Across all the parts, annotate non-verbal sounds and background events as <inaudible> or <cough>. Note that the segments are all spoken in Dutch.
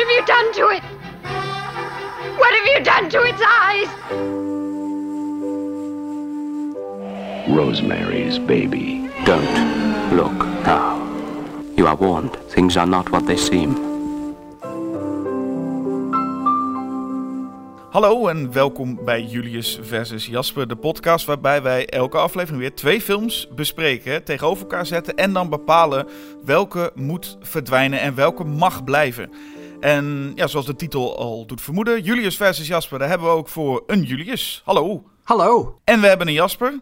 have you done to it? What have you done to its eyes? Rosemary's Baby. Don't look now. You are warned. Things are not what they seem. Hallo en welkom bij Julius versus Jasper, de podcast waarbij wij elke aflevering weer twee films bespreken, tegenover elkaar zetten en dan bepalen welke moet verdwijnen en welke mag blijven. En ja, zoals de titel al doet vermoeden, Julius versus Jasper, daar hebben we ook voor een Julius. Hallo. Hallo. En we hebben een Jasper.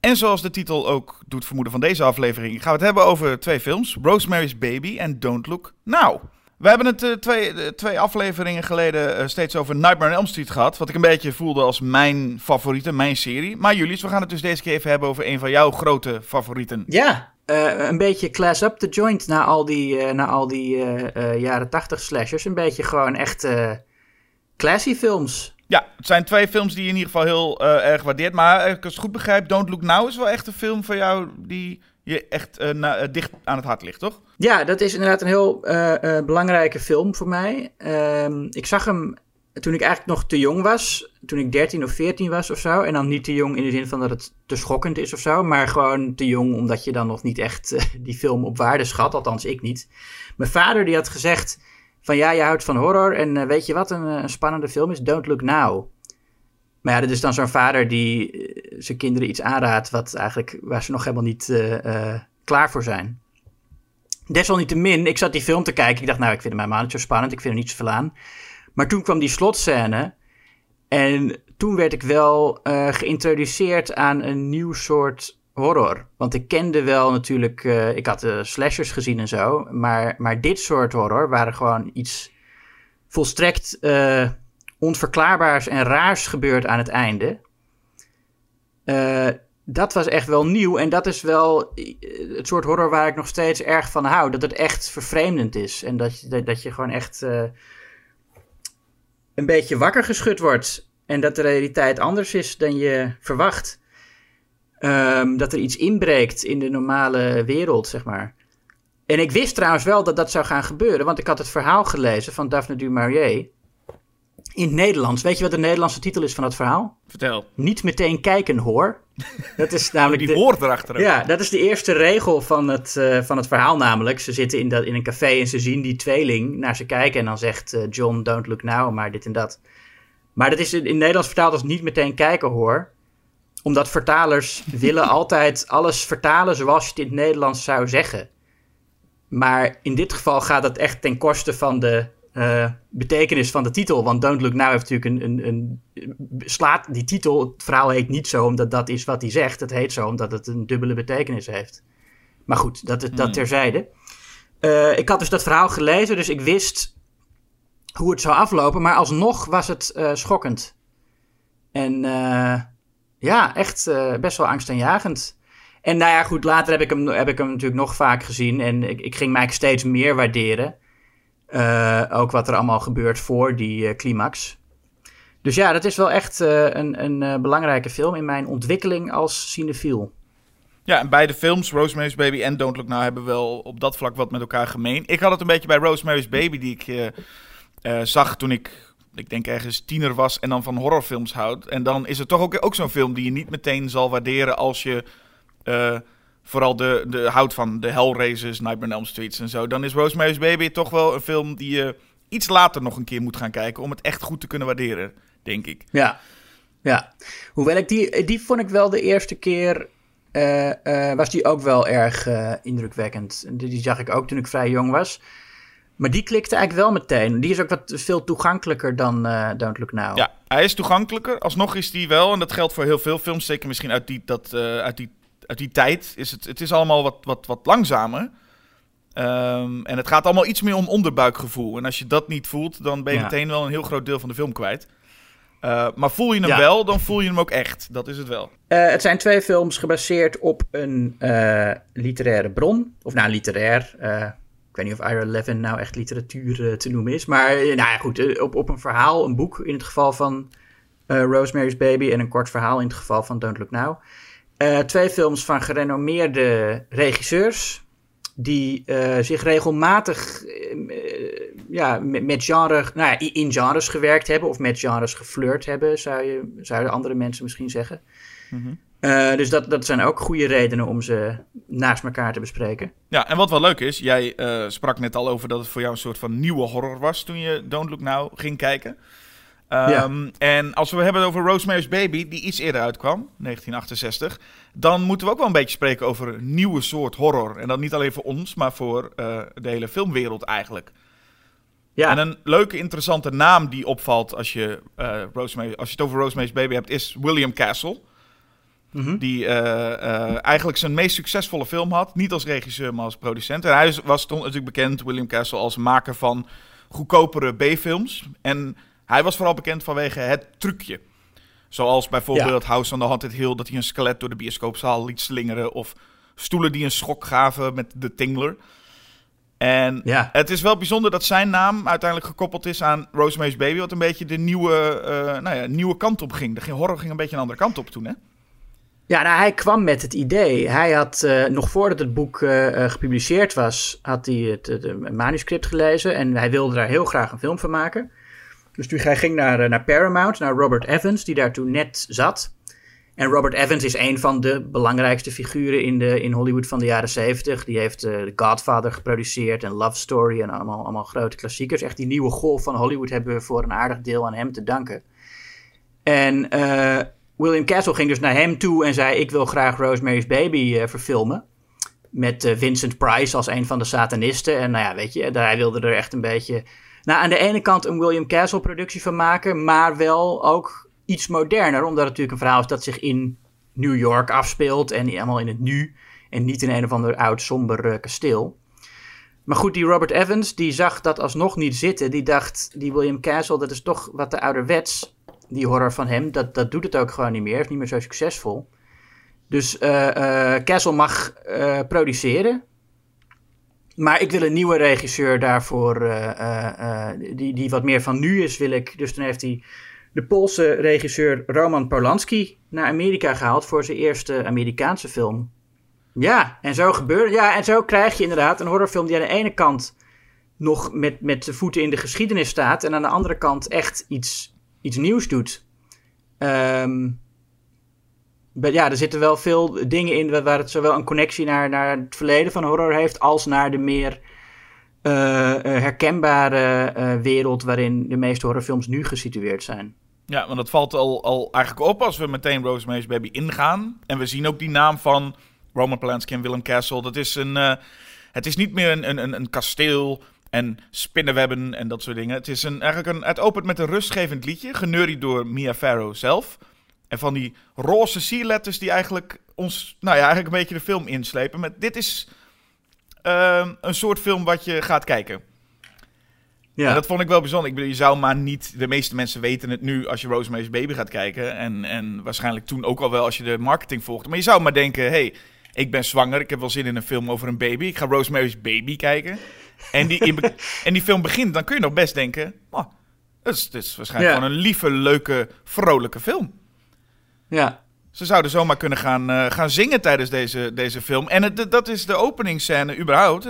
En zoals de titel ook doet vermoeden van deze aflevering, gaan we het hebben over twee films: Rosemary's Baby en Don't Look Now. We hebben het uh, twee, uh, twee afleveringen geleden uh, steeds over Nightmare on Elm Street gehad. Wat ik een beetje voelde als mijn favoriete, mijn serie. Maar Julius, we gaan het dus deze keer even hebben over een van jouw grote favorieten. Ja, een beetje class up the joint na al die, na al die jaren tachtig slashers. Een beetje gewoon echt classy films. Ja, het zijn twee films die je in ieder geval heel erg waardeert. Maar als ik het goed begrijp, Don't Look Now is wel echt een film van jou die je echt na, dicht aan het hart ligt, toch? Ja, dat is inderdaad een heel belangrijke film voor mij. Ehm, ik zag hem toen ik eigenlijk nog te jong was. Toen ik 13 of 14 was of zo. En dan niet te jong in de zin van dat het te schokkend is of zo. Maar gewoon te jong omdat je dan nog niet echt <laughs> die film op waarde schat. Althans, ik niet. Mijn vader die had gezegd van ja, je houdt van horror. En weet je wat een, een spannende film is? Don't Look Now. Maar ja, dat is dan zo'n vader die zijn kinderen iets aanraadt wat eigenlijk, waar ze nog helemaal niet klaar voor zijn. Desalniettemin, ik zat die film te kijken. Ik dacht, nou, ik vind hem helemaal niet zo spannend. Ik vind er niet zoveel aan. Maar toen kwam die slotscène. En toen werd ik wel uh, geïntroduceerd aan een nieuw soort horror. Want ik kende wel natuurlijk, ik had de slashers gezien en zo. Maar, maar dit soort horror waren gewoon iets volstrekt onverklaarbaars en raars gebeurd aan het einde. Dat was echt wel nieuw en dat is wel het soort horror waar ik nog steeds erg van hou. Dat het echt vervreemdend is en dat je, dat, je gewoon echt een beetje wakker geschud wordt. En dat de realiteit anders is dan je verwacht. Um, dat er iets inbreekt in de normale wereld, zeg maar. En ik wist trouwens wel dat dat zou gaan gebeuren, want ik had het verhaal gelezen van Daphne du Maurier in het Nederlands. Weet je wat de Nederlandse titel is van het verhaal? Vertel. Niet meteen kijken hoor. Dat is namelijk Die woord erachter. Ja, dat is de eerste regel van het, uh, van het verhaal namelijk. Ze zitten in, dat, in een café en ze zien die tweeling naar ze kijken. En dan zegt uh, John, don't look now, maar dit en dat. Maar dat is in, in Nederlands vertaald als niet meteen kijken hoor. Omdat vertalers <laughs> willen altijd alles vertalen zoals je het in het Nederlands zou zeggen. Maar in dit geval gaat het echt ten koste van de uh, betekenis van de titel. Want Don't Look Now heeft natuurlijk een, een, een, slaat die titel. Het verhaal heet niet zo omdat dat is wat hij zegt. Het heet zo omdat het een dubbele betekenis heeft. Maar goed, dat, dat Hmm. terzijde. Uh, ik had dus dat verhaal gelezen, dus ik wist hoe het zou aflopen. Maar alsnog was het uh, schokkend. En ja, echt best wel angstaanjagend. En nou ja, goed, later heb ik hem, heb ik hem natuurlijk nog vaak gezien. En ik, ik ging mij steeds meer waarderen. Uh, ook wat er allemaal gebeurt voor die uh, climax. Dus ja, dat is wel echt uh, een, een belangrijke film in mijn ontwikkeling als cinefiel. Ja, en beide films, Rosemary's Baby en Don't Look Now, hebben wel op dat vlak wat met elkaar gemeen. Ik had het een beetje bij Rosemary's Baby, die ik zag toen ik, ik denk ergens tiener was en dan van horrorfilms houd. En dan is het toch ook, ook zo'n film die je niet meteen zal waarderen als je vooral de, de houdt van de Hellraisers, Nightmare on Elm Street en zo, dan is Rosemary's Baby toch wel een film die je iets later nog een keer moet gaan kijken om het echt goed te kunnen waarderen, denk ik. Ja, ja. Hoewel ik die, die vond ik wel de eerste keer, uh, uh, was die ook wel erg uh, indrukwekkend. Die, die zag ik ook toen ik vrij jong was. Maar die klikte eigenlijk wel meteen. Die is ook wat veel toegankelijker dan Don't Look Now. Ja, hij is toegankelijker. Alsnog is die wel, en dat geldt voor heel veel films, zeker misschien uit die, dat, uit die uit die tijd is het, het is allemaal wat, wat, wat langzamer. Um, en het gaat allemaal iets meer om onderbuikgevoel. En als je dat niet voelt, dan ben je ja. meteen wel een heel groot deel van de film kwijt. Uh, maar voel je hem ja. wel, dan voel je hem ook echt. Dat is het wel. Uh, het zijn twee films gebaseerd op een uh, literaire bron. Of nou, literair. ik weet niet of Ira Levin nou echt literatuur te noemen is. Maar nou ja, goed. op, op een verhaal, een boek in het geval van Rosemary's Baby. En een kort verhaal in het geval van Don't Look Now. Uh, twee films van gerenommeerde regisseurs. Die uh, zich regelmatig uh, ja, met, met genre, nou ja, in genres gewerkt hebben of met genres geflirt hebben, zou je, zouden andere mensen misschien zeggen. Mhm. Eh, dus dat, dat zijn ook goede redenen om ze naast elkaar te bespreken. Ja, en wat wel leuk is, jij eh, sprak net al over dat het voor jou een soort van nieuwe horror was toen je Don't Look Now ging kijken. Ehm, En als we het hebben over Rosemary's Baby, die iets eerder uitkwam, 1968, dan moeten we ook wel een beetje spreken over een nieuwe soort horror. En dat niet alleen voor ons, maar voor eh, de hele filmwereld eigenlijk. Ja, En een leuke, interessante naam die opvalt als je, eh, Rosemary, als je het over Rosemary's Baby hebt, is William Castle. Mhm. Die eh, eigenlijk zijn meest succesvolle film had. Niet als regisseur, maar als producent. En hij was toen natuurlijk bekend, William Castle, als maker van goedkopere B-films. En hij was vooral bekend vanwege het trucje. Zoals bijvoorbeeld House on the Haunted Hill, dat hij een skelet door de bioscoopzaal liet slingeren. Of stoelen die een schok gaven met de Tingler. En Ja. het is wel bijzonder dat zijn naam uiteindelijk gekoppeld is aan Rosemary's Baby. Wat een beetje de nieuwe, eh, nou ja, nieuwe kant op ging. De horror ging een beetje een andere kant op toen, hè? Ja, nou, hij kwam met het idee. Hij had, eh, nog voordat het boek eh, gepubliceerd was, had hij het, het, manuscript gelezen. En hij wilde daar heel graag een film van maken. Dus hij ging naar, eh, naar Paramount, naar Robert Evans, die daar toen net zat. En Robert Evans is een van de belangrijkste figuren in, de, in Hollywood van de jaren 70. Die heeft eh, The Godfather geproduceerd en Love Story en allemaal, allemaal grote klassiekers. Echt die nieuwe golf van Hollywood hebben we voor een aardig deel aan hem te danken. En eh, William Castle ging dus naar hem toe en zei: Ik wil graag Rosemary's Baby verfilmen. Met Vincent Price als een van de satanisten. En nou ja, weet je, hij wilde er echt een beetje. Nou, aan de ene kant een William Castle productie van maken, maar wel ook iets moderner. Omdat het natuurlijk een verhaal is dat zich in New York afspeelt en helemaal in het nu. En niet in een of ander oud somber eh, kasteel. Maar goed, die Robert Evans, die zag dat alsnog niet zitten. Die dacht, die William Castle, dat is toch wat te ouderwets die horror van hem, dat, dat doet het ook gewoon niet meer. Is niet meer zo succesvol. Dus eh eh Castle mag produceren. Maar ik wil een nieuwe regisseur daarvoor, eh, eh, eh, die, die wat meer van nu is, wil ik. Dus dan heeft hij de Poolse regisseur Roman Polanski naar Amerika gehaald voor zijn eerste Amerikaanse film. Ja, en zo gebeurde. Ja, en zo krijg je inderdaad een horrorfilm die aan de ene kant nog met, met de voeten in de geschiedenis staat. En aan de andere kant echt iets, iets nieuws doet. Maar ja, er zitten wel veel dingen in wa- waar het zowel een connectie naar, naar het verleden van horror heeft, als naar de meer eh, eh, herkenbare eh, wereld waarin de meeste horrorfilms nu gesitueerd zijn. Ja, want dat valt al, al eigenlijk op als we meteen Rosemary's Baby ingaan. En we zien ook die naam van Roman Polanski en Willem Castle. Dat is een, het is niet meer een, een, een, kasteel en spinnenwebben en dat soort dingen. Het, is een, eigenlijk een, het opent met een rustgevend liedje, genurried door Mia Farrow zelf. En van die roze sierletters die eigenlijk ons, nou ja, eigenlijk een beetje de film inslepen. Met, dit is ehm, een soort film wat je gaat kijken. Ja, En dat vond ik wel bijzonder. Ik bedoel, je zou maar niet... De meeste mensen weten het nu als je Rosemary's Baby gaat kijken. En, en waarschijnlijk toen ook al wel als je de marketing volgde. Maar je zou maar denken, hey, ik ben zwanger. Ik heb wel zin in een film over een baby. Ik ga Rosemary's Baby kijken. En die, in <laughs> en die film begint, dan kun je nog best denken... Oh, dat is, waarschijnlijk Ja. gewoon een lieve, leuke, vrolijke film. Ja. Ze zouden zomaar kunnen gaan, eh, gaan zingen tijdens deze, deze film. En het, dat is de openingsscène überhaupt.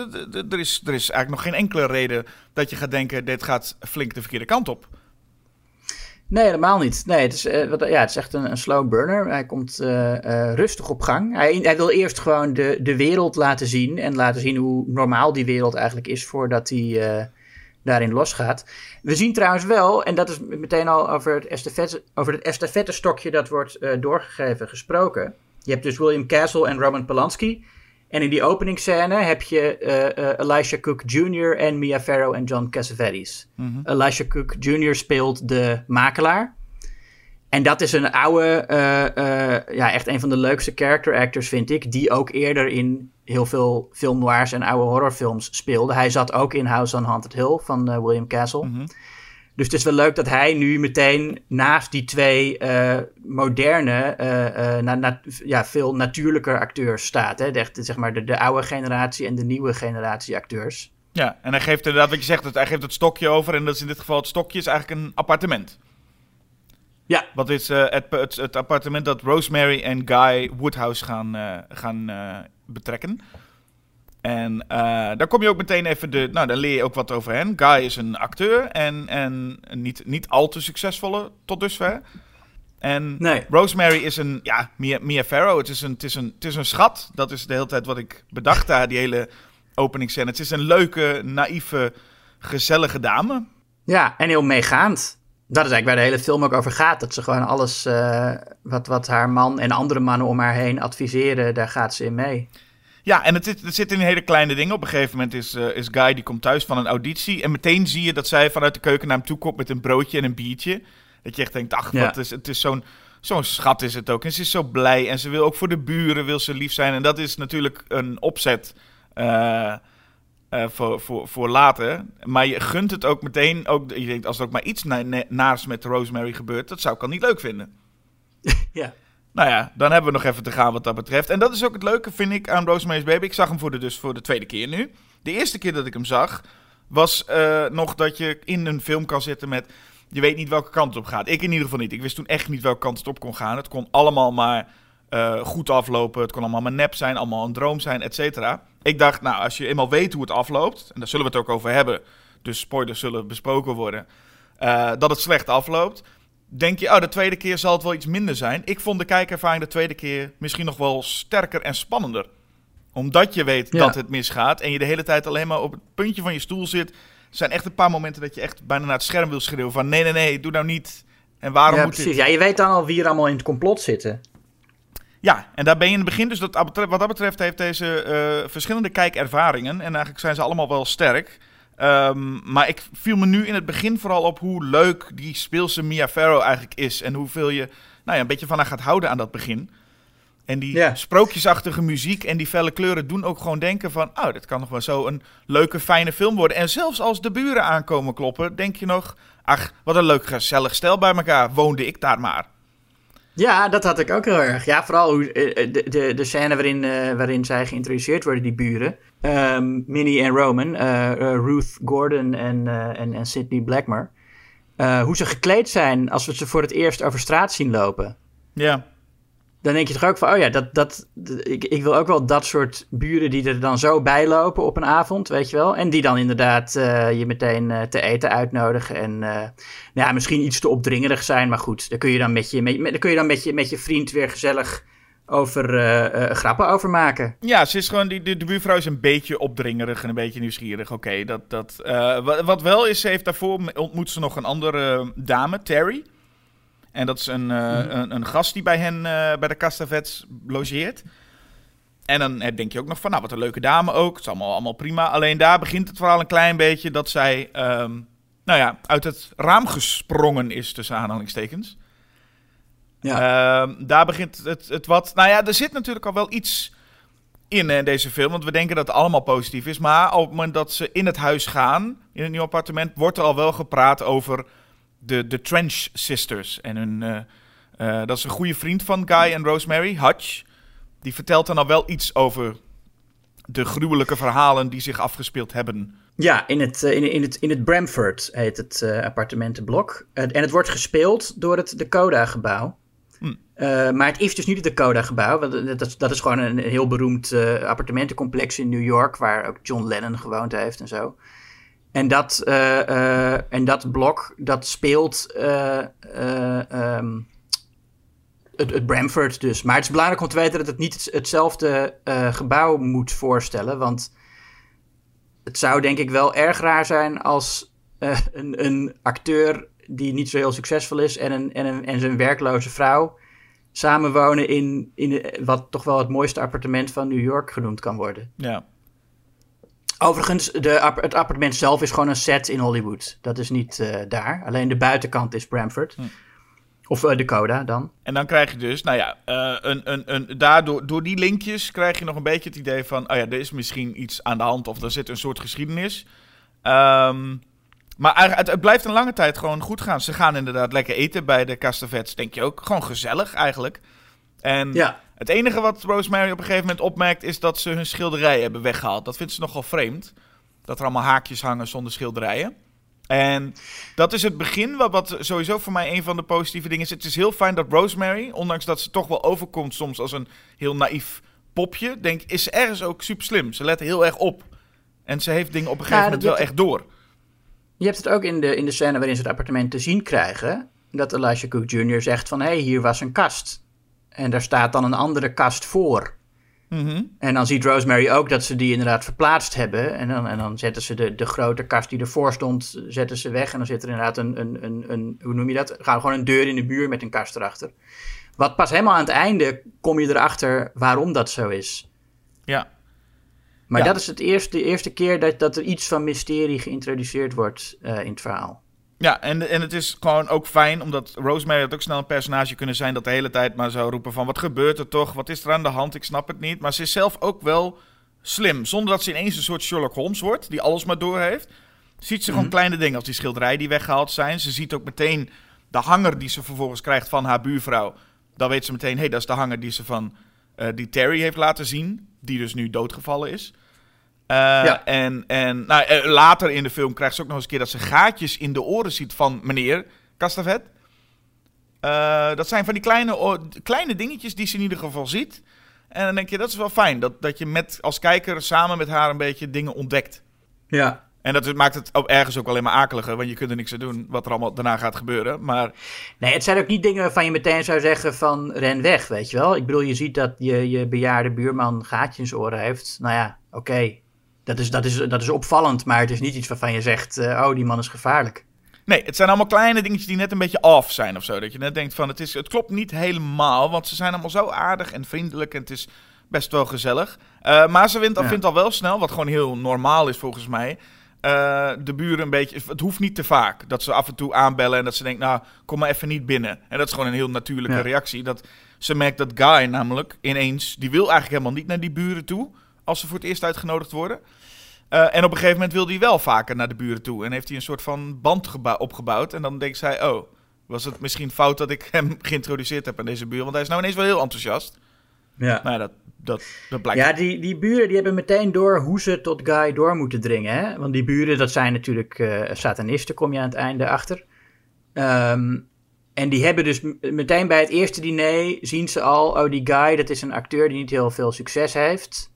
Er is, er is eigenlijk nog geen enkele reden dat je gaat denken... dit gaat flink de verkeerde kant op. Nee, helemaal niet. Nee, het is, eh, wat- ja, het is echt een, een slow burner. Hij komt eh, rustig op gang. Hij, hij wil eerst gewoon de, de wereld laten zien. En laten zien hoe normaal die wereld eigenlijk is voordat hij daarin losgaat. We zien trouwens wel, en dat is meteen al over het estafette, over het estafettestokje dat wordt eh, doorgegeven gesproken. Je hebt dus William Castle en Roman Polanski. En in die openingsscène heb je eh, eh, Elisha Cook Jr. en Mia Farrow en John Cassavetes. Elisha Cook Jr. speelt de makelaar. En dat is een oude, eh, eh, ja, echt een van de leukste character actors, vind ik. Die ook eerder in heel veel film noirs en oude horrorfilms speelde. Hij zat ook in House on Haunted Hill van eh, William Castle. Mhm. Dus het is wel leuk dat hij nu meteen naast die twee moderne, na, na- ja, veel natuurlijker acteurs staat. Hè? De, zeg maar de, de oude generatie en de nieuwe generatie acteurs. Ja, en hij geeft inderdaad wat je zegt, hij geeft het stokje over. En dat is in dit geval het stokje is eigenlijk een appartement. Ja. Wat is eh, het, het, het appartement dat Rosemary en Guy Woodhouse gaan, eh, gaan eh, betrekken. En dan kom je ook meteen even de. Nou, dan leer je ook wat over hen. Guy is een acteur en, en niet, niet al te succesvolle tot dusver. En Nee. Rosemary is een. Ja, Mia, Mia Farrow. Het is een, het, is een, het is een schat. Dat is de hele tijd wat ik bedacht daar, die hele openingsscène. Het is een leuke, naïeve, gezellige dame. Ja, en heel meegaand. Dat is eigenlijk waar de hele film ook over gaat. Dat ze gewoon alles eh, wat, wat haar man en andere mannen om haar heen adviseren, daar gaat ze in mee. Ja, en het, zit- het zit in hele kleine dingen. Op een gegeven moment is, eh, is Guy, die komt thuis van een auditie. En meteen zie je dat zij vanuit de keuken naar hem toe komt met een broodje en een biertje. Dat je echt denkt, ach, Ja. wat is, het is zo'n zo'n schat is het ook. En ze is zo blij. En ze wil ook voor de buren wil ze lief zijn. En dat is natuurlijk een opzet eh, eh, voor, voor, voor later. Maar je gunt het ook meteen. Ook, je denkt, als er ook maar iets na, na- naars met Rosemary gebeurt, dat zou ik al niet leuk vinden. <laughs> Ja. Nou ja, dan hebben we nog even te gaan wat dat betreft. En dat is ook het leuke, vind ik, aan Rosemary's Baby. Ik zag hem voor de, dus voor de tweede keer nu. De eerste keer dat ik hem zag, was eh, nog dat je in een film kan zitten met... Je weet niet welke kant het op gaat. Ik in ieder geval niet. Ik wist toen echt niet welke kant het op kon gaan. Het kon allemaal maar eh, goed aflopen. Het kon allemaal maar nep zijn, allemaal een droom zijn, et cetera. Ik dacht, nou, als je eenmaal weet hoe het afloopt... En daar zullen we het ook over hebben. Dus spoilers zullen besproken worden. eh, dat het slecht afloopt denk je, oh, de tweede keer zal het wel iets minder zijn. Ik vond de kijkervaring de tweede keer misschien nog wel sterker en spannender. Omdat je weet Ja. dat het misgaat en je de hele tijd alleen maar op het puntje van je stoel zit. Er zijn echt een paar momenten dat je echt bijna naar het scherm wil schreeuwen van nee, nee, nee, doe nou niet. En waarom ja, moet precies. dit? Ja, je weet dan al wie er allemaal in het complot zitten. Ja, en daar ben je in het begin. Dus dat, wat dat betreft heeft deze eh, verschillende kijkervaringen. En eigenlijk zijn ze allemaal wel sterk. Ehm, maar ik viel me nu in het begin vooral op hoe leuk die speelse Mia Farrow eigenlijk is. En hoeveel je nou ja, een beetje van haar gaat houden aan dat begin. En die sprookjesachtige muziek en die felle kleuren doen ook gewoon denken van... oh, dit kan nog wel zo een leuke, fijne film worden. En zelfs als de buren aankomen kloppen, denk je nog... ach, wat een leuk, gezellig stel bij elkaar. Woonde ik daar maar. Ja, dat had ik ook heel erg. Ja, vooral hoe, eh, de, de, de scène waarin, eh, waarin zij geïntroduceerd worden, die buren. Ehm, Minnie en Roman, eh, eh, Ruth Gordon en, eh, en, en Sidney Blackmer. Eh, hoe ze gekleed zijn als we ze voor het eerst over straat zien lopen. Ja, Dan denk je toch ook van, oh ja, dat, dat, ik, ik wil ook wel dat soort buren die er dan zo bij lopen op een avond, weet je wel. En die dan inderdaad eh, je meteen eh, te eten uitnodigen. En eh, nou ja, misschien iets te opdringerig zijn, maar goed. Daar kun je dan met je, met, kun je dan met je, met je vriend weer gezellig over grappen over maken. Ja, ze is gewoon, die, de, buurvrouw is een beetje opdringerig en een beetje nieuwsgierig. Oké, dat, dat, wat, wat wel is, ze heeft daarvoor ontmoet ze nog een andere dame, Terry. En dat is een, eh, een, een gast die bij hen eh, bij de Castavets logeert. En dan eh, denk je ook nog van, nou wat een leuke dame ook. Het is allemaal, allemaal prima. Alleen daar begint het verhaal een klein beetje dat zij, ehm, nou ja, uit het raam gesprongen is, tussen aanhalingstekens. Ja. Ehm, daar begint het, het wat. Nou ja, er zit natuurlijk al wel iets in eh, deze film. Want we denken dat het allemaal positief is. Maar op het moment dat ze in het huis gaan, in het nieuwe appartement, wordt er al wel gepraat over de, de Trench Sisters. En hun, eh, eh, dat is een goede vriend van Guy en Rosemary, Hutch. Die vertelt dan al wel iets over de gruwelijke verhalen die zich afgespeeld hebben. Ja, in het, eh, in, in het, in het Bramford heet het appartementenblok. En het wordt gespeeld door het Dakota-gebouw. Hm. Maar het is dus niet het Dakota-gebouw. want Dat, dat, is- dat is gewoon een heel beroemd appartementencomplex in New York... waar ook John Lennon gewoond heeft en zo. En dat, eh, eh, en dat blok, dat speelt eh, eh, ehm, het, het Bramford dus. Maar het is belangrijk om te weten dat het niet het- hetzelfde gebouw moet voorstellen... want het zou denk ik wel erg raar zijn als een, een acteur die niet zo heel succesvol is en, een, en, een, en zijn werkloze vrouw samenwonen in, in wat toch wel het mooiste appartement van New York genoemd kan worden. Ja. Overigens, de, het appartement zelf is gewoon een set in Hollywood. Dat is niet eh, daar. Alleen de buitenkant is Bramford. Of eh, Dakota dan. En dan krijg je dus, nou ja, eh, een, een, een, daardoor, door die linkjes krijg je nog een beetje het idee van, oh ja, er is misschien iets aan de hand of er zit een soort geschiedenis. Ehm, maar het, het blijft een lange tijd gewoon goed gaan. Ze gaan inderdaad lekker eten bij de Castavets, denk je ook. Gewoon gezellig eigenlijk. En Ja. Het enige wat Rosemary op een gegeven moment opmerkt is dat ze hun schilderij hebben weggehaald. Dat vindt ze nogal vreemd. Dat er allemaal haakjes hangen zonder schilderijen. En dat is het begin, wat, wat sowieso voor mij een van de positieve dingen is. Het is heel fijn dat Rosemary, ondanks dat ze toch wel overkomt soms als een heel naïef popje, denk is ze ergens ook super slim. Ze let heel erg op. En ze heeft dingen op een gegeven Ja, moment wel echt door. Je hebt het ook in de, in de scène waarin ze het appartement te zien krijgen. Dat Elisha Cook Jr. zegt van, hé, hey, hier was een kast. En daar staat dan een andere kast voor. Mhm. En dan ziet Rosemary ook dat ze die inderdaad verplaatst hebben. En dan, en dan zetten ze de, de grote kast die ervoor stond, zetten ze weg. En dan zit er inderdaad een, een, een, een hoe noem je dat? Gaan gewoon een deur in de muur met een kast erachter. Wat pas helemaal aan het einde kom je erachter waarom dat zo is. Ja. Maar Ja. dat is het eerste, de eerste keer dat, dat er iets van mysterie geïntroduceerd wordt eh, in het verhaal. Ja, en, en het is gewoon ook fijn, omdat Rosemary had ook snel een personage kunnen zijn dat de hele tijd maar zou roepen van wat gebeurt er toch, wat is er aan de hand, ik snap het niet. Maar ze is zelf ook wel slim, zonder dat ze ineens een soort Sherlock Holmes wordt, die alles maar door heeft. Ziet ze gewoon Mhm. kleine dingen als die schilderij die weggehaald zijn. Ze ziet ook meteen de hanger die ze vervolgens krijgt van haar buurvrouw. Dan weet ze meteen, hé, hey, dat is de hanger die ze van eh, die Terry heeft laten zien, die dus nu doodgevallen is. Eh, Ja. En, en nou, eh, later in de film krijgt ze ook nog eens een keer dat ze gaatjes in de oren ziet van meneer Castavet. Eh, dat zijn van die kleine, kleine dingetjes die ze in ieder geval ziet. En dan denk je, dat is wel fijn. Dat, dat je met, als kijker samen met haar een beetje dingen ontdekt. Ja. En dat maakt het ook ergens ook alleen maar akeliger. Want je kunt er niks aan doen wat er allemaal daarna gaat gebeuren. Maar Nee, het zijn ook niet dingen waarvan je meteen zou zeggen van ren weg, weet je wel. Ik bedoel, je ziet dat je, je bejaarde buurman gaatjes in zijn oren heeft. Nou ja, oké. Dat, is, dat, is, dat is opvallend, maar het is niet iets waarvan je zegt, eh, oh, die man is gevaarlijk. nee, het zijn allemaal kleine dingetjes die net een beetje off zijn of zo. Dat je net denkt van, het, is, het klopt niet helemaal. Want ze zijn allemaal zo aardig en vriendelijk en het is best wel gezellig. Eh, maar ze wint, Ja. vindt al wel snel, wat gewoon heel normaal is volgens mij... eh, de buren een beetje... Het hoeft niet te vaak. Dat ze af en toe aanbellen en dat ze denkt, nou, kom maar even niet binnen. En dat is gewoon een heel natuurlijke Ja. reactie. Dat ze merkt dat Guy namelijk ineens... Die wil eigenlijk helemaal niet naar die buren toe... als ze voor het eerst uitgenodigd worden. Eh, en op een gegeven moment wil hij wel vaker naar de buren toe. En heeft hij een soort van band opgebouwd. En dan denkt zij, oh, was het misschien fout dat ik <laughs> hem geïntroduceerd heb aan deze buur? Want hij is nou ineens wel heel enthousiast. Ja. Nou ja, dat, dat, dat blijkt. Ja, die, die buren die hebben meteen door hoe ze tot Guy door moeten dringen. Hè? Want die buren, dat zijn natuurlijk eh, satanisten, kom je aan het einde achter. Ehm, en die hebben dus meteen bij het eerste diner zien ze al... oh, die Guy, dat is een acteur die niet heel veel succes heeft.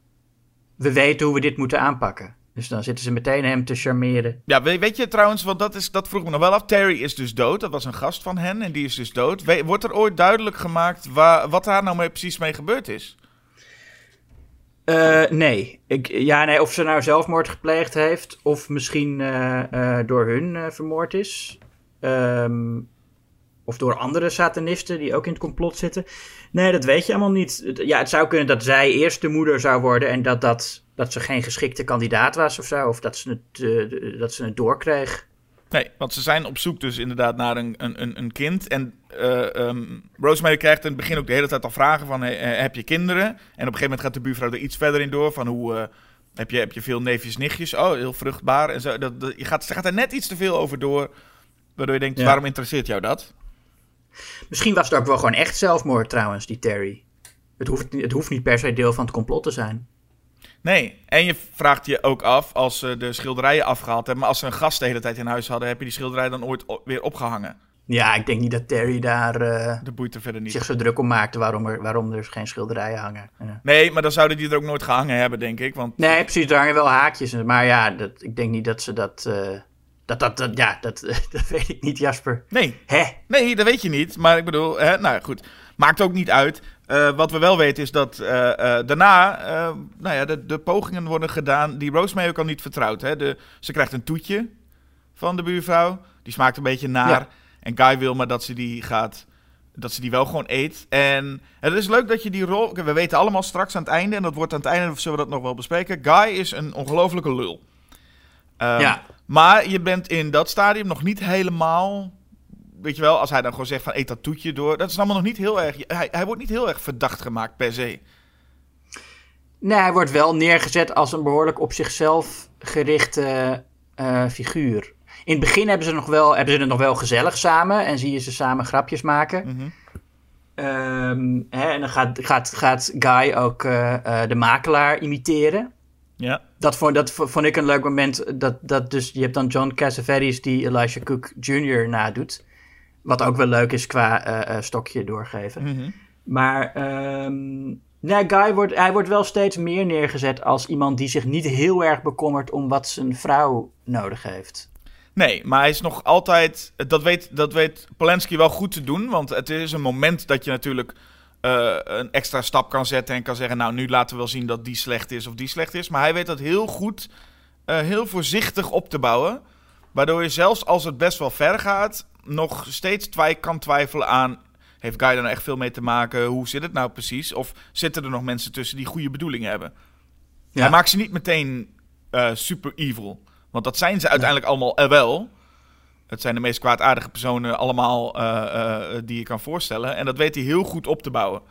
We weten hoe we dit moeten aanpakken. Dus dan zitten ze meteen hem te charmeren. Ja, weet, je trouwens, want dat, is, dat vroeg me nog wel af. Terry is dus dood. Dat was een gast van hen en die is dus dood. We- wordt er ooit duidelijk gemaakt waar, wat daar nou mee, precies mee gebeurd is? Eh, nee. Ik, ja, nee. Of ze nou zelfmoord gepleegd heeft, of misschien eh, eh, door hun vermoord is. Ehm, of door andere satanisten die ook in het complot zitten. Nee, dat weet je allemaal niet. Het- Ja, het zou kunnen dat zij eerst de moeder zou worden en dat, dat, dat ze geen geschikte kandidaat was of zo. Of dat ze het, eh, dat ze het doorkreeg. Nee, want ze zijn op zoek dus inderdaad naar een, een, een, kind. En ehm, Rosemary krijgt in het begin ook de hele tijd al vragen van... hey, eh, heb je kinderen? En op een gegeven moment gaat de buurvrouw er iets verder in door... van hoe... heb, je, heb je veel neefjes, nichtjes? Oh, heel vruchtbaar. En zo. Dat, dat, je gaat, ze gaat er net iets te veel over door... waardoor je denkt, Ja. waarom interesseert jou dat? Misschien was het ook wel gewoon echt zelfmoord trouwens, die Terry. Het hoeft, niet- het hoeft niet per se deel van het complot te zijn. Nee, en je vraagt je ook af als ze de schilderijen afgehaald hebben... maar als ze een gast de hele tijd in huis hadden... heb je die schilderij dan ooit weer opgehangen? Ja, ik denk niet dat Terry daar eh, Dat boeit er verder niet. zich zo druk om maakte waarom er, waarom er geen schilderijen hangen. Ja. Nee, maar dan zouden die er ook nooit gehangen hebben, denk ik. Want Nee, precies, er hangen wel haakjes. Maar ja, dat, ik denk niet dat ze dat... eh, dat, dat, dat ja, dat, <laughs> dat weet ik niet, Jasper. nee, Hè? Nee, dat weet je niet. Maar ik bedoel, hè, nou goed. Maakt ook niet uit. Eh, wat we wel weten is dat eh, eh, daarna nou ja, de, de pogingen worden gedaan die Rosemary ook al niet vertrouwt. Hè. De, ze krijgt een toetje van de buurvrouw. Die smaakt een beetje naar. Ja. En Guy wil maar dat ze die gaat. Dat ze die wel gewoon eet. En het is leuk dat je die rol. We weten allemaal straks aan het einde. En dat wordt aan het einde. Zullen we dat nog wel bespreken? Guy is een ongelofelijke lul. Ehm, Ja. Maar je bent in dat stadium nog niet helemaal. Weet je wel, als hij dan gewoon zegt van eet dat toetje door. Dat is allemaal nog niet heel erg. Hij, hij wordt niet heel erg verdacht gemaakt per se. Nee, hij wordt wel neergezet als een behoorlijk op zichzelf gerichte eh, figuur. In het begin hebben ze, nog wel, hebben ze het nog wel gezellig samen en zie je ze samen grapjes maken. Mhm. Ehm, hè, en dan gaat, gaat, gaat Guy ook eh, eh, de makelaar imiteren. Ja. Dat vond, dat vond ik een leuk moment. Dat, dat dus, je hebt dan John Cassavetes die Elisha Cook Jr. nadoet. Wat ook wel leuk is qua eh, eh, stokje doorgeven. Mhm. Maar ehm, Nee, Guy wordt, hij wordt wel steeds meer neergezet als iemand die zich niet heel erg bekommert om wat zijn vrouw nodig heeft. Nee, maar hij is nog altijd. Dat weet, dat weet Polanski wel goed te doen. Want het is een moment dat je natuurlijk eh, een extra stap kan zetten. En kan zeggen: Nou, nu laten we wel zien dat die slecht is of die slecht is. Maar hij weet dat heel goed, eh, heel voorzichtig op te bouwen. Waardoor je zelfs als het best wel ver gaat, nog steeds twi kan twijfelen aan. Heeft Guy er nou echt veel mee te maken? Hoe zit het nou precies? Of zitten er nog mensen tussen die goede bedoelingen hebben? Ja. Hij maakt ze niet meteen eh, super evil. Want dat zijn ze uiteindelijk allemaal wel. Het zijn de meest kwaadaardige personen allemaal eh, eh, die je kan voorstellen. En dat weet hij heel goed op te bouwen,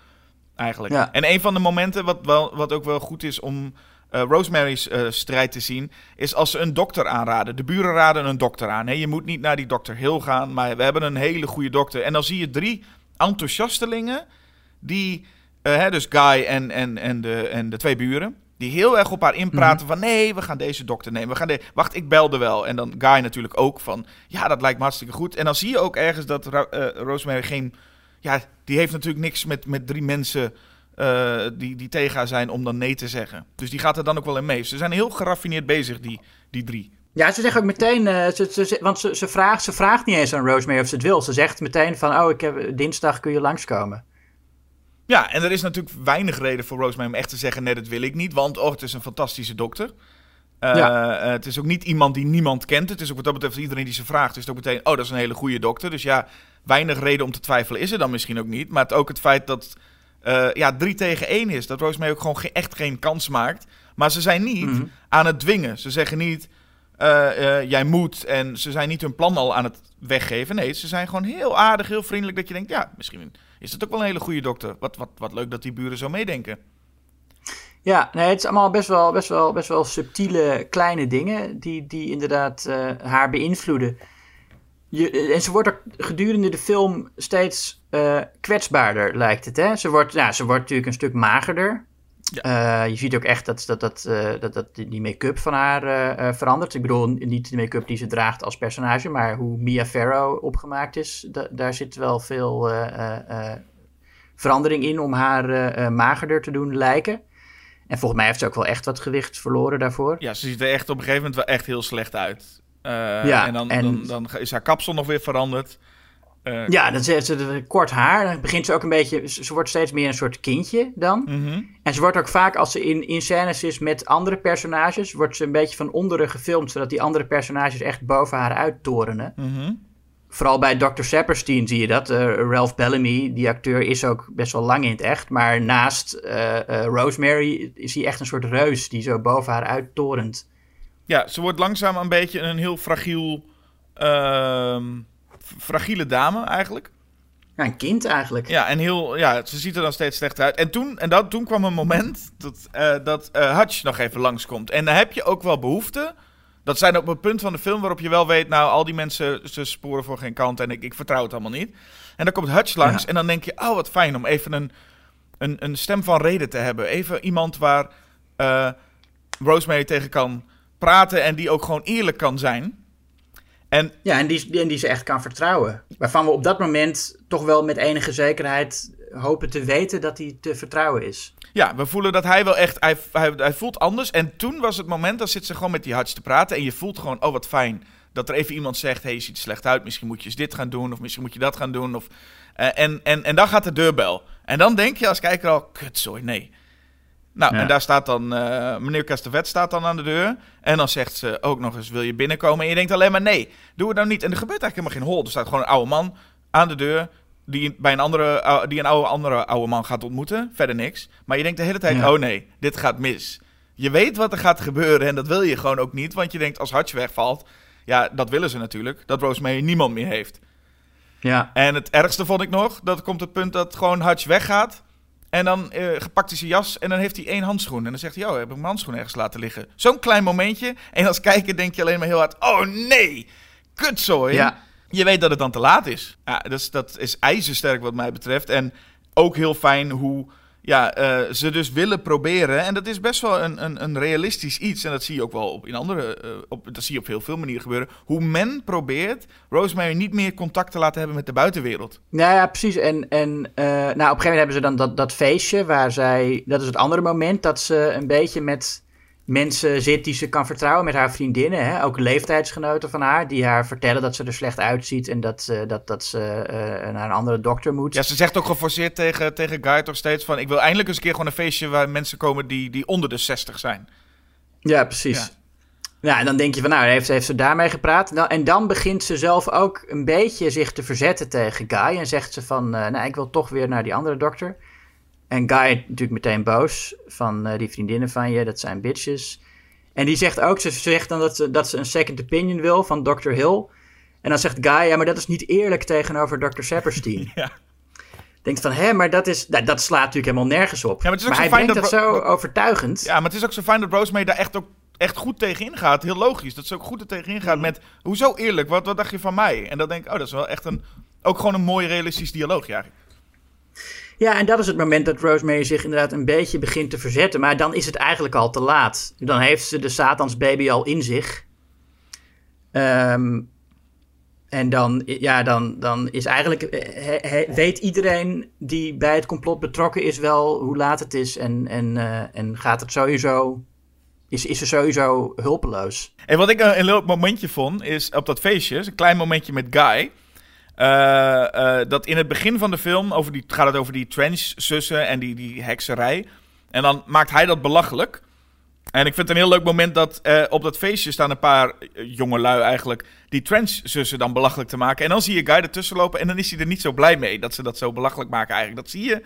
eigenlijk. Ja. En een van de momenten wat, wel, wat ook wel goed is om eh, Rosemary's strijd te zien... is als ze een dokter aanraden. De buren raden een dokter aan. Hè? Je moet niet naar die dokter Hill gaan, maar we hebben een hele goede dokter. En dan zie je drie enthousiastelingen die... hè, dus Guy en, en, en, de, en de twee buren... Die heel erg op haar inpraten van nee, we gaan deze dokter nemen. We gaan de... Wacht, ik belde wel. En dan Guy natuurlijk ook van ja, dat lijkt me hartstikke goed. En dan zie je ook ergens dat Ro- eh, Rosemary geen... Ja, die heeft natuurlijk niks met, met drie mensen eh, die, die tegen haar zijn om dan nee te zeggen. Dus die gaat er dan ook wel in mee. Ze zijn heel geraffineerd bezig, die, die drie. Ja, ze zegt ook meteen, eh, ze, ze, ze- want ze, ze, vraagt, ze vraagt niet eens aan Rosemary of ze het wil. Ze zegt meteen van, oh, ik heb, dinsdag kun je langskomen. Ja, en er is natuurlijk weinig reden voor Rosemary om echt te zeggen: nee, dat wil ik niet. Want oh, het is een fantastische dokter. Eh, Ja. het is ook niet iemand die niemand kent. Het is ook wat dat betreft iedereen die ze vraagt. Is het ook meteen: oh, dat is een hele goede dokter. Dus ja, weinig reden om te twijfelen is er dan misschien ook niet. Maar het, ook het feit dat eh ja, 3 tegen 1 is. Dat Rosemary ook gewoon ge- echt geen kans maakt. Maar ze zijn niet Mhm. aan het dwingen. Ze zeggen niet: eh, jij moet. En ze zijn niet hun plan al aan het weggeven. Nee, ze zijn gewoon heel aardig, heel vriendelijk. Dat je denkt: ja, misschien is het ook wel een hele goede dokter. Wat, wat, wat leuk dat die buren zo meedenken. Ja, nee, het is allemaal best wel, best wel, best wel subtiele kleine dingen die, die inderdaad eh, haar beïnvloeden. Je, en ze wordt ook gedurende de film steeds eh, kwetsbaarder, lijkt het. Hè? Ze, wordt, ja, ze wordt natuurlijk een stuk magerder. Eh, je ziet ook echt dat, dat, dat, eh, dat, dat die make-up van haar eh, verandert. Ik bedoel, niet de make-up die ze draagt als personage, maar hoe Mia Farrow opgemaakt is. da- daar zit wel veel verandering in om haar magerder te doen lijken. En volgens mij heeft ze ook wel echt wat gewicht verloren daarvoor. Ja, ze ziet er echt op een gegeven moment wel echt heel slecht uit. Ja, en dan, en- Dan, dan is haar kapsel nog weer veranderd. Eh, Ja, dan zet ze de- kort haar. Dan begint ze ook een beetje. Ze ze wordt steeds meer een soort kindje dan. mhm. En ze wordt ook vaak, als ze in, in scènes is met andere personages, wordt ze een beetje van onderen gefilmd, zodat die andere personages echt boven haar uittorenen. mhm. Vooral bij Dr. Sapperstein zie je dat. Eh, Ralph Bellamy, die acteur, is ook best wel lang in het echt. Maar naast eh, eh, Rosemary is hij echt een soort reus die zo boven haar uittorent. Ja, ze wordt langzaam een beetje een heel fragiel, ehm, fragiele dame eigenlijk. Ja, een kind eigenlijk. Ja, en heel, ja, ze ziet er dan steeds slechter uit. En toen, en dat, toen kwam een moment dat, eh dat eh, Hutch nog even langskomt. En dan heb je ook wel behoefte. Dat zijn op het punt van de film waarop je wel weet, nou, al die mensen, ze sporen voor geen kant en ik, ik vertrouw het allemaal niet. En dan komt Hutch langs Ja. en dan denk je, oh, wat fijn om even een, een, een stem van reden te hebben. Even iemand waar eh, Rosemary tegen kan praten en die ook gewoon eerlijk kan zijn. En Ja, en die, en die ze echt kan vertrouwen. Waarvan we op dat moment toch wel met enige zekerheid hopen te weten dat hij te vertrouwen is. Ja, we voelen dat hij wel echt. Hij, hij, hij voelt anders. En toen was het moment, dan zit ze gewoon met die Hutch te praten. En je voelt gewoon, oh wat fijn. Dat er even iemand zegt: hey, je ziet er slecht uit. Misschien moet je eens dit gaan doen. Of misschien moet je dat gaan doen. Of, eh, en, en, en dan gaat de deurbel. En dan denk je als kijker al: kutzooi, nee. Nou, Ja. en daar staat dan. eh, meneer Castevet staat dan aan de deur. En dan zegt ze ook nog eens: wil je binnenkomen? En je denkt alleen maar: nee, doe het nou niet. En er gebeurt eigenlijk helemaal geen hol. Er staat gewoon een oude man aan de deur die bij een andere, die een oude, andere oude man gaat ontmoeten. Verder niks. Maar je denkt de hele tijd, Ja. oh nee, dit gaat mis. Je weet wat er gaat gebeuren en dat wil je gewoon ook niet. Want je denkt, als Hutch wegvalt, ja, dat willen ze natuurlijk. Dat Rosemary niemand meer heeft. Ja. En het ergste vond ik nog, dat komt het punt dat gewoon Hutch weggaat. En dan eh gepakt hij zijn jas en dan heeft hij één handschoen. En dan zegt hij, oh, heb ik mijn handschoen ergens laten liggen. Zo'n klein momentje. En als kijker denk je alleen maar heel hard, oh nee, kutzooi. Ja. Je weet dat het dan te laat is. Ja, dus dat is ijzersterk wat mij betreft. En ook heel fijn hoe ja, eh, ze dus willen proberen. En dat is best wel een, een, een realistisch iets. En dat zie je ook wel op, in andere. eh, op, dat zie je op heel veel manieren gebeuren. Hoe men probeert Rosemary niet meer contact te laten hebben met de buitenwereld. Nou ja, precies. En, en eh, nou, op een gegeven moment hebben ze dan dat, dat feestje waar zij... Dat is het andere moment dat ze een beetje met mensen zit die ze kan vertrouwen. Met haar vriendinnen, hè? ook leeftijdsgenoten van haar. Die haar vertellen dat ze er slecht uitziet en dat, ze- dat, dat ze eh, naar een andere dokter moet. Ja, ze zegt ook geforceerd tegen, tegen Guy toch steeds van... ik wil eindelijk eens een keer gewoon een feestje waar mensen komen die, die onder de 60 zijn. Ja, precies. Ja. Ja. en dan denk je van, nou, heeft, heeft ze daarmee gepraat. Nou, en dan begint ze zelf ook een beetje zich te verzetten tegen Guy. En zegt ze van, eh, nou, ik wil toch weer naar die andere dokter. En Guy natuurlijk meteen boos van eh, die vriendinnen van je, dat zijn bitches. En die zegt ook, ze zegt dan dat ze, dat ze een second opinion wil van Dr. Hill. En dan zegt Guy, ja, maar dat is niet eerlijk tegenover Dr. Saperstein. <laughs> Ja. Denkt van, hè, maar dat, is, nou, dat slaat natuurlijk helemaal nergens op. Ja, maar het is ook hij zo fijn brengt dat dat zo overtuigend. Ja, maar het is ook zo fijn dat Rosemary daar echt ook echt goed tegen ingaat. Heel logisch. Dat ze ook goed er tegen ingaat met... Hoezo eerlijk? Wat, wat dacht je van mij? En dan denk ik, oh, dat is wel echt een... Ook gewoon een mooi realistisch dialoog, ja. eigenlijk. Ja, en dat is het moment dat Rosemary zich inderdaad een beetje begint te verzetten. Maar dan is het eigenlijk al te laat. Dan heeft ze de Satans baby al in zich. Ehm, en dan, ja, dan, dan is eigenlijk. eh, weet iedereen die bij het complot betrokken is wel hoe laat het is. En, en, eh, en gaat het sowieso. Is, is ze sowieso hulpeloos? En wat ik een, een leuk momentje vond, is op dat feestje, een klein momentje met Guy. Eh, eh, dat in het begin van de film over die, gaat het over die trench-zussen en die, die hekserij. En dan maakt hij dat belachelijk. En ik vind het een heel leuk moment dat eh, op dat feestje staan een paar jongelui eigenlijk die trench-zussen dan belachelijk te maken. En dan zie je Guy ertussen lopen en dan is hij er niet zo blij mee dat ze dat zo belachelijk maken eigenlijk. Dat zie je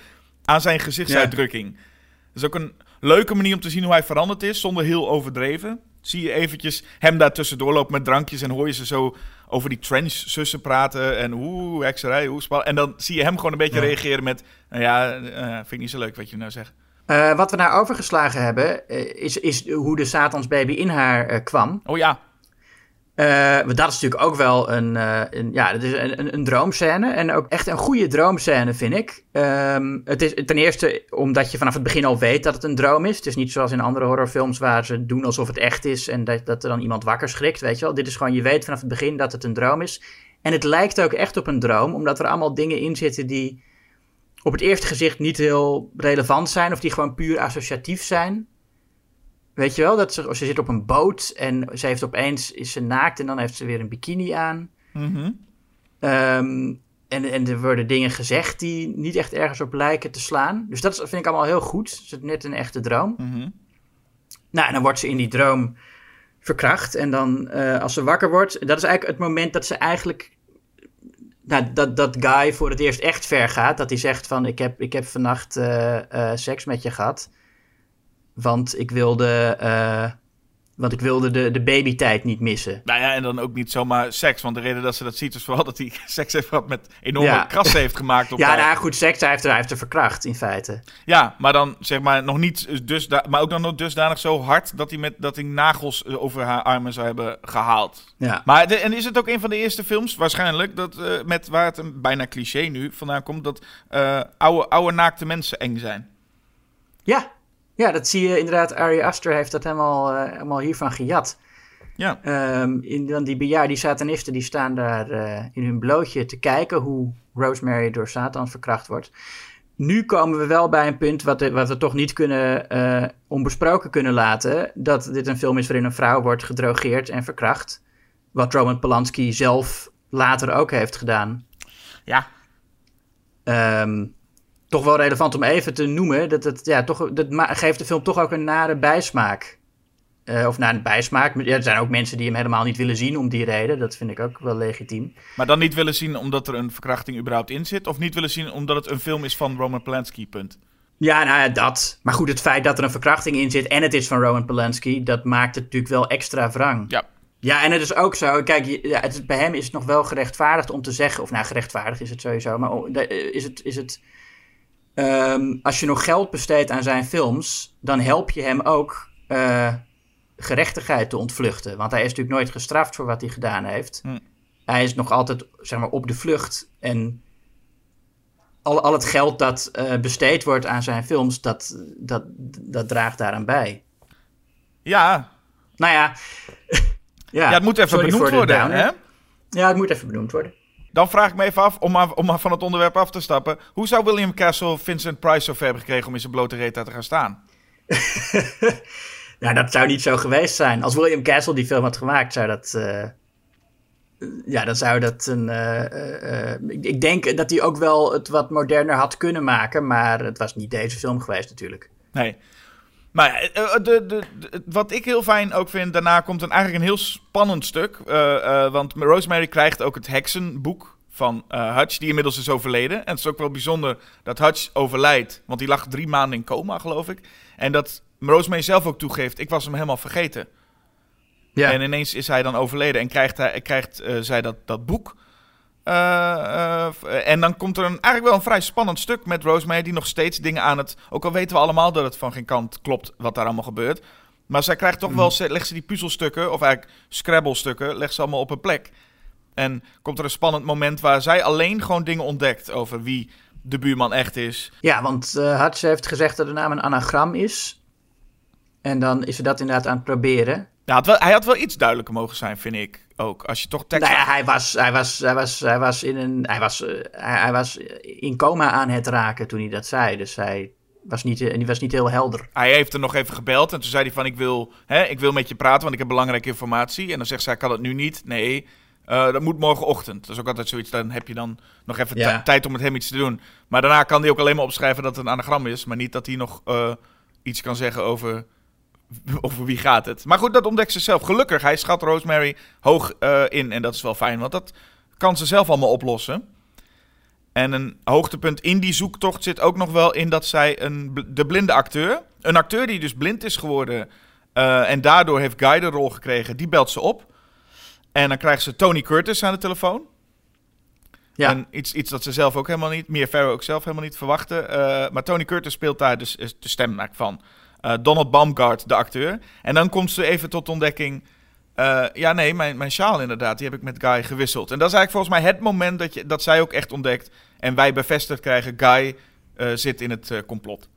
aan zijn gezichtsuitdrukking. Dat is ook een leuke manier om te zien hoe hij veranderd is, zonder heel overdreven. Zie je eventjes hem daar tussendoor lopen met drankjes en hoor je ze zo over die trench-zussen praten. En oeh, hekserij, hoe spannend. En dan zie je hem gewoon een beetje Ja. reageren met, nou ja, eh, vind ik niet zo leuk wat je nou zegt. Eh, wat we nou overgeslagen hebben, eh, is, is hoe de Satans baby in haar eh, kwam. Oh ja, Eh, want dat is natuurlijk ook wel een, eh, een, ja, dat is een, een, een droomscène. En ook echt een goede droomscène, vind ik. Ehm, het is ten eerste omdat je vanaf het begin al weet dat het een droom is. Het is niet zoals in andere horrorfilms waar ze doen alsof het echt is. En dat, dat er dan iemand wakker schrikt, weet je wel. Dit is gewoon, je weet vanaf het begin dat het een droom is. En het lijkt ook echt op een droom, omdat er allemaal dingen in zitten die op het eerste gezicht niet heel relevant zijn. Of die gewoon puur associatief zijn. Weet je wel, dat ze, ze zit op een boot en ze heeft opeens, is ze naakt en dan heeft ze weer een bikini aan. Mhm. Ehm, en, en er worden dingen gezegd die niet echt ergens op lijken te slaan. Dus dat vind ik allemaal heel goed. Het is net een echte droom. Mhm. Nou, en dan wordt ze in die droom verkracht. En dan, eh, als ze wakker wordt, dat is eigenlijk het moment dat ze eigenlijk. Nou, dat, dat Guy voor het eerst echt ver gaat. Dat hij zegt van, ik heb, ik heb vannacht eh, eh, seks met je gehad. Want ik wilde, eh, want ik wilde de, de babytijd niet missen. Nou ja, en dan ook niet zomaar seks. Want de reden dat ze dat ziet is vooral dat hij <laughs> seks heeft gehad met enorme Ja. krassen heeft gemaakt. Op Ja, haar. nou goed, seks, hij heeft, hij heeft haar verkracht in feite. Ja, maar dan zeg maar nog niet dusda maar ook dan nog dusdanig zo hard dat hij met dat hij nagels eh, over haar armen zou hebben gehaald. Ja. Maar de- en is het ook een van de eerste films waarschijnlijk dat eh, met waar het een bijna cliché nu vandaan komt dat eh, oude, oude naakte mensen eng zijn. Ja, ja dat zie je inderdaad. Ari Aster heeft dat helemaal, eh, helemaal hiervan gejat. Ja. Ehm, in, dan die bejaarde die satanisten die staan daar eh, in hun blootje te kijken hoe Rosemary door Satan verkracht wordt. Nu komen we wel bij een punt wat, we- wat we toch niet kunnen eh, onbesproken kunnen laten. Dat dit een film is waarin een vrouw wordt gedrogeerd en verkracht. Wat Roman Polanski zelf later ook heeft gedaan. Ja. Ehm, toch wel relevant om even te noemen. Dat, het, ja, toch, dat geeft de film toch ook een nare bijsmaak. Eh, of naar een bijsmaak. Ja, er zijn ook mensen die hem helemaal niet willen zien om die reden. Dat vind ik ook wel legitiem. Maar dan niet willen zien omdat er een verkrachting überhaupt in zit. Of niet willen zien omdat het een film is van Roman Polanski, punt. Ja, nou ja, dat. Maar goed, het feit dat er een verkrachting in zit en het is van Roman Polanski, dat maakt het natuurlijk wel extra wrang. Ja. Ja, en het is ook zo. Kijk, ja, het bij hem is het nog wel gerechtvaardigd om te zeggen. Of nou, gerechtvaardigd is het sowieso. Maar eh, is het. Is het ehm, als je nog geld besteedt aan zijn films, dan help je hem ook eh, gerechtigheid te ontvluchten. Want hij is natuurlijk nooit gestraft voor wat hij gedaan heeft. Hm. Hij is nog altijd zeg maar, op de vlucht. En al, al het geld dat eh, besteed wordt aan zijn films, dat, dat, dat draagt daaraan bij. Ja, Nou ja. ja, het moet even sorry benoemd worden, hè? Ja, het moet even benoemd worden. Dan vraag ik me even af, om maar, om maar van het onderwerp af te stappen. Hoe zou William Castle Vincent Price zo ver hebben gekregen om in zijn blote reet te gaan staan? <laughs> Nou, dat zou niet zo geweest zijn. Als William Castle die film had gemaakt, zou dat. eh, ja, dan zou dat een. eh, eh, ik, ik denk dat hij ook wel het wat moderner had kunnen maken, maar het was niet deze film geweest, natuurlijk. Nee. Maar eh, de, de, de- wat ik heel fijn ook vind, daarna komt een, eigenlijk een heel spannend stuk. eh, eh, want Rosemary krijgt ook het heksenboek van eh, Hutch, die inmiddels is overleden. En het is ook wel bijzonder dat Hutch overlijdt, want die lag drie maanden in coma, geloof ik. En dat Rosemary zelf ook toegeeft, ik was hem helemaal vergeten. Ja. En ineens is hij dan overleden en krijgt, hij, krijgt zij dat, dat boek. Eh, eh, en dan komt er een, eigenlijk wel een vrij spannend stuk met Rosemary... die nog steeds dingen aan het... Ook al weten we allemaal dat het van geen kant klopt wat daar allemaal gebeurt. Maar zij krijgt toch wel... ze- Legt ze die puzzelstukken, of eigenlijk Scrabble-stukken... legt ze allemaal op een plek. En komt er een spannend moment waar zij alleen gewoon dingen ontdekt... over wie de buurman echt is. Ja, want eh Hutch heeft gezegd dat de naam een anagram is. En dan is ze dat inderdaad aan het proberen. Ja, hij had wel iets duidelijker mogen zijn, vind ik ook. Als je toch tekst... Nou ja, hij was, hij was, hij was, hij was, in, een, hij was, eh, hij, hij was in coma aan het raken toen hij dat zei. Dus hij was niet, eh, die was niet heel helder. Hij heeft er nog even gebeld en toen zei hij van ik wil, hè, ik wil met je praten, want ik heb belangrijke informatie. En dan zegt zij, kan het nu niet? Nee, eh, dat moet morgenochtend. Dat is ook altijd zoiets, dan heb je dan nog even Ja. tijd om met hem iets te doen. Maar daarna kan hij ook alleen maar opschrijven dat het een anagram is, maar niet dat hij nog iets kan zeggen over, <laughs> over wie gaat het. Maar goed, dat ontdekt ze zelf. Gelukkig, hij schat Rosemary hoog eh, in en dat is wel fijn, want dat kan ze zelf allemaal oplossen. En een hoogtepunt in die zoektocht zit ook nog wel in dat zij een, de blinde acteur, een acteur die dus blind is geworden eh, en daardoor heeft Guy de rol gekregen, die belt ze op. En dan krijgt ze Tony Curtis aan de telefoon. Ja. En iets, iets dat ze zelf ook helemaal niet, Mia Farrow ook zelf helemaal niet verwachten. Eh, maar Tony Curtis speelt daar dus de stem van eh, Donald Baumgart, de acteur. En dan komt ze even tot ontdekking. eh, ja, nee, mijn, mijn sjaal inderdaad, die heb ik met Guy gewisseld. En dat is eigenlijk volgens mij het moment dat, je, dat zij ook echt ontdekt. En wij bevestigd krijgen, Guy eh, zit in het complot.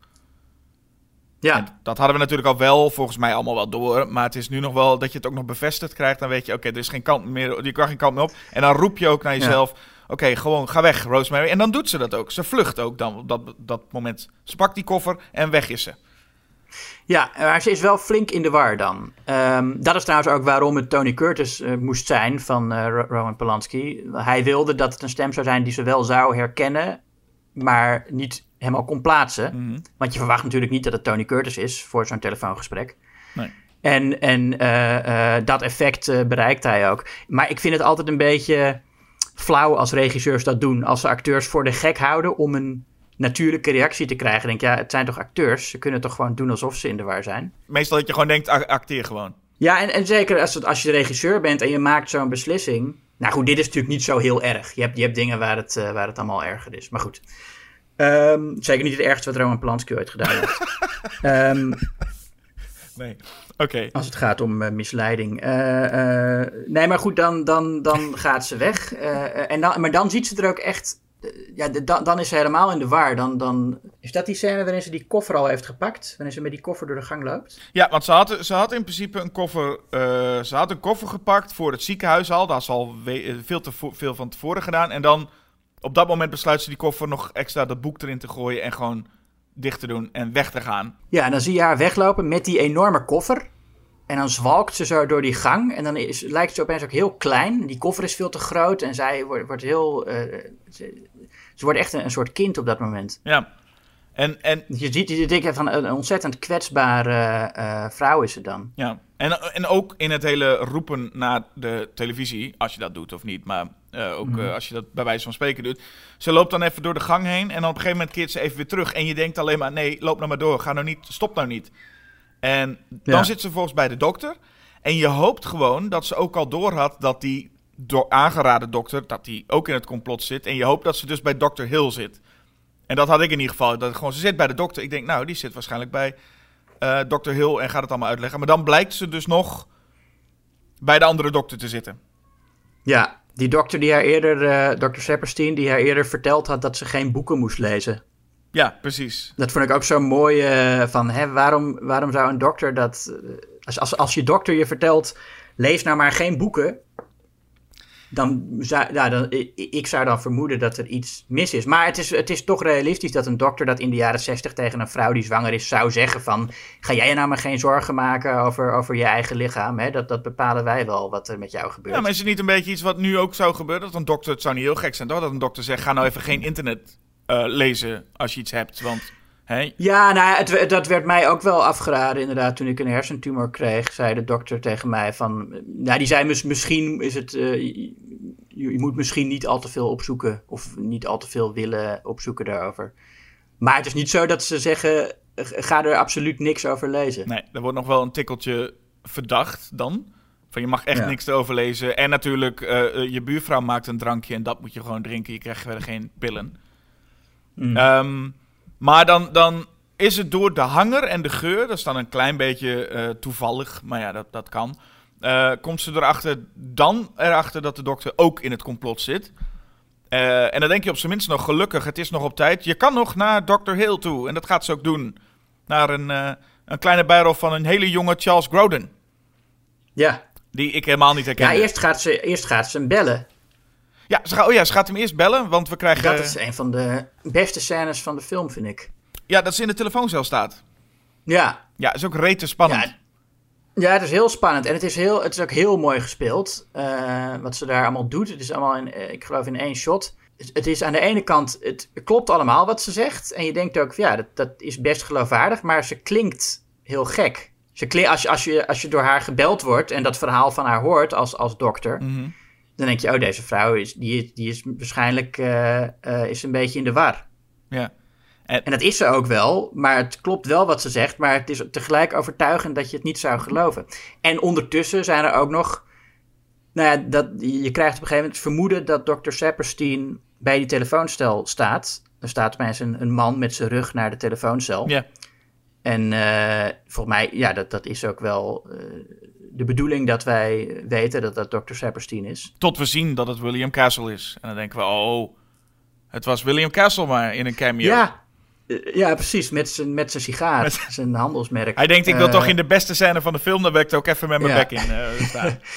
Ja, En dat hadden we natuurlijk al wel, volgens mij allemaal wel door. Maar het is nu nog wel dat je het ook nog bevestigd krijgt. Dan weet je, oké, er is geen kant meer, je kan geen kant meer op. En dan roep je ook naar jezelf, oké, gewoon ga weg, Rosemary. En dan doet ze dat ook. Ze vlucht ook dan op dat, dat moment. Ze pakt die koffer en weg is ze. Ja, maar ze is wel flink in de war dan. Ehm, dat is trouwens ook waarom het Tony Curtis eh, moest zijn van Ro- Roman Polanski. Hij wilde dat het een stem zou zijn die ze wel zou herkennen, maar niet helemaal kon plaatsen. Mhm. Want je verwacht natuurlijk niet dat het Tony Curtis is voor zo'n telefoongesprek. Nee. En, en eh, dat effect bereikt hij ook. Maar ik vind het altijd een beetje flauw als regisseurs dat doen. Als ze acteurs voor de gek houden om een natuurlijke reactie te krijgen. Denk ja, het zijn toch acteurs? Ze kunnen toch gewoon doen alsof ze in de war zijn? Meestal dat je gewoon denkt, ac- acteer gewoon. Ja, en, en zeker als, het, als je regisseur bent en je maakt zo'n beslissing. Nou goed, dit is natuurlijk niet zo heel erg. Je hebt, je hebt dingen waar het, eh, waar het allemaal erger is. Maar goed. Ehm, zeker niet het ergste wat Roman Polanski ooit gedaan heeft. <laughs> Ehm, Nee. Oké. Als het gaat om eh, misleiding. Eh, nee, maar goed, dan, dan, dan gaat ze weg. En dan, maar dan ziet ze er ook echt. Eh, ja, dan, dan is ze helemaal in de war. Dan, dan, is dat die scène waarin ze die koffer al heeft gepakt? Wanneer ze met die koffer door de gang loopt? Ja, want ze had, ze had in principe een koffer, eh, ze had een koffer gepakt voor het ziekenhuis al. Dat had ze al eh, veel te veel van tevoren gedaan. En dan op dat moment besluit ze die koffer nog extra dat boek erin te gooien en gewoon dicht te doen en weg te gaan. Ja, en dan zie je haar weglopen met die enorme koffer. En dan zwalkt ze zo door die gang. En dan is, lijkt ze opeens ook heel klein. Die koffer is veel te groot. En zij wordt, wordt heel. eh, ze, ze wordt echt een, een soort kind op dat moment. Ja. En, en, Je ziet, je denkt van een ontzettend kwetsbare eh, vrouw is ze dan. ja. En, en ook in het hele roepen naar de televisie, als je dat doet of niet, maar eh, ook eh, als je dat bij wijze van spreken doet. Ze loopt dan even door de gang heen en dan op een gegeven moment keert ze even weer terug. En je denkt alleen maar, nee, loop nou maar door, ga nou niet, stop nou niet. En dan Ja. zit ze volgens bij de dokter. En je hoopt gewoon dat ze ook al door had dat die door aangeraden dokter, dat die ook in het complot zit. En je hoopt dat ze dus bij dokter Hill zit. En dat had ik in ieder geval. Dat gewoon, ze zit bij de dokter. Ik denk, nou, die zit waarschijnlijk bij eh dokter Hill en gaat het allemaal uitleggen. Maar dan blijkt ze dus nog bij de andere dokter te zitten. Ja, Die dokter die haar eerder, eh Dr. Sepperstein, die haar eerder verteld had dat ze geen boeken moest lezen. Ja, precies. Dat vond ik ook zo mooi eh, van, hè, waarom, waarom zou een dokter dat... als, als, als je dokter je vertelt, lees nou maar geen boeken... Dan zou, ja, dan, ik zou dan vermoeden dat er iets mis is. Maar het is, het is toch realistisch dat een dokter dat in de jaren zestig tegen een vrouw die zwanger is zou zeggen van... Ga jij nou maar geen zorgen maken over, over je eigen lichaam. Hè? Dat, dat bepalen wij wel wat er met jou gebeurt. Ja, maar is het niet een beetje iets wat nu ook zou gebeuren? Dat een dokter, het zou niet heel gek zijn toch? Dat een dokter zegt, ga nou even geen internet eh, lezen als je iets hebt. Want, Ja, nou, het, dat werd mij ook wel afgeraden inderdaad. Toen ik een hersentumor kreeg, zei de dokter tegen mij van... Nou, die zei mis- misschien is het... eh, je, je moet misschien niet al te veel opzoeken. Of niet al te veel willen opzoeken daarover. Maar het is niet zo dat ze zeggen... eh, Ga er absoluut niks over lezen. nee, er wordt nog wel een tikkeltje verdacht dan. Van je mag echt Ja. niks erover lezen. En natuurlijk, eh, je buurvrouw maakt een drankje en dat moet je gewoon drinken. Je krijgt verder geen pillen. Mm. Ehm, maar dan, dan is het door de hanger en de geur, dat is dan een klein beetje eh, toevallig, maar ja, dat, dat kan. eh, komt ze erachter, dan erachter dat de dokter ook in het complot zit. Eh, en dan denk je op zijn minst nog, gelukkig, het is nog op tijd. Je kan nog naar Dr. Hill toe. En dat gaat ze ook doen. Naar een, een kleine bijrol van een hele jonge Charles Grodin. Ja, Die ik helemaal niet herken. ja eerst, gaat ze, eerst gaat ze hem bellen. Ja, ze, gaat- oh ja, ze gaat hem eerst bellen, want we krijgen... Dat is een van de beste scènes van de film, vind ik. Ja, dat ze in de telefooncel staat. Ja, Ja, is ook rete spannend. Ja, Ja, het is heel spannend. En het is, heel, het is ook heel mooi gespeeld. eh, wat ze daar allemaal doet. Het is allemaal, in, eh, ik geloof, in één shot. Het, is aan de ene kant, het klopt allemaal wat ze zegt. En je denkt ook, ja, dat, dat is best geloofwaardig. Maar ze klinkt heel gek. Ze klink, als, je, als, je, als je door haar gebeld wordt en dat verhaal van haar hoort als, als dokter. Mhm. Dan denk je, oh, deze vrouw is, die, die is waarschijnlijk eh, is een beetje in de war. Ja. En dat is ze ook wel, maar het klopt wel wat ze zegt, maar het is tegelijk overtuigend dat je het niet zou geloven. En ondertussen zijn er ook nog, nou ja, dat, je krijgt op een gegeven moment het vermoeden dat Dr. Sapperstein bij die telefooncel staat. Er staat opeens een, een man met zijn rug naar de telefooncel. Ja. En eh, volgens mij, ja, dat, dat is ook wel de bedoeling dat wij weten dat dat Dr. Sapperstein is. Tot we zien dat het William Castle is. En dan denken we, oh, het was William Castle maar in een cameo. Ja, eh, ja, precies, met zijn, met zijn sigaar, Met- zijn handelsmerk. Hij denkt, ik wil Eh, toch in de beste scène van de film, dan wil ik ook even met mijn Ja. bek in eh, staan. <laughs>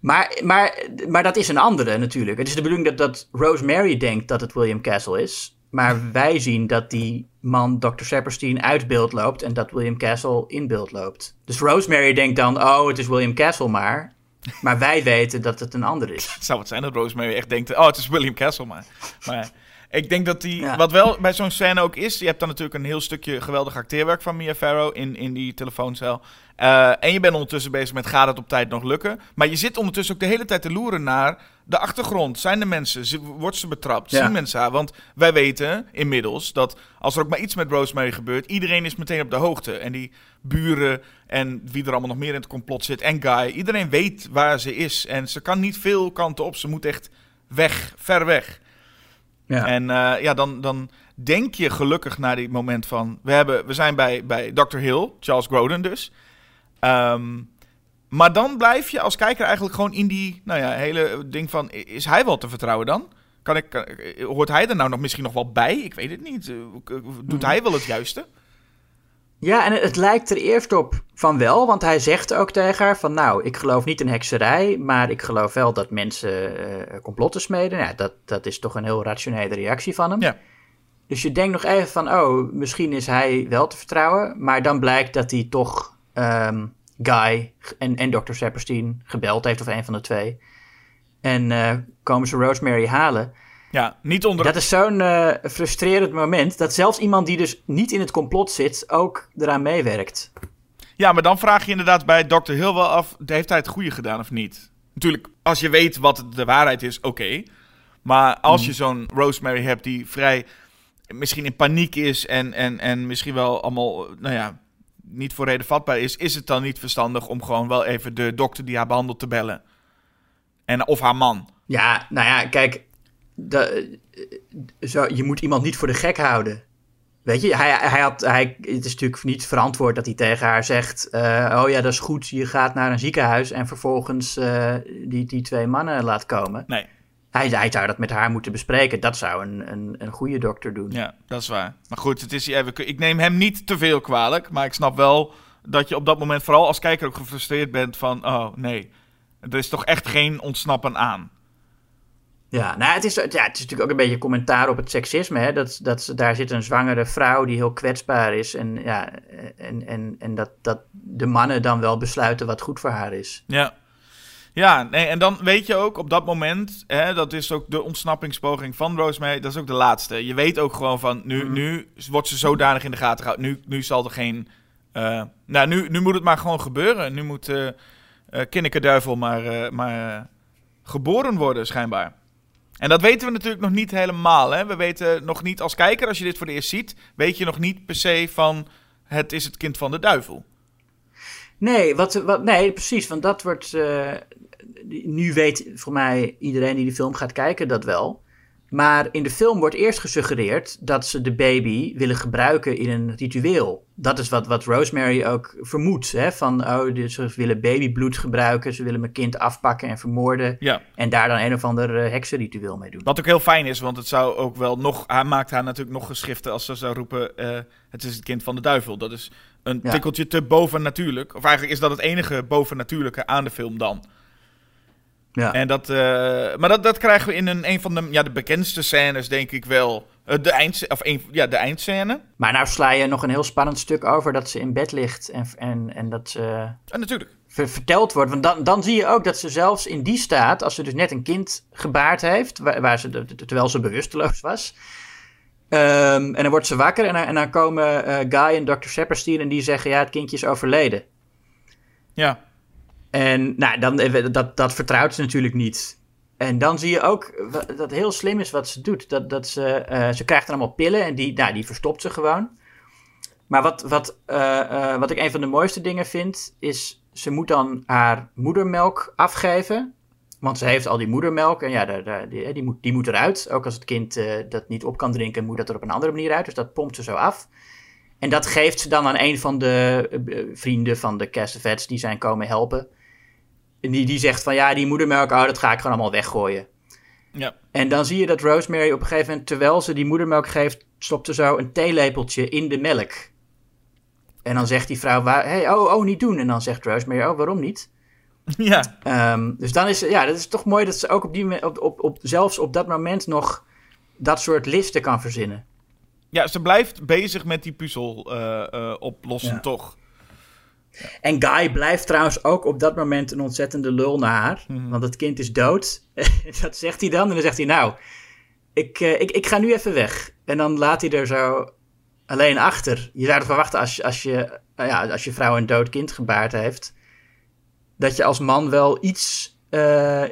Maar, maar, maar dat is een andere natuurlijk. Het is de bedoeling dat, dat Rosemary denkt dat het William Castle is. Maar wij zien dat die man Dr. Sapperstein uit beeld loopt en dat William Castle in beeld loopt. Dus Rosemary denkt dan, oh, het is William Castle maar. Maar wij weten dat het een ander is. <laughs> Zou het zijn dat Rosemary echt denkt, oh, het is William Castle maar. Maar ik denk dat die, Ja. wat wel bij zo'n scène ook is, je hebt dan natuurlijk een heel stukje geweldig acteerwerk van Mia Farrow in, in die telefooncel. Eh, en je bent ondertussen bezig met, gaat het op tijd nog lukken? Maar je zit ondertussen ook de hele tijd te loeren naar de achtergrond. Zijn de mensen, wordt ze betrapt? Ja. Zien mensen haar? Want wij weten inmiddels dat als er ook maar iets met Rosemary gebeurt, iedereen is meteen op de hoogte. En die buren en wie er allemaal nog meer in het complot zit en Guy, iedereen weet waar ze is. En ze kan niet veel kanten op, ze moet echt weg, ver weg. Ja. En eh, ja, dan, dan denk je gelukkig naar die moment van... We, hebben, we zijn bij, bij Dr. Hill, Charles Grodin dus. Ehm, maar dan blijf je als kijker eigenlijk gewoon in die nou ja, hele ding van... Is hij wel te vertrouwen dan? Kan ik, kan- hoort hij er nou nog misschien nog wel bij? Ik weet het niet. Eh, Doet hij wel het juiste? Ja, en het, lijkt er eerst op van wel, want hij zegt ook tegen haar van nou, ik geloof niet in hekserij, maar ik geloof wel dat mensen eh, complotten smeden. Ja, dat, dat is toch een heel rationele reactie van hem. Ja. Dus je denkt nog even van, oh, misschien is hij wel te vertrouwen, maar dan blijkt dat hij toch ehm, Guy en, en Dr. Sapperstein gebeld heeft, of een van de twee. En eh, komen ze Rosemary halen. Ja, niet onder... Dat is zo'n eh, frustrerend moment dat zelfs iemand die dus niet in het complot zit ook eraan meewerkt. Ja, maar dan vraag je inderdaad bij Dr. Hill wel af... Heeft hij het goede gedaan of niet? Natuurlijk, als je weet wat de waarheid is, oké. Maar als je zo'n Rosemary hebt die vrij... Misschien in paniek is en, en, en misschien wel allemaal... Nou ja, niet voor reden vatbaar is... Is het dan niet verstandig om gewoon wel even de dokter die haar behandelt te bellen? En, of haar man. Ja, nou ja, kijk, de, zo, je moet iemand niet voor de gek houden. Weet je, hij, hij had, hij, het is natuurlijk niet verantwoord dat hij tegen haar zegt: eh, Oh ja, dat is goed, je gaat naar een ziekenhuis en vervolgens eh, die, die twee mannen laat komen. Nee, Hij, hij zou dat met haar moeten bespreken. Dat zou een, een, een goede dokter doen. ja, dat is waar. Maar goed, het is, ik neem hem niet te veel kwalijk. Maar ik snap wel dat je op dat moment, vooral als kijker, ook gefrustreerd bent van... Oh, nee, er is toch echt geen ontsnappen aan. Ja, nou, het is, ja, het is natuurlijk ook een beetje commentaar op het seksisme. Hè? Dat, dat, daar zit een zwangere vrouw die heel kwetsbaar is. En, ja, en, en, en dat, dat de mannen dan wel besluiten wat goed voor haar is. Ja. Ja, nee, en dan weet je ook op dat moment, hè, dat is ook de ontsnappingspoging van Rosemary, dat is ook de laatste. Je weet ook gewoon van, nu, nu wordt ze zodanig in de gaten gehouden. Nu, nu zal er geen, eh, nou, nu, nu moet het maar gewoon gebeuren. Nu moet eh Kinneke Duivel maar, maar geboren worden, schijnbaar. En dat weten we natuurlijk nog niet helemaal. Hè? We weten nog niet, als kijker, als je dit voor het eerst ziet, weet je nog niet per se van, het is het kind van de duivel. Nee, wat, wat, nee precies. Want dat wordt. eh, nu weet voor mij iedereen die de film gaat kijken dat wel. Maar in de film wordt eerst gesuggereerd dat ze de baby willen gebruiken in een ritueel. Dat is wat, wat Rosemary ook vermoedt. Hè? Van, oh, dus ze willen babybloed gebruiken, ze willen mijn kind afpakken en vermoorden. Ja. En daar dan een of ander eh, heksenritueel mee doen. Wat ook heel fijn is, want het zou ook wel nog. Hij maakt haar natuurlijk nog geschriften als ze zou roepen: eh, Het is het kind van de duivel. Dat is een Ja. tikkeltje te bovennatuurlijk. Of eigenlijk is dat het enige bovennatuurlijke aan de film dan. Ja. En dat, eh, maar dat, dat krijgen we in een, een van de, ja, de bekendste scènes, denk ik wel. Eh, de, eind, of een, ja, de eindscène. Maar nou sla je nog een heel spannend stuk over dat ze in bed ligt en, en, en dat ze En natuurlijk. ver- verteld wordt. Want dan, dan zie je ook dat ze zelfs in die staat, als ze dus net een kind gebaard heeft, waar, waar ze, de- terwijl ze bewusteloos was. ehm, en dan wordt ze wakker en dan, en dan komen eh, Guy en Dr. Sepperstein en die zeggen, ja, het kindje is overleden. Ja. En nou, dan, eh, dat, dat vertrouwt ze natuurlijk niet. En dan zie je ook dat heel slim is wat ze doet. Dat, dat ze, eh, ze krijgt dan allemaal pillen en die, nou, die verstopt ze gewoon. Maar wat, wat, eh, wat ik een van de mooiste dingen vind, is ze moet dan haar moedermelk afgeven. Want ze heeft al die moedermelk en ja, die, die, moet, die moet eruit. Ook als het kind dat niet op kan drinken, moet dat er op een andere manier uit. Dus dat pompt ze zo af. En dat geeft ze dan aan een van de vrienden van de Castavets die zijn komen helpen. Die, die zegt van ja, die moedermelk, oh, dat ga ik gewoon allemaal weggooien. Ja. En dan zie je dat Rosemary op een gegeven moment, terwijl ze die moedermelk geeft, stopt ze zo een theelepeltje in de melk. En dan zegt die vrouw, waar, hey, oh, oh, niet doen. En dan zegt Rosemary, oh, waarom niet? <laughs> Ja. Ehm, dus dan is ja, dat is toch mooi dat ze ook op die, op, op, op, zelfs op dat moment nog dat soort listen kan verzinnen. ja, ze blijft bezig met die puzzel eh, eh, oplossen, Ja. toch? En Guy blijft trouwens ook op dat moment een ontzettende lul naar haar. Want het kind is dood. <laughs> dat zegt hij dan. En dan zegt hij, nou, ik, eh, ik, ik ga nu even weg. En dan laat hij er zo alleen achter. Je zou het verwachten als, als, je, eh, ja, als je vrouw een dood kind gebaard heeft. Dat je als man wel iets... eh,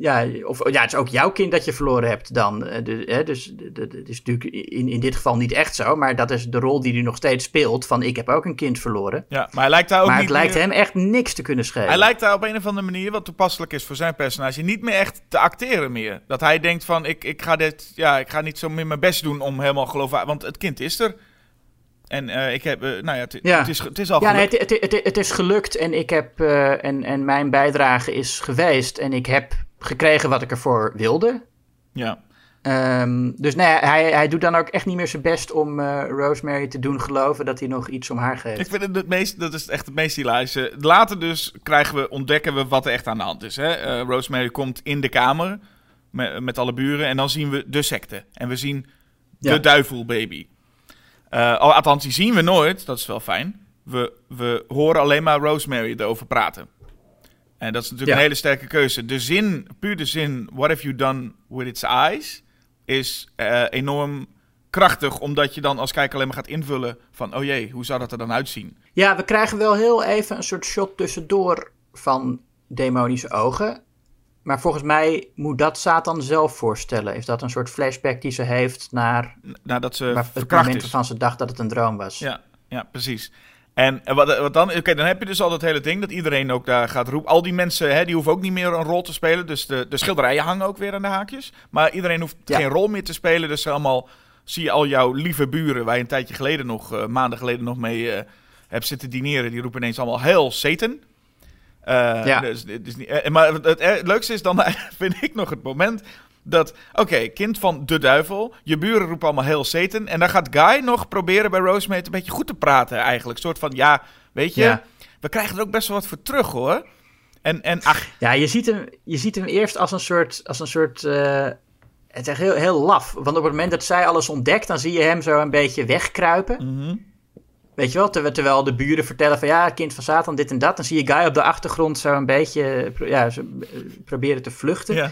ja, of ja, het is ook jouw kind dat je verloren hebt dan. Eh, de, hè, dus het is natuurlijk in, in dit geval niet echt zo. Maar dat is de rol die hij nog steeds speelt. Van ik heb ook een kind verloren. Ja, maar hij lijkt daar ook Maar niet het lijkt meer- hem echt niks te kunnen schelen. Hij lijkt daar op een of andere manier, wat toepasselijk is voor zijn personage, niet meer echt te acteren meer. Dat hij denkt van, ik, ik, ga, dit, ja, ik ga niet zo meer mijn best doen om helemaal geloofwaardig... Want het kind is er. En eh, ik heb, eh, nou ja, het, Ja. het, is, het is al ja, nee, gelukt. het, het, het, het is gelukt en, ik heb, eh, en, en mijn bijdrage is geweest. En ik heb gekregen wat ik ervoor wilde. Ja. Ehm, dus nee, hij, hij doet dan ook echt niet meer zijn best om Rosemary te doen geloven dat hij nog iets om haar geeft. Ik vind het het meest, dat is echt het meest hilarische. Later dus krijgen we, ontdekken we wat er echt aan de hand is. Hè? Rosemary komt in de kamer met, met alle buren en dan zien we de secte. En we zien de Ja. duivelbaby. Al- althans, die zien we nooit, dat is wel fijn. We, we horen alleen maar Rosemary erover praten. En dat is natuurlijk Ja. een hele sterke keuze. De zin, puur de zin, what have you done with its eyes, is eh, enorm krachtig, omdat je dan als kijker alleen maar gaat invullen van, oh jee, hoe zou dat er dan uitzien? Ja, we krijgen wel heel even een soort shot tussendoor van demonische ogen. Maar volgens mij moet dat Satan zelf voorstellen. Is dat een soort flashback die ze heeft naar Nadat ze het moment waarvan ze dacht dat het een droom was? Ja, ja, precies. En wat, wat dan? Oké, dan heb je dus al dat hele ding dat iedereen ook daar gaat roepen. Al die mensen, hè, die hoeven ook niet meer een rol te spelen. Dus de, de schilderijen hangen ook weer aan de haakjes. Maar iedereen hoeft Ja. geen rol meer te spelen. Dus allemaal zie je al jouw lieve buren, waar je een tijdje geleden nog, eh, maanden geleden nog mee eh, hebt zitten dineren, die roepen ineens allemaal heel Satan. Eh, Ja. dus, niet, eh, maar het, het, het leukste is dan, <laughs> vind ik nog het moment dat, oké, kind van de duivel, je buren roepen allemaal heel Satan. En dan gaat Guy nog proberen bij Rosemary een beetje goed te praten eigenlijk. Een soort van, ja, weet je, Ja. we krijgen er ook best wel wat voor terug hoor. En, en ach, Ja, je ziet hem, je ziet hem eerst als een soort. Als een soort eh, het is echt heel, heel laf. Want op het moment dat zij alles ontdekt, dan zie je hem zo een beetje wegkruipen. mhm. Weet je wel? Terwijl, de buren vertellen van ja, kind van Satan, dit en dat. Dan zie je Guy op de achtergrond zo een beetje ja, eh, proberen te vluchten. ja.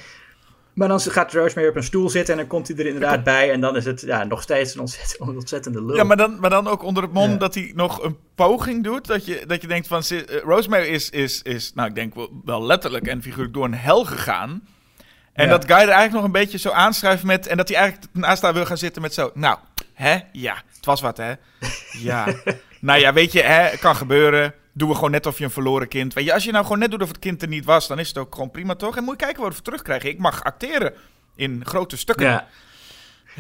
Maar dan gaat Rosemary op een stoel zitten en dan komt hij er inderdaad bij. En dan is het ja, nog steeds een ontzettend, <laughs> ontzettende lul. Ja, maar dan, maar dan ook onder het mom Ja. dat hij nog een poging doet. Dat je, dat je denkt van... eh, Rosemary is, is, is, nou ik denk wel, wel letterlijk en figuurlijk door een hel gegaan. En Ja. dat Guy er eigenlijk nog een beetje zo aanschrijft met... En dat hij eigenlijk naast haar wil gaan zitten met zo... Nou, hè? Ja, het was wat, hè? Ja. nou ja, weet je, hè? Kan gebeuren. Doen we gewoon net of je een verloren kind... Weet je, als je nou gewoon net doet of het kind er niet was... Dan is het ook gewoon prima, toch? En moet je kijken wat we voor terugkrijgen. Ik mag acteren in grote stukken. Ja.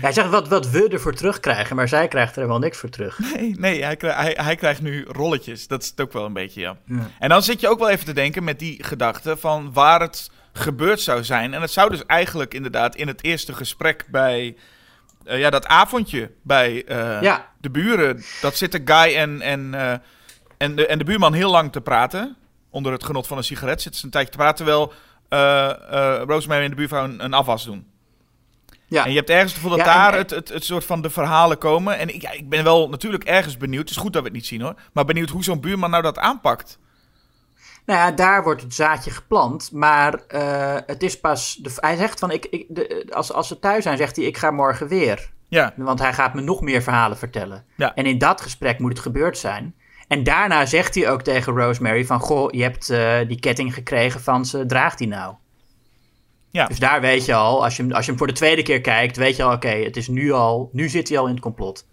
Hij zegt wat, wat we ervoor terugkrijgen, maar zij krijgt er wel niks voor terug. Nee, nee hij, krijgt, hij, hij krijgt nu rolletjes. Dat is het ook wel een beetje, ja. Ja. En dan zit je ook wel even te denken met die gedachte van waar het gebeurd zou zijn. En het zou dus eigenlijk inderdaad in het eerste gesprek bij eh, ja, dat avondje bij eh, Ja. de buren. Dat zitten Guy en, en, eh, en, de, en de buurman heel lang te praten. Onder het genot van een sigaret zitten ze een tijdje te praten. Terwijl Rosemary en de buurvrouw een, een afwas doen. Ja. En je hebt ergens het gevoel dat Ja, en- daar het, het, het soort van de verhalen komen. En ik, ja, ik ben wel natuurlijk ergens benieuwd. Het is goed dat we het niet zien hoor. Maar benieuwd hoe zo'n buurman nou dat aanpakt. Nou ja, daar wordt het zaadje geplant, maar eh, het is pas... De, hij zegt van, ik, ik, de, als, als ze thuis zijn, zegt hij, ik ga morgen weer. Ja, Want hij gaat me nog meer verhalen vertellen. Ja. En in dat gesprek moet het gebeurd zijn. En daarna zegt hij ook tegen Rosemary van... Goh, je hebt eh, die ketting gekregen van ze, draagt die nou? Ja. Dus daar weet je al, als je, hem, als je hem voor de tweede keer kijkt... weet je al, oké, het is nu al... Nu zit hij al in het complot.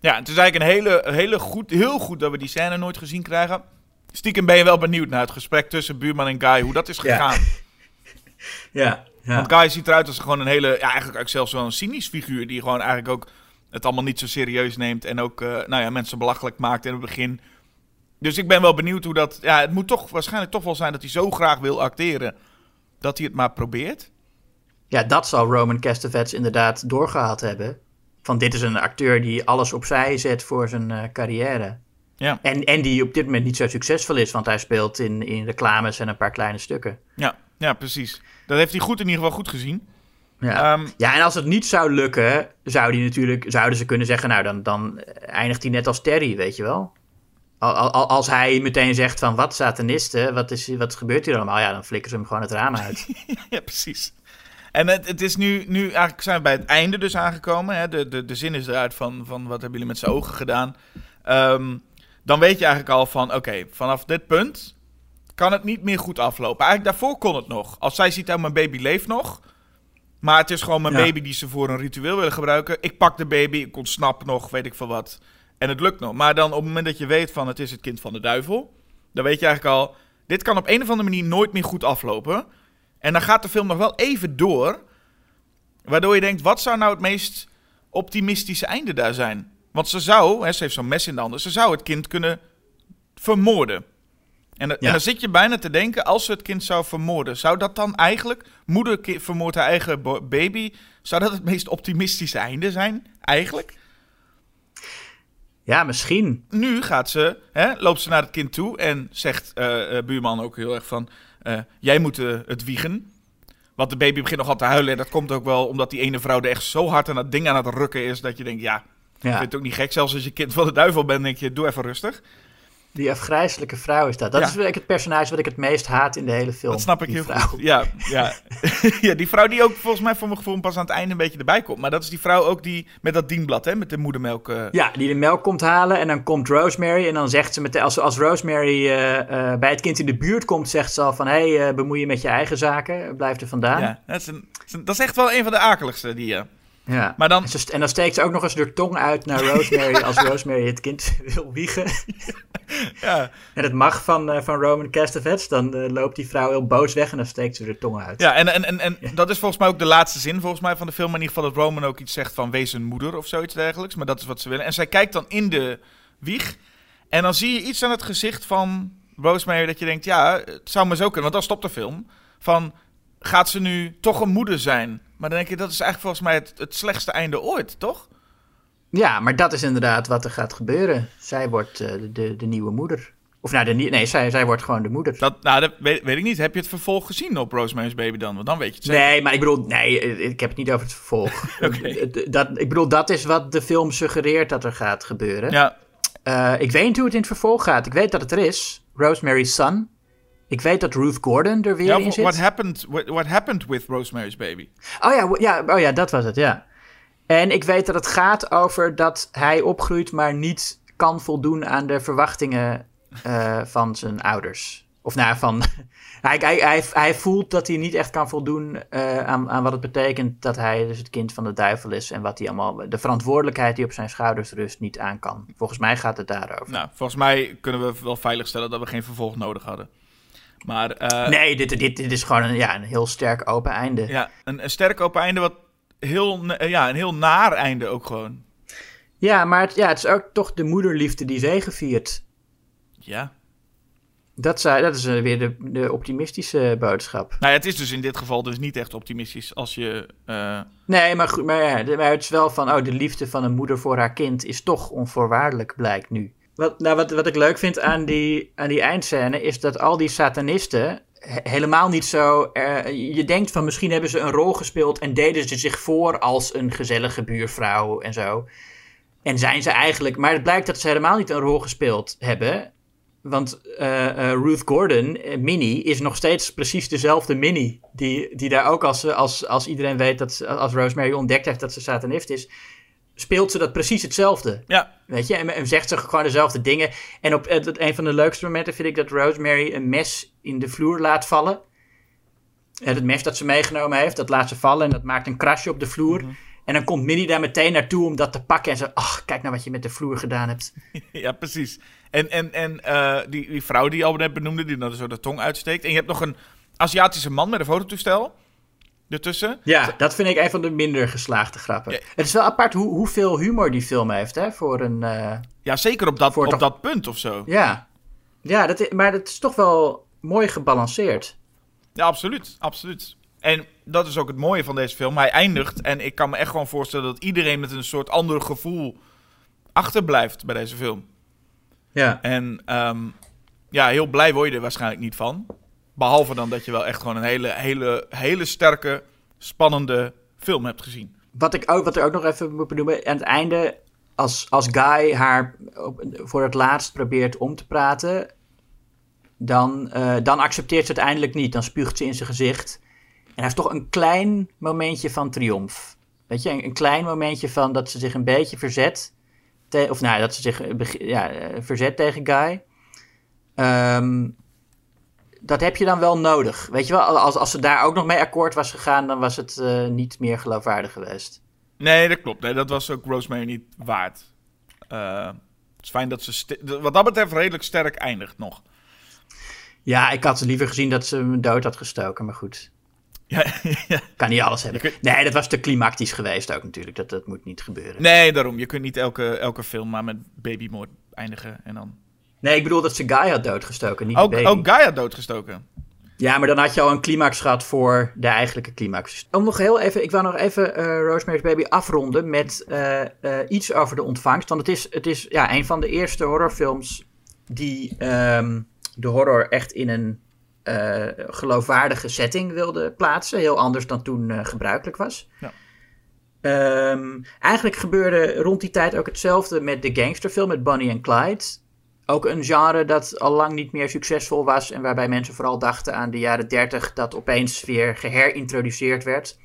ja het is eigenlijk een hele, hele goed, heel goed dat we die scène nooit gezien krijgen. Stiekem ben je wel benieuwd naar het gesprek tussen buurman en Guy. Hoe dat is gegaan. <laughs> Ja, ja. Want Guy ziet eruit als gewoon een hele... Ja, eigenlijk ook zelfs wel een cynisch figuur. Die gewoon eigenlijk ook het allemaal niet zo serieus neemt. En ook eh, nou ja, mensen belachelijk maakt in het begin. Dus ik ben wel benieuwd hoe dat... Ja, het moet toch waarschijnlijk toch wel zijn dat hij zo graag wil acteren. Dat hij het maar probeert. Ja, dat zal Roman Castavets inderdaad doorgehad hebben. Van dit is een acteur die alles opzij zet voor zijn eh, carrière. Ja. En, en die op dit moment niet zo succesvol is, want hij speelt in, in reclames en een paar kleine stukken. Ja, ja, precies. Dat heeft hij goed in ieder geval goed gezien. Ja, Ehm, ja en als het niet zou lukken, zou die natuurlijk, zouden ze kunnen zeggen, nou dan, dan eindigt hij net als Terry, weet je wel. Al- al- Als hij meteen zegt van wat satanisten, wat, is, wat gebeurt hier allemaal? Ja, dan flikken ze hem gewoon het raam uit. <laughs> ja, precies. En het, het is nu, nu eigenlijk zijn we bij het einde dus aangekomen. Hè? De, de, de zin is eruit van, van wat hebben jullie met zijn ogen gedaan. Ehm, dan weet je eigenlijk al van, oké, vanaf dit punt kan het niet meer goed aflopen. Eigenlijk daarvoor kon het nog. Als zij ziet, oh, mijn baby leeft nog. Maar het is gewoon mijn Ja. baby die ze voor een ritueel willen gebruiken. Ik pak de baby, ik ontsnap nog, weet ik veel wat. En het lukt nog. Maar dan op het moment dat je weet van het is het kind van de duivel. Dan weet je eigenlijk al, dit kan op een of andere manier nooit meer goed aflopen. En dan gaat de film nog wel even door. Waardoor je denkt, wat zou nou het meest optimistische einde daar zijn? Want ze zou, hè, ze heeft zo'n mes in de handen, ze zou het kind kunnen vermoorden. En, Ja. en dan zit je bijna te denken, als ze het kind zou vermoorden, zou dat dan eigenlijk, moeder vermoordt haar eigen baby, zou dat het meest optimistische einde zijn, eigenlijk? ja, misschien. Nu gaat ze, hè, loopt ze naar het kind toe en zegt eh, eh, buurman ook heel erg van, eh, jij moet het wiegen. Want de baby begint nogal te huilen. En dat komt ook wel omdat die ene vrouw er echt zo hard aan dat ding aan het rukken is. Dat je denkt, ja, ik Ja, vind het ook niet gek. Zelfs als je kind van de duivel bent, denk je, doe even rustig. die afgrijzelijke vrouw is dat. Dat Ja. is eigenlijk het personage wat ik het meest haat in de hele film. Dat snap ik heel vrouw. goed. Ja, ja. <laughs> ja, die vrouw die ook volgens mij voor mijn gevoel pas aan het einde een beetje erbij komt. Maar dat is die vrouw ook die met dat dienblad, hè, met de moedermelk. eh, Ja, die de melk komt halen en dan komt Rosemary en dan zegt ze meteen, als, als Rosemary eh, eh, bij het kind in de buurt komt, zegt ze al van, hé, hey, bemoei je met je eigen zaken, blijf er vandaan. ja, dat, is een, dat is echt wel een van de akeligste die, Ja. Maar dan- en, ze- en dan steekt ze ook nog eens de tong uit naar <laughs> Rosemary als Rosemary het kind <laughs> wil wiegen. <laughs> Ja, En het mag van, eh, van Roman Castavets. Dan eh, loopt die vrouw heel boos weg en dan steekt ze de tong uit. ja en, en, en, en dat is volgens mij ook de laatste zin volgens mij van de film. In ieder geval dat Roman ook iets zegt van wees een moeder of zoiets dergelijks. Maar dat is wat ze willen. En zij kijkt dan in de wieg. En dan zie je iets aan het gezicht van Rosemary dat je denkt, ja, het zou maar zo kunnen. Want dan stopt de film. Van, gaat ze nu toch een moeder zijn? Maar dan denk je, dat is eigenlijk volgens mij het, het slechtste einde ooit, toch? Ja, maar dat is inderdaad wat er gaat gebeuren. Zij wordt eh, de, de, nieuwe moeder. Of nou, de, nee, zij, zij wordt gewoon de moeder. Dat, nou, dat weet, weet ik niet. Heb je het vervolg gezien op Rosemary's Baby dan? Want dan weet je het zeker. Nee, maar ik bedoel, nee, eh, ik heb het niet over het vervolg. <laughs> Oké. Eh, dat, ik bedoel, dat is wat de film suggereert dat er gaat gebeuren. Ja, ik weet niet hoe het in het vervolg gaat. Ik weet dat het er is. Rosemary's Son. Ik weet dat Ruth Gordon er weer ja in zit. what, happened, what, what happened with Rosemary's Baby? Oh ja, ja, oh ja, dat was het, ja. En ik weet dat het gaat over dat hij opgroeit, maar niet kan voldoen aan de verwachtingen eh, van zijn ouders. Of nou, van. <laughs> hij, hij, hij, hij voelt dat hij niet echt kan voldoen eh, aan, aan wat het betekent dat hij dus het kind van de duivel is. En wat hij allemaal. de verantwoordelijkheid die op zijn schouders rust niet aan kan. Volgens mij gaat het daarover. Nou, volgens mij kunnen we wel veiligstellen dat we geen vervolg nodig hadden. Maar eh, nee, dit, dit, dit is gewoon een, ja, een heel sterk open einde. ja, een, een sterk open einde, wat heel, eh, ja, een heel naar einde ook gewoon. Ja, maar het, ja, het is ook toch de moederliefde die zegeviert. Ja. Dat, zou, dat is eh, weer de, de optimistische boodschap. Nou ja, het is dus in dit geval dus niet echt optimistisch als je... Nee, maar goed, maar, maar het is wel van, oh, de liefde van een moeder voor haar kind is toch onvoorwaardelijk, blijkt nu. Wat, nou, wat, wat ik leuk vind aan die, aan die eindscène is dat al die satanisten he- helemaal niet zo. eh, je denkt van misschien hebben ze een rol gespeeld en deden ze zich voor als een gezellige buurvrouw en zo. En zijn ze eigenlijk. Maar het blijkt dat ze helemaal niet een rol gespeeld hebben. Want eh, eh, Ruth Gordon, eh, Minnie, is nog steeds precies dezelfde Minnie. Die, die daar ook als, als, als iedereen weet dat als Rosemary ontdekt heeft dat ze satanist is, speelt ze dat precies hetzelfde. ja, Weet je, en, en zegt ze gewoon dezelfde dingen. En op het, het- een van de leukste momenten vind ik dat Rosemary een mes in de vloer laat vallen. En het mes dat ze meegenomen heeft, dat laat ze vallen en dat maakt een krasje op de vloer. En dan komt Minnie daar meteen naartoe om dat te pakken en ze, ach, kijk nou wat je met de vloer gedaan hebt. <laughs> ja, precies. En, en, en eh, die, die vrouw die je al net benoemde, die dan zo de tong uitsteekt. En je hebt nog een Aziatische man met een fototoestel ertussen. Ja, dat vind ik een van de minder geslaagde grappen. Ja. Het is wel apart hoe, hoeveel humor die film heeft, hè, voor een... eh, Ja, zeker op dat, op toch- dat punt of zo. ja, ja dat is, maar dat is toch wel mooi gebalanceerd. Ja, absoluut. absoluut. En dat is ook het mooie van deze film. Hij eindigt en ik kan me echt gewoon voorstellen dat iedereen met een soort ander gevoel achterblijft bij deze film. Ja. En ehm, ja, heel blij word je er waarschijnlijk niet van. Behalve dan dat je wel echt gewoon een hele, hele, hele sterke, spannende film hebt gezien. Wat ik ook, wat er ook nog even moet benoemen, aan het einde, als, als Guy haar voor het laatst probeert om te praten, dan, eh, dan accepteert ze het eindelijk niet. Dan spuugt ze in zijn gezicht. En hij heeft toch een klein momentje van triomf. Weet je, een, klein momentje van dat ze zich een beetje verzet. of nou, dat ze zich ja, eh, verzet tegen Guy. Ehm, dat heb je dan wel nodig. Weet je wel, als, als ze daar ook nog mee akkoord was gegaan, dan was het eh, niet meer geloofwaardig geweest. Nee, dat klopt. Nee, dat was ook Rosemary niet waard. Eh, het is fijn dat ze wat dat betreft redelijk sterk eindigt nog. Ja, ik had liever gezien dat ze hem dood had gestoken, maar goed. Ja, <laughs> ja. Kan niet alles hebben. Kunt- Nee, dat was te klimactisch geweest ook natuurlijk. Dat, dat moet niet gebeuren. Nee, daarom. Je kunt niet elke, elke film maar met babymoord eindigen. En dan... Nee, ik bedoel dat ze had doodgestoken, niet Ook, ook had doodgestoken. Ja, maar dan had je al een climax gehad voor de eigenlijke climax. Om nog heel even, ik wil nog even eh, Rosemary's Baby afronden met eh, eh, iets over de ontvangst. Want het is, het is ja, een van de eerste horrorfilms die ehm, de horror echt in een geloofwaardige setting wilde plaatsen. Heel anders dan toen gebruikelijk was. Ja. Ehm, eigenlijk gebeurde rond die tijd ook hetzelfde met de gangsterfilm met Bonnie en Clyde. Ook een genre dat al lang niet meer succesvol was en waarbij mensen vooral dachten aan de jaren 30 dat opeens weer geherintroduceerd werd.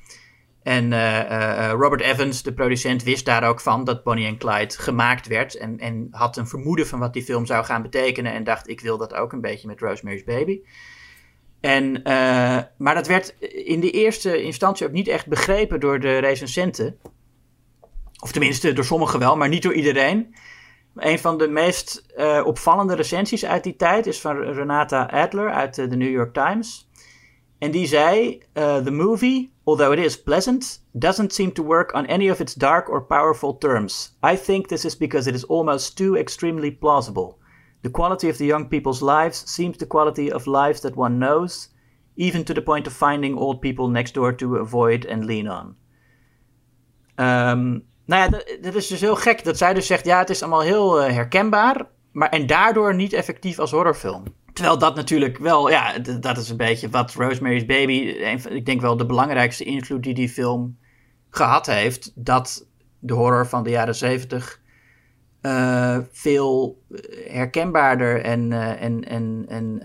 En eh, eh, Robert Evans, de producent, wist daar ook van dat Bonnie en Clyde gemaakt werd. En, en had een vermoeden van wat die film zou gaan betekenen. En dacht, ik wil dat ook een beetje met Rosemary's Baby. En, eh, maar dat werd in de eerste instantie ook niet echt begrepen door de recensenten. Of tenminste, door sommigen wel, maar niet door iedereen. Een van de meest uh, opvallende recensies uit die tijd is van Renata Adler uit de New York Times. En die zei: uh, The movie, although it is pleasant, doesn't seem to work on any of its dark or powerful terms. I think this is because it is almost too extremely plausible. The quality of the young people's lives seems the quality of lives that one knows, even to the point of finding old people next door to avoid and lean on. Um, nou ja, dat, is dus heel gek dat zij dus zegt: ja, het is allemaal heel uh, herkenbaar, maar en daardoor niet effectief als horrorfilm. Terwijl dat natuurlijk wel, ja, dat is een beetje wat Rosemary's Baby, ik denk wel de belangrijkste invloed die die film gehad heeft. Dat de horror van de jaren zeventig uh, veel herkenbaarder en, en, en, en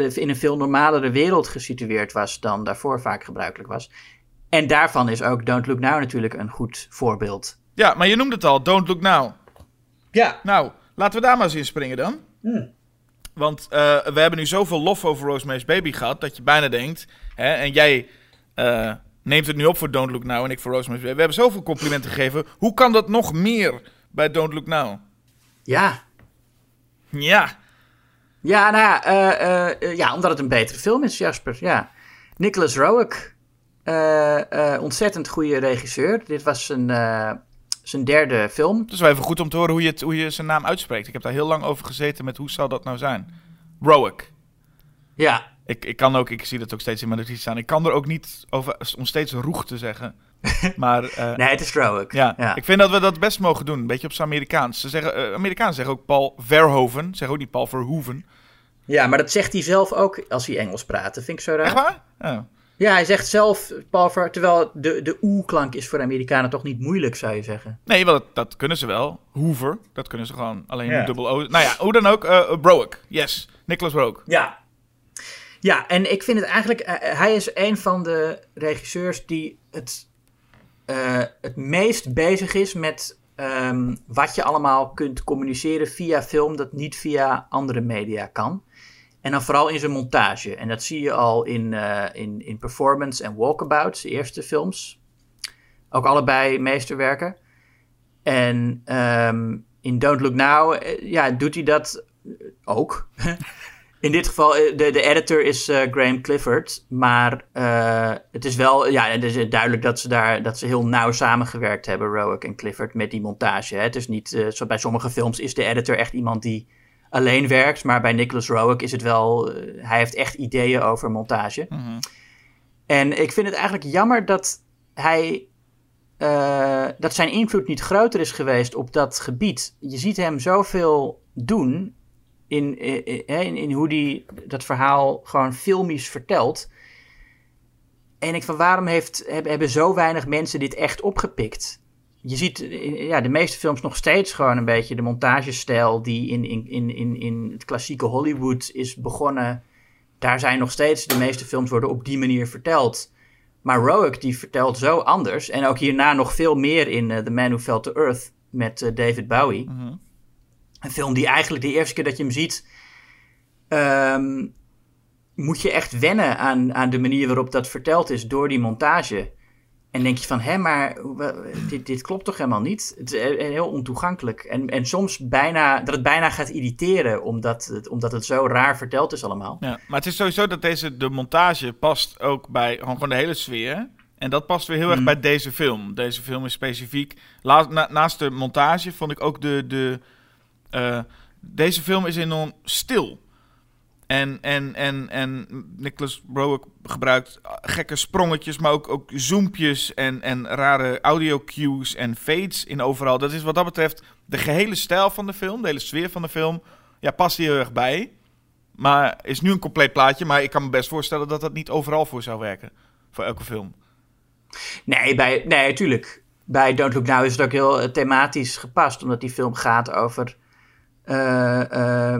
uh, in een veel normalere wereld gesitueerd was dan daarvoor vaak gebruikelijk was. En daarvan is ook Don't Look Now natuurlijk een goed voorbeeld. Ja, maar je noemde het al, Don't Look Now. Ja. Nou, laten we daar maar eens in springen dan. Hmm. Want uh, we hebben nu zoveel lof over Rosemary's Baby gehad, dat je bijna denkt... Hè, en jij uh, neemt het nu op voor Don't Look Now en ik voor Rosemary's Baby. We hebben zoveel complimenten gegeven. Hoe kan dat nog meer bij Don't Look Now? Ja. Ja. Ja, nou ja, uh, ja omdat het een betere film is, Jasper. Ja. Nicholas Roeg, uh, ontzettend goede regisseur. Dit was zijn, uh, zijn derde film. Het is wel even goed om te horen hoe je, het, hoe je zijn naam uitspreekt. Ik heb daar heel lang over gezeten met hoe zal dat nou zijn. Rowick. Ja. Ik, ik kan ook, ik zie dat ook steeds in mijn notities staan. Ik kan er ook niet over, om steeds roeg te zeggen. <laughs> Maar, nee, het is Rowick. Ja, ja, ik vind dat we dat best mogen doen. Een beetje op zijn Amerikaans. Ze zeggen, Amerikanen zeggen ook Paul Verhoeven. Zeggen ook niet Paul Verhoeven. Ja, maar dat zegt hij zelf ook als hij Engels praat. Dat vind ik zo raar. Echt waar? Oh. Ja, hij zegt zelf, Paul terwijl de, de oe-klank is voor Amerikanen toch niet moeilijk, zou je zeggen. Nee, wel, dat, dat kunnen ze wel. Hoover, dat kunnen ze gewoon. Alleen ja. dubbel O. Nou ja, hoe dan ook, uh, Broek. Yes, Nicholas Broek. Ja. Ja, en ik vind het eigenlijk, uh, hij is een van de regisseurs die het, uh, het meest bezig is met um, wat je allemaal kunt communiceren via film dat niet via andere media kan. En dan vooral in zijn montage. En dat zie je al in, uh, in, in Performance en Walkabouts, de eerste films. Ook allebei meesterwerken. En um, in Don't Look Now uh, ja, doet hij dat ook. <laughs> in dit geval, de, de editor is Graham Clifford. Maar het is wel ja, het is duidelijk dat ze, daar, dat ze heel nauw samengewerkt hebben, Rowick en Clifford, met die montage. Hè. Het is niet, zo bij sommige films is de editor echt iemand die alleen werkt. Maar bij Nicholas Rowick is het wel... Uh, hij heeft echt ideeën over montage. Mm -hmm. En ik vind het eigenlijk jammer dat hij... Uh, dat zijn invloed niet groter is geweest op dat gebied. Je ziet hem zoveel doen... In, in, in, in hoe hij dat verhaal gewoon filmisch vertelt. En ik van waarom heeft, hebben zo weinig mensen dit echt opgepikt? Je ziet ja, de meeste films nog steeds gewoon een beetje de montagestijl die in, in, in, in, in het klassieke Hollywood is begonnen. Daar zijn nog steeds de meeste films worden op die manier verteld. Maar Rowick die vertelt zo anders. En ook hierna nog veel meer in uh, The Man Who Fell to Earth met uh, David Bowie. Mm -hmm. Een film die eigenlijk de eerste keer dat je hem ziet... Um, moet je echt wennen aan, aan de manier waarop dat verteld is door die montage. En denk je van, hé, maar dit, dit klopt toch helemaal niet? Het is heel ontoegankelijk. En, en soms bijna, dat het bijna gaat irriteren, omdat het, omdat het zo raar verteld is allemaal. Ja, maar het is sowieso dat deze, de montage past ook bij gewoon de hele sfeer. En dat past weer heel erg Mm. bij deze film. Deze film is specifiek. Na, naast de montage vond ik ook de. de uh, deze film is enorm stil. En, en, en, en Nicholas Rowick gebruikt gekke sprongetjes, maar ook, ook zoompjes en, en rare audio cues en fades in overal. Dat is wat dat betreft de gehele stijl van de film, de hele sfeer van de film, ja, past hier heel erg bij. Maar is nu een compleet plaatje, maar ik kan me best voorstellen dat dat niet overal voor zou werken. Voor elke film. Nee, bij, nee, tuurlijk. Bij Don't Look Now is het ook heel uh, thematisch gepast, omdat die film gaat over... Uh,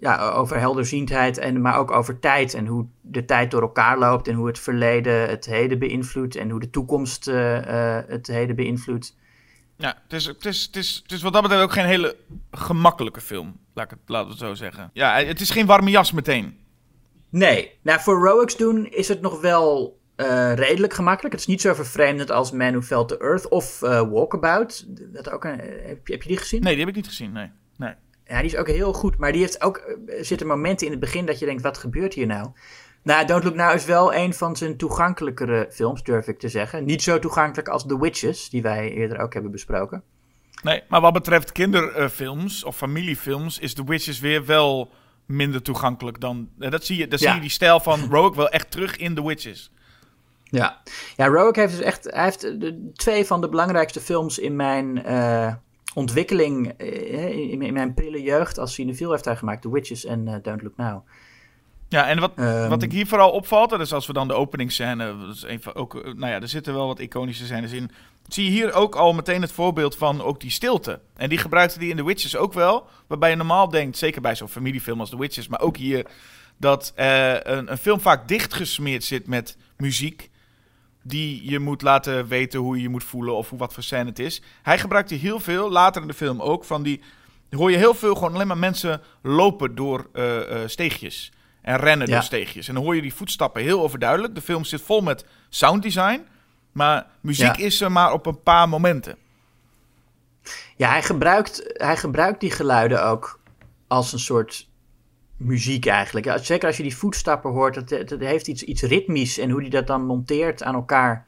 ja, over helderziendheid, en, maar ook over tijd en hoe de tijd door elkaar loopt en hoe het verleden het heden beïnvloedt en hoe de toekomst uh, uh, het heden beïnvloedt. Ja, het is, het, is, het, is, het is wat dat betreft ook geen hele gemakkelijke film, laat ik het, laten we het zo zeggen. Ja, het is geen warme jas meteen. Nee, nou voor Rowick's doen is het nog wel eh, redelijk gemakkelijk. Het is niet zo vervreemdend als Man Who Fell to Earth of eh, Walkabout. Dat ook een, heb, je, heb je die gezien? Nee, die heb ik niet gezien, nee. nee. Ja, die is ook heel goed. Maar die heeft ook, eh, er zitten momenten in het begin dat je denkt, wat gebeurt hier nou? Nou, Don't Look Now is wel een van zijn toegankelijkere films, durf ik te zeggen. Niet zo toegankelijk als The Witches, die wij eerder ook hebben besproken. Nee, maar wat betreft kinderfilms of familiefilms is The Witches weer wel minder toegankelijk dan... eh, Dat zie je, Ja. zie je die stijl van Rogue wel echt terug in The Witches. Ja, ja Rogue heeft dus echt hij heeft twee van de belangrijkste films in mijn eh, ontwikkeling, eh, in, in mijn prille jeugd als cinefiel heeft hij gemaakt. The Witches en eh, Don't Look Now. Ja, en wat, Ehm. wat ik hier vooral opvalt, dat is als we dan de openingsscène, een van ook, eh, nou ja, er zitten wel wat iconische scènes in. Zie je hier ook al meteen het voorbeeld van ook die stilte. En die gebruikte die in The Witches ook wel. Waarbij je normaal denkt, zeker bij zo'n familiefilm als The Witches, maar ook hier, dat eh, een, een film vaak dichtgesmeerd zit met muziek. Die je moet laten weten hoe je je moet voelen of hoe wat voor scène het is. Hij gebruikte heel veel, later in de film ook, van die. Hoor je heel veel gewoon alleen maar mensen lopen door eh, eh, steegjes. En rennen Ja. door steegjes. En dan hoor je die voetstappen heel overduidelijk. De film zit vol met sounddesign. Maar muziek Ja. is er maar op een paar momenten. Ja, hij gebruikt, hij gebruikt die geluiden ook als een soort muziek eigenlijk. Zeker als je die voetstappen hoort, het, heeft iets, iets ritmisch en hoe hij dat dan monteert aan elkaar.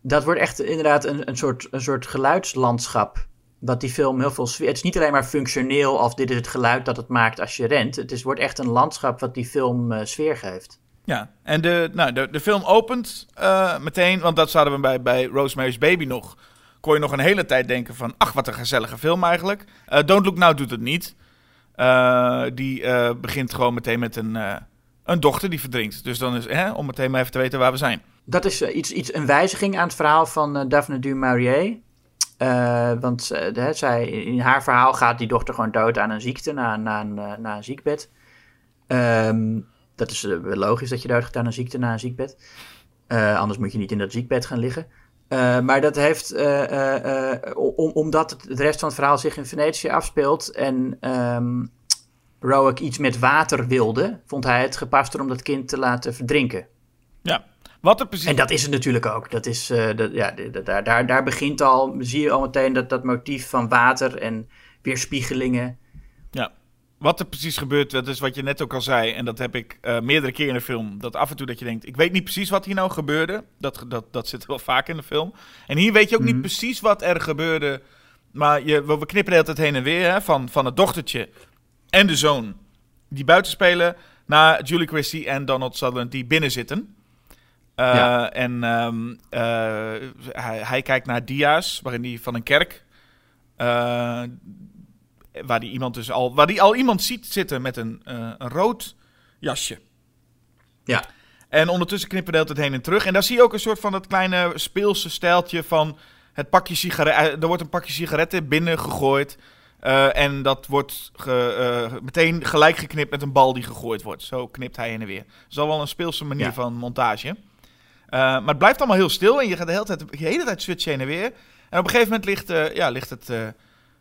Dat wordt echt inderdaad een, een, soort, een soort geluidslandschap. Dat die film heel veel sfeer. Het is niet alleen maar functioneel of dit is het geluid dat het maakt als je rent. Het is, wordt echt een landschap wat die film eh, sfeer geeft. Ja, en de, nou, de, de film opent eh, meteen, want dat zouden we bij, bij Rosemary's Baby nog. Kon je nog een hele tijd denken van, ach, wat een gezellige film eigenlijk. Eh, Don't Look Now doet het niet. Eh, die eh, begint gewoon meteen met een, eh, een dochter die verdrinkt. Dus dan is, hè, om meteen maar even te weten waar we zijn. Dat is iets, iets, een wijziging aan het verhaal van Daphne du Maurier. Want zij, in haar verhaal gaat die dochter gewoon dood aan een ziekte, na, na, een, na een ziekbed. Ehm, dat is logisch dat je dood gaat aan een ziekte na een ziekbed. Anders moet je niet in dat ziekbed gaan liggen. Eh, maar dat heeft, eh, eh, om, omdat het, de rest van het verhaal zich in Venetië afspeelt en ehm Rowan iets met water wilde, vond hij het gepaster om dat kind te laten verdrinken. Ja, wat er precies... En dat is het natuurlijk ook. Dat is, dat, ja, daar, daar, daar begint al, zie je al meteen dat, dat motief van water en weerspiegelingen. Ja. Wat er precies gebeurt, dat is wat je net ook al zei. En dat heb ik eh, meerdere keren in de film. Dat af en toe dat je denkt, ik weet niet precies wat hier nou gebeurde. Dat, dat, dat zit wel vaak in de film. En hier weet je ook niet precies wat er gebeurde. Maar je, we knippen de hele tijd heen en weer. Hè, van, van het dochtertje en de zoon. Die buiten spelen. Naar Julie Christie en Donald Sutherland die binnen zitten. Eh, Ja. En ehm, eh, hij, hij kijkt naar dia's waarin hij van een kerk... eh, waar die iemand dus al, waar die al iemand ziet zitten met een, eh, een rood jasje. Ja. En ondertussen knippen de hele tijd heen en terug. En daar zie je ook een soort van dat kleine speelse stijltje van het pakje sigaretten. Er wordt een pakje sigaretten binnen gegooid. eh, en dat wordt ge- eh, meteen gelijk geknipt met een bal die gegooid wordt. Zo knipt hij heen en weer. Dat is al wel een speelse manier Ja. van montage. Eh, maar het blijft allemaal heel stil. En je gaat de hele tijd, de hele tijd switchen heen en weer. En op een gegeven moment ligt, eh, ja, ligt het eh,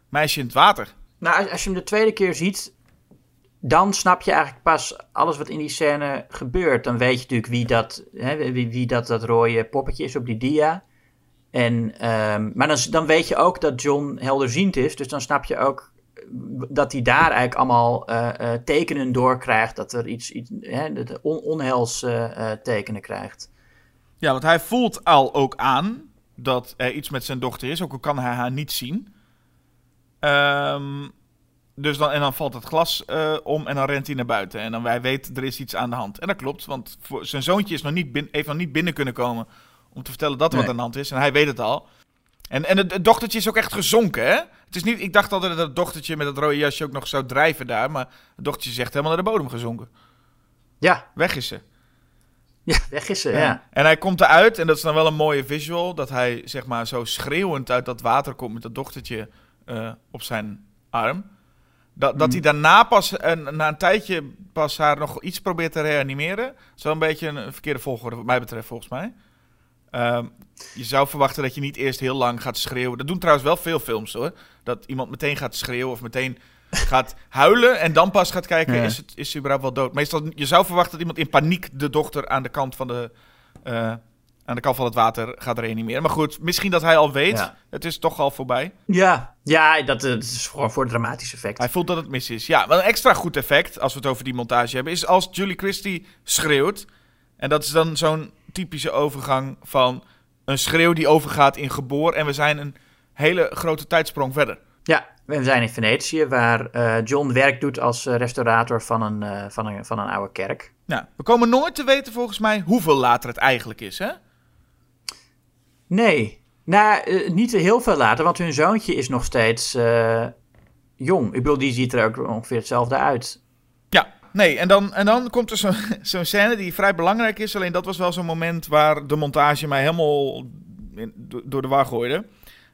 meisje in het water. Nou, als, je hem de tweede keer ziet, dan snap je eigenlijk pas alles wat in die scène gebeurt. Dan weet je natuurlijk wie dat, hè, wie, dat, dat rode poppetje is op die dia. En, ehm, maar dan, weet je ook dat John helderziend is. Dus dan snap je ook dat hij daar eigenlijk allemaal eh, eh, tekenen doorkrijgt. Dat er iets, iets hè, de on, onheils eh, tekenen krijgt. Ja, want hij voelt al ook aan dat er iets met zijn dochter is, ook al kan hij haar niet zien. Ehm, dus dan, en dan valt het glas eh, om en dan rent hij naar buiten. En dan hij weet, er is iets aan de hand. En dat klopt, want voor, zijn zoontje is nog niet bin, heeft nog niet binnen kunnen komen om te vertellen dat er wat aan de hand is. En hij weet het al. En, en het, het dochtertje is ook echt gezonken, hè? Het is niet, ik dacht altijd dat het dochtertje met het rode jasje ook nog zou drijven daar. Maar het dochtertje is echt helemaal naar de bodem gezonken. Ja, Weg is ze. ja weg is ze, ja. En hij komt eruit, en dat is dan wel een mooie visual, dat hij zeg maar zo schreeuwend uit dat water komt met dat dochtertje eh, op zijn arm. Dat, dat hij daarna pas, en na een tijdje, pas haar nog iets probeert te reanimeren. Dat is wel een beetje een verkeerde volgorde wat mij betreft, volgens mij. Ehm, je zou verwachten dat je niet eerst heel lang gaat schreeuwen. Dat doen trouwens wel veel films hoor. Dat iemand meteen gaat schreeuwen of meteen <laughs> gaat huilen en dan pas gaat kijken, Ja. is, het, is ze überhaupt wel dood? Meestal, je zou verwachten dat iemand in paniek de dochter aan de kant van de, eh, aan de kant van het water gaat reanimeren. Maar goed, misschien dat hij al weet. Ja. Het is toch al voorbij. Ja, ja dat, eh, dat is gewoon voor het dramatisch effect. Hij voelt dat het mis is. Ja, maar een extra goed effect, als we het over die montage hebben, is als Julie Christie schreeuwt. En dat is dan zo'n typische overgang van een schreeuw die overgaat in geboor. En we zijn een hele grote tijdsprong verder. Ja, we zijn in Venetië, waar eh, John werk doet als eh, restaurator van een, van, een, van een oude kerk. Nou, we komen nooit te weten volgens mij hoeveel later het eigenlijk is, hè? Nee, nou, eh, niet heel veel later, want hun zoontje is nog steeds eh, jong. Ik bedoel, die ziet er ook ongeveer hetzelfde uit. Ja, nee, en dan, en dan komt er zo- <laughs> zo'n scène die vrij belangrijk is. Alleen dat was wel zo'n moment waar de montage mij helemaal in- door de war gooide.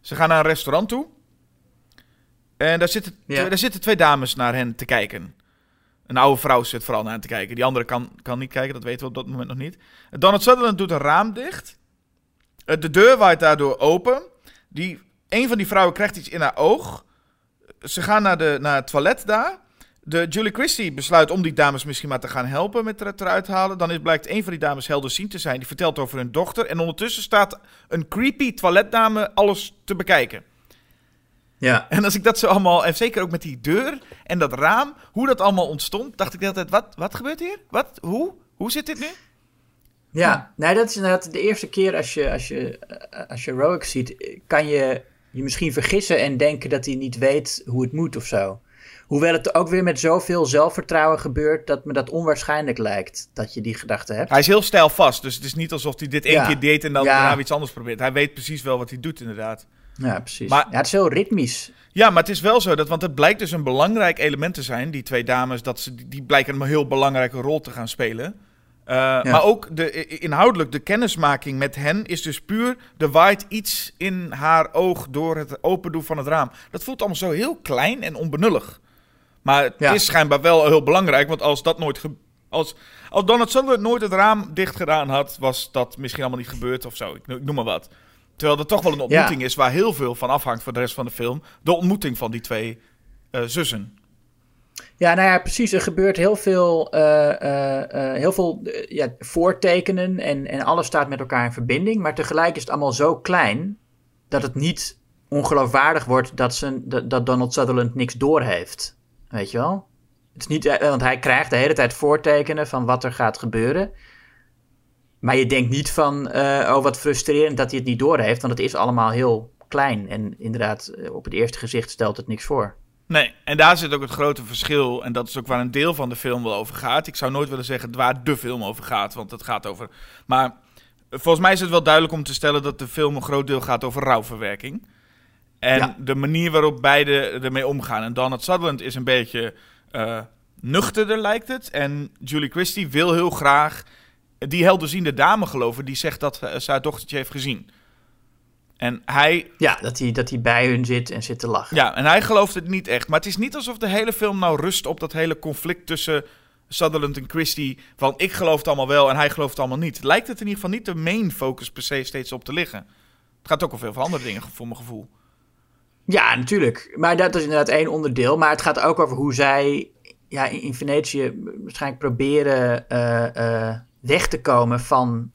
Ze gaan naar een restaurant toe. En daar zitten, Ja. daar zitten twee dames naar hen te kijken. Een oude vrouw zit vooral naar hen te kijken. Die andere kan, kan niet kijken, dat weten we op dat moment nog niet. Donald Sutherland doet een raam dicht. Eh, De deur waait daardoor open. Die, een van die vrouwen krijgt iets in haar oog. Ze gaan naar, de, naar het toilet daar. De Julie Christie besluit om die dames misschien maar te gaan helpen met het eruit halen. Dan is, blijkt een van die dames helderziend te zijn. Die vertelt over hun dochter. En ondertussen staat een creepy toiletdame alles te bekijken. Ja. En als ik dat zo allemaal, en zeker ook met die deur en dat raam, hoe dat allemaal ontstond, dacht ik de hele tijd, wat, wat gebeurt hier? Wat? Hoe? Hoe zit dit nu? Ja, nee, dat is inderdaad de eerste keer als je, als je, eh, als je Roic ziet, kan je je misschien vergissen en denken dat hij niet weet hoe het moet of zo. Hoewel het ook weer met zoveel zelfvertrouwen gebeurt dat me dat onwaarschijnlijk lijkt dat je die gedachte hebt. Hij is heel stijlvast, dus het is niet alsof hij dit één Ja. keer deed en dan Ja. daarna iets anders probeert. Hij weet precies wel wat hij doet, inderdaad. Ja, precies. Maar- ja, het is heel ritmisch. Ja, maar het is wel zo, dat, want het blijkt dus een belangrijk element te zijn, die twee dames, dat ze, die blijken een heel belangrijke rol te gaan spelen. Eh, Maar ook de, inhoudelijk, de kennismaking met hen is dus puur, er waait iets in haar oog door het open doen van het raam. Dat voelt allemaal zo heel klein en onbenullig. Maar het Ja. is schijnbaar wel heel belangrijk, want als dat nooit als, als Donald Sutherland nooit het raam dicht gedaan had, was dat misschien allemaal niet gebeurd of zo. Ik noem maar wat. Terwijl er toch wel een ontmoeting is waar heel veel van afhangt voor de rest van de film. De ontmoeting van die twee eh, zussen. Ja, nou ja, precies. Er gebeurt heel veel, eh, eh, eh, heel veel ja, voortekenen en, en alles staat met elkaar in verbinding. Maar tegelijk is het allemaal zo klein dat het niet ongeloofwaardig wordt dat, ze, dat, Donald Sutherland niks doorheeft. Weet je wel? Het is niet, want hij krijgt de hele tijd voortekenen van wat er gaat gebeuren. Maar je denkt niet van, oh wat frustrerend dat hij het niet doorheeft, want het is allemaal heel klein. En inderdaad, op het eerste gezicht stelt het niks voor. Nee, en daar zit ook het grote verschil. En dat is ook waar een deel van de film wel over gaat. Ik zou nooit willen zeggen waar de film over gaat, want het gaat over. Maar volgens mij is het wel duidelijk om te stellen dat de film een groot deel gaat over rouwverwerking. En Ja. de manier waarop beide ermee omgaan. En Donald Sutherland is een beetje eh, nuchterder, lijkt het. En Julie Christie wil heel graag die helderziende dame geloven die zegt dat eh, ze haar dochtertje heeft gezien. En hij Ja, dat hij, dat hij bij hun zit en zit te lachen. ja, en hij gelooft het niet echt. Maar het is niet alsof de hele film nou rust op dat hele conflict tussen Sutherland en Christie. Van ik geloof het allemaal wel en hij gelooft het allemaal niet. Lijkt het in ieder geval niet de main focus per se steeds op te liggen. Het gaat ook over veel andere dingen voor mijn gevoel. Ja, natuurlijk. Maar dat is inderdaad één onderdeel. Maar het gaat ook over hoe zij ja, in, Venetië waarschijnlijk proberen eh, eh, weg te komen van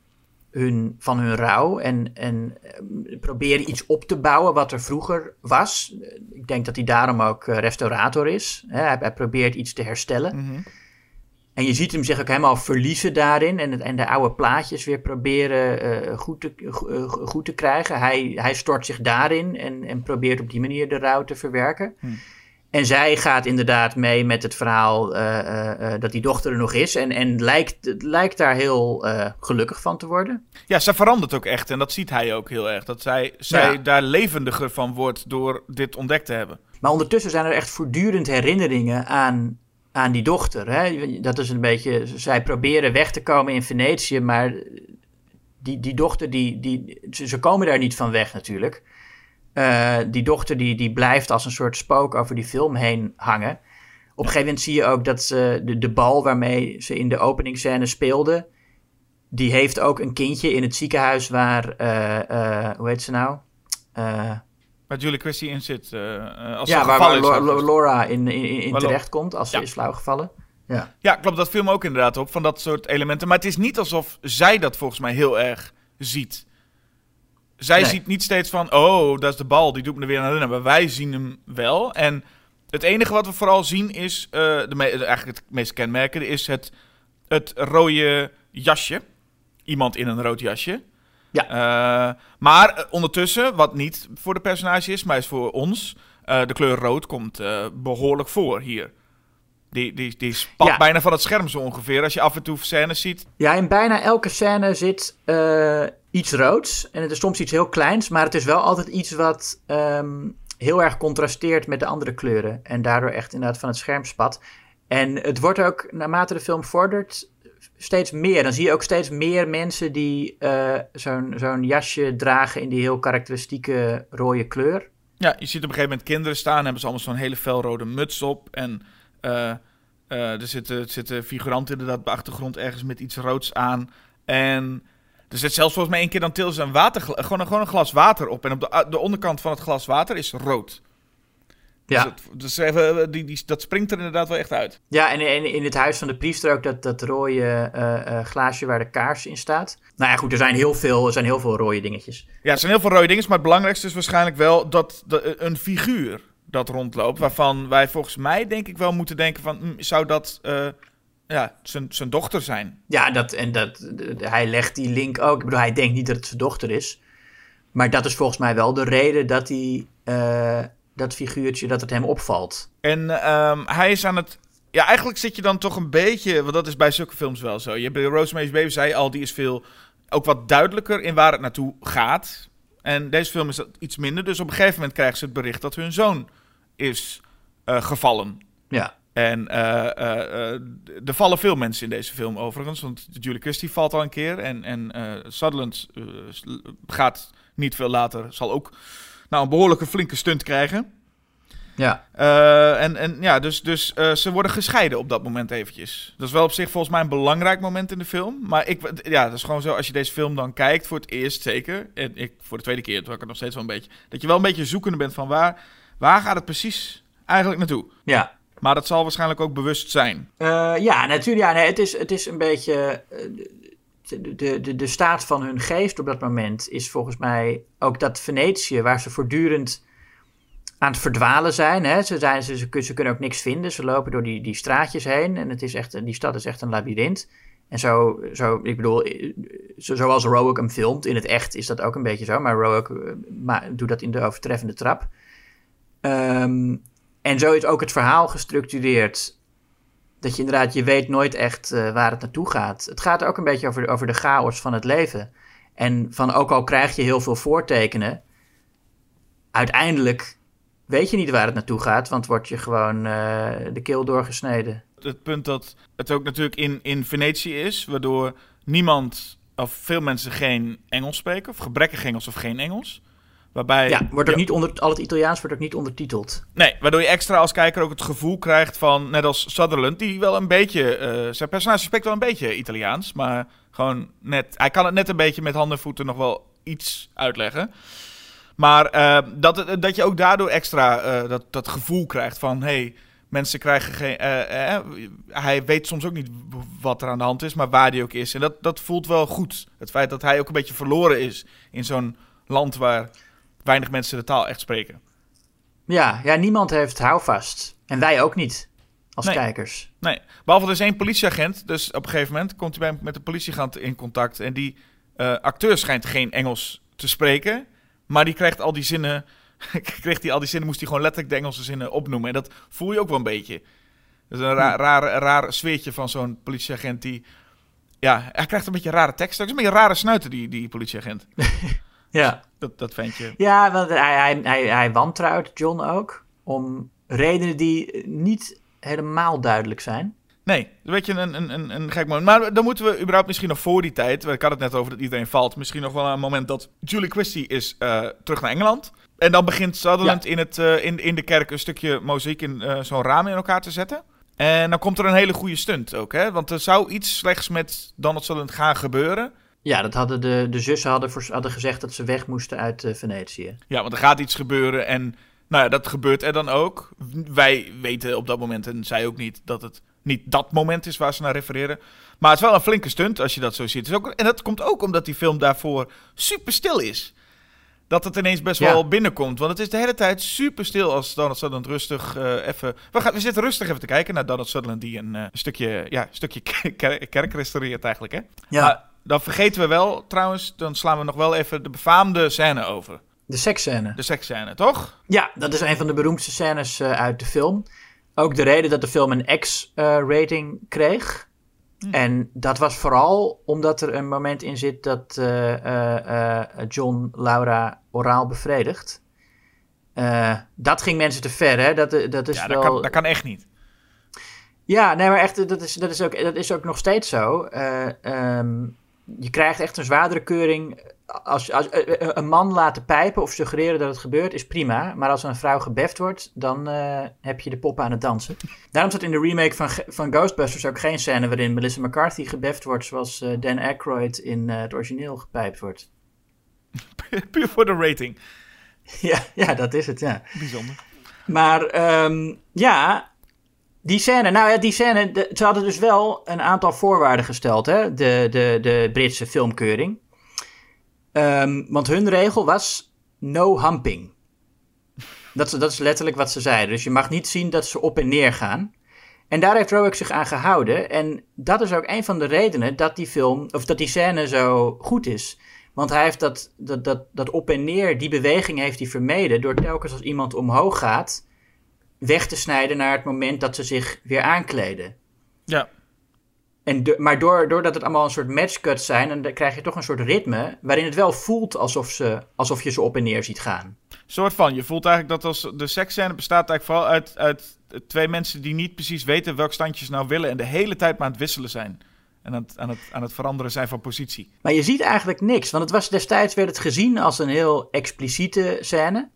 hun, van hun rouw. En, en eh, proberen iets op te bouwen wat er vroeger was. Ik denk dat hij daarom ook eh, restaurator is. Hij, hij probeert iets te herstellen. Mhm. En je ziet hem zich ook helemaal verliezen daarin. En, het, en de oude plaatjes weer proberen eh, goed, te, go- goed te krijgen. Hij, hij stort zich daarin en, en probeert op die manier de rouw te verwerken. Hm. En zij gaat inderdaad mee met het verhaal eh, eh, eh, dat die dochter er nog is. En, en lijkt, lijkt daar heel gelukkig van te worden. Ja, zij verandert ook echt en dat ziet hij ook heel erg. Dat zij, zij Ja. daar levendiger van wordt door dit ontdekt te hebben. Maar ondertussen zijn er echt voortdurend herinneringen aan, aan die dochter. Hè? Dat is een beetje. Zij proberen weg te komen in Venetië, maar die, die dochter, die, die, ze, ze komen daar niet van weg natuurlijk. Eh, die dochter die, die blijft als een soort spook over die film heen hangen. Op een gegeven moment zie je ook dat ze de, de bal waarmee ze in de openingsscène speelde. Die heeft ook een kindje in het ziekenhuis waar. eh, eh, hoe heet ze nou? Waar Julie Christie in zit. als ja, waar, is. Laura in, terecht komt als ze is flauwgevallen. Ja. Ja, klopt. Dat viel me ook inderdaad op, van dat soort elementen. Maar het is niet alsof zij dat volgens mij heel erg ziet. Zij Nee. ziet niet steeds van, oh, dat is de bal, die doet me er weer naar binnen. Maar wij zien hem wel. En het enige wat we vooral zien is, eh, de eigenlijk het meest kenmerkende, is het, het rode jasje. Iemand in een rood jasje. Ja. Eh, maar eh, ondertussen, wat niet voor de personage is, maar is voor ons, de kleur rood komt eh, behoorlijk voor hier. Die, die, die spat Ja. bijna van het scherm zo ongeveer. Als je af en toe scènes ziet. Ja, in bijna elke scène zit iets roods. En het is soms iets heel kleins, maar het is wel altijd iets wat ehm, heel erg contrasteert met de andere kleuren. En daardoor echt inderdaad van het scherm spat. En het wordt ook, naarmate de film vordert, steeds meer. Dan zie je ook steeds meer mensen die eh, zo'n zo'n jasje dragen in die heel karakteristieke rode kleur. Ja, je ziet op een gegeven moment kinderen staan. Hebben ze allemaal zo'n hele felrode muts op. En eh, eh, er zitten, zitten figuranten inderdaad op de achtergrond ergens met iets roods aan. En er zit zelfs volgens mij één keer dan tillen ze een water, gewoon, een, gewoon een glas water op. En op de, de onderkant van het glas water is rood. Ja. Dus, het- dus even, die, die, dat springt er inderdaad wel echt uit. Ja, en in, in het huis van de priester ook dat, dat rode eh, eh, glaasje waar de kaars in staat. Nou ja, goed, er zijn heel veel, er zijn heel veel rode dingetjes. Ja, er zijn heel veel rode dingen, maar het belangrijkste is waarschijnlijk wel dat de, een figuur dat rondloopt, waarvan wij volgens mij denk ik wel moeten denken van, hm, zou dat eh, ja, zijn, zijn dochter zijn? Ja, dat, en dat, hij legt die link ook. Ik bedoel, hij denkt niet dat het zijn dochter is. Maar dat is volgens mij wel de reden dat hij, eh, dat figuurtje, dat het hem opvalt. En ehm, hij is aan het, ja, eigenlijk zit je dan toch een beetje, want dat is bij zulke films wel zo. Je hebt bij Rosemary's Baby zei al, die is veel, ook wat duidelijker in waar het naartoe gaat. En deze film is dat iets minder, dus op een gegeven moment krijgen ze het bericht dat hun zoon is eh, gevallen. Ja, En eh, eh, eh, er vallen veel mensen in deze film overigens. Want Julie Christie valt al een keer. En, en Sutherland gaat niet veel later. Zal ook nou, een behoorlijke flinke stunt krijgen. ja. En, en ja, dus, dus ze worden gescheiden op dat moment eventjes. Dat is wel op zich volgens mij een belangrijk moment in de film. Maar ik, ja, dat is gewoon zo, als je deze film dan kijkt, voor het eerst zeker. En ik voor de tweede keer, toen ik het nog steeds wel een beetje. Dat je wel een beetje zoekende bent van waar, waar gaat het precies eigenlijk naartoe? ja. Maar dat zal waarschijnlijk ook bewust zijn. Eh, ja, natuurlijk. Ja, het, is, het is een beetje. eh, De, de, de, staat van hun geest op dat moment is volgens mij ook dat Venetië, waar ze voortdurend aan het verdwalen zijn. Hè? Ze, zijn ze, ze, kun- ze kunnen ook niks vinden. Ze lopen door die, die straatjes heen en het is echt, die stad is echt een labyrint. En zo, zo ik bedoel, eh, zo, zoals Rowan hem filmt, in het echt is dat ook een beetje zo. Maar Rowan eh, ma- doet dat in de overtreffende trap. Ehm, en zo is ook het verhaal gestructureerd. Dat je inderdaad, je weet nooit echt eh, waar het naartoe gaat. Het gaat ook een beetje over, over de chaos van het leven. En van ook al krijg je heel veel voortekenen, uiteindelijk weet je niet waar het naartoe gaat, want word je gewoon eh, de keel doorgesneden. Het punt dat het ook natuurlijk in, in Venetië is, waardoor niemand of veel mensen geen Engels spreken, of gebrekkig Engels of geen Engels. Waarbij, Ja, wordt ook niet onder, al het Italiaans wordt ook niet ondertiteld. Nee, waardoor je extra als kijker ook het gevoel krijgt van, net als Sutherland, die wel een beetje, eh, zijn personage spreekt wel een beetje Italiaans, maar gewoon net, hij kan het net een beetje met handen en voeten nog wel iets uitleggen. Maar eh, dat, het- dat je ook daardoor extra eh, dat, dat gevoel krijgt van, hey, mensen krijgen geen, eh, eh, hij weet soms ook niet wat er aan de hand is, maar waar die ook is. En dat, dat voelt wel goed. Het feit dat hij ook een beetje verloren is in zo'n land waar weinig mensen de taal echt spreken. Ja, ja, niemand heeft houvast. En wij ook niet, als Nee. kijkers. Nee, behalve dus één politieagent. Dus op een gegeven moment komt hij bij, met de politieagent in contact. En die eh, acteur schijnt geen Engels te spreken. Maar die krijgt al die zinnen. <laughs> kreeg hij al die zinnen, moest hij gewoon letterlijk de Engelse zinnen opnoemen. En dat voel je ook wel een beetje. Dat is een ra raar, raar sfeertje van zo'n politieagent die. Ja, hij krijgt een beetje rare teksten. Het is een beetje een rare snuiter, die, die politieagent. <laughs> Ja. Dat, dat je. Ja, want hij, hij, hij, hij wantrouwt John ook. Om redenen die niet helemaal duidelijk zijn. Nee, een beetje een, een, een, een gek moment. Maar dan moeten we überhaupt misschien nog voor die tijd... Ik had het net over dat iedereen valt. Misschien nog wel een moment dat Julie Christie is eh, terug naar Engeland. En dan begint Sutherland in, het, eh, in, in de kerk een stukje muziek in eh, zo'n raam in elkaar te zetten. En dan komt er een hele goede stunt ook, hè? Want er zou iets slechts met Donald Sutherland gaan gebeuren. Ja, dat hadden de, de zussen hadden, voor, hadden gezegd dat ze weg moesten uit eh, Venetië. Ja, want er gaat iets gebeuren en nou ja, dat gebeurt er dan ook. Wij weten op dat moment, en zij ook niet, dat het niet dat moment is waar ze naar refereren. Maar het is wel een flinke stunt als je dat zo ziet. Ook, en dat komt ook omdat die film daarvoor super stil is. Dat het ineens best Ja. wel binnenkomt. Want het is de hele tijd super stil als Donald Sutherland rustig eh, even... We, gaan, we zitten rustig even te kijken naar Donald Sutherland die een, eh, stukje, ja, stukje <laughs> ker- kerk restaureert eigenlijk. Hè? Ja. Dan vergeten we wel, trouwens, dan slaan we nog wel even de befaamde scène over. De seksscène. De seksscène, toch? Ja, dat is een van de beroemdste scènes eh, uit de film. Ook de reden dat de film een X-rating kreeg. En dat was vooral omdat er een moment in zit dat eh, eh, eh, John Laura oraal bevredigt. Eh, dat ging mensen te ver, hè? Dat, eh, dat is Ja, wel... dat kan, dat kan echt niet. Ja, nee, maar echt, dat is, dat is, ook, dat is ook nog steeds zo. Eh, ehm, je krijgt echt een zwaardere keuring. Als, als eh, eh, een man laten pijpen of suggereren dat het gebeurt, is prima. Maar als een vrouw gebeft wordt, dan eh, heb je de poppen aan het dansen. Daarom zat in de remake van, van Ghostbusters ook geen scène waarin Melissa McCarthy gebeft wordt, zoals Dan Aykroyd in het origineel gepijpt wordt. <laughs> Puur voor de rating. ja, ja, dat is het, ja. Bijzonder. Maar ehm, ja, die scène, nou ja, die scène, ze hadden dus wel een aantal voorwaarden gesteld, hè, de, de, de Britse filmkeuring. Ehm, want hun regel was no humping. Dat, dat is letterlijk wat ze zeiden. Dus je mag niet zien dat ze op en neer gaan. En daar heeft Rowick zich aan gehouden. En dat is ook een van de redenen dat die film, of dat die scène zo goed is. Want hij heeft dat, dat, dat, dat op en neer, die beweging heeft hij vermeden. Door telkens als iemand omhoog gaat, weg te snijden naar het moment dat ze zich weer aankleden. Ja. En de- maar door, doordat het allemaal een soort matchcuts zijn, dan krijg je toch een soort ritme. waarin het wel voelt alsof, ze, alsof je ze op en neer ziet gaan. soort van. Je voelt eigenlijk dat als de seksscène bestaat eigenlijk vooral uit, uit twee mensen die niet precies weten welk standje ze nou willen en de hele tijd maar aan het wisselen zijn. En aan het, aan het, aan het veranderen zijn van positie. Maar je ziet eigenlijk niks. Want het was destijds werd het gezien als een heel expliciete scène.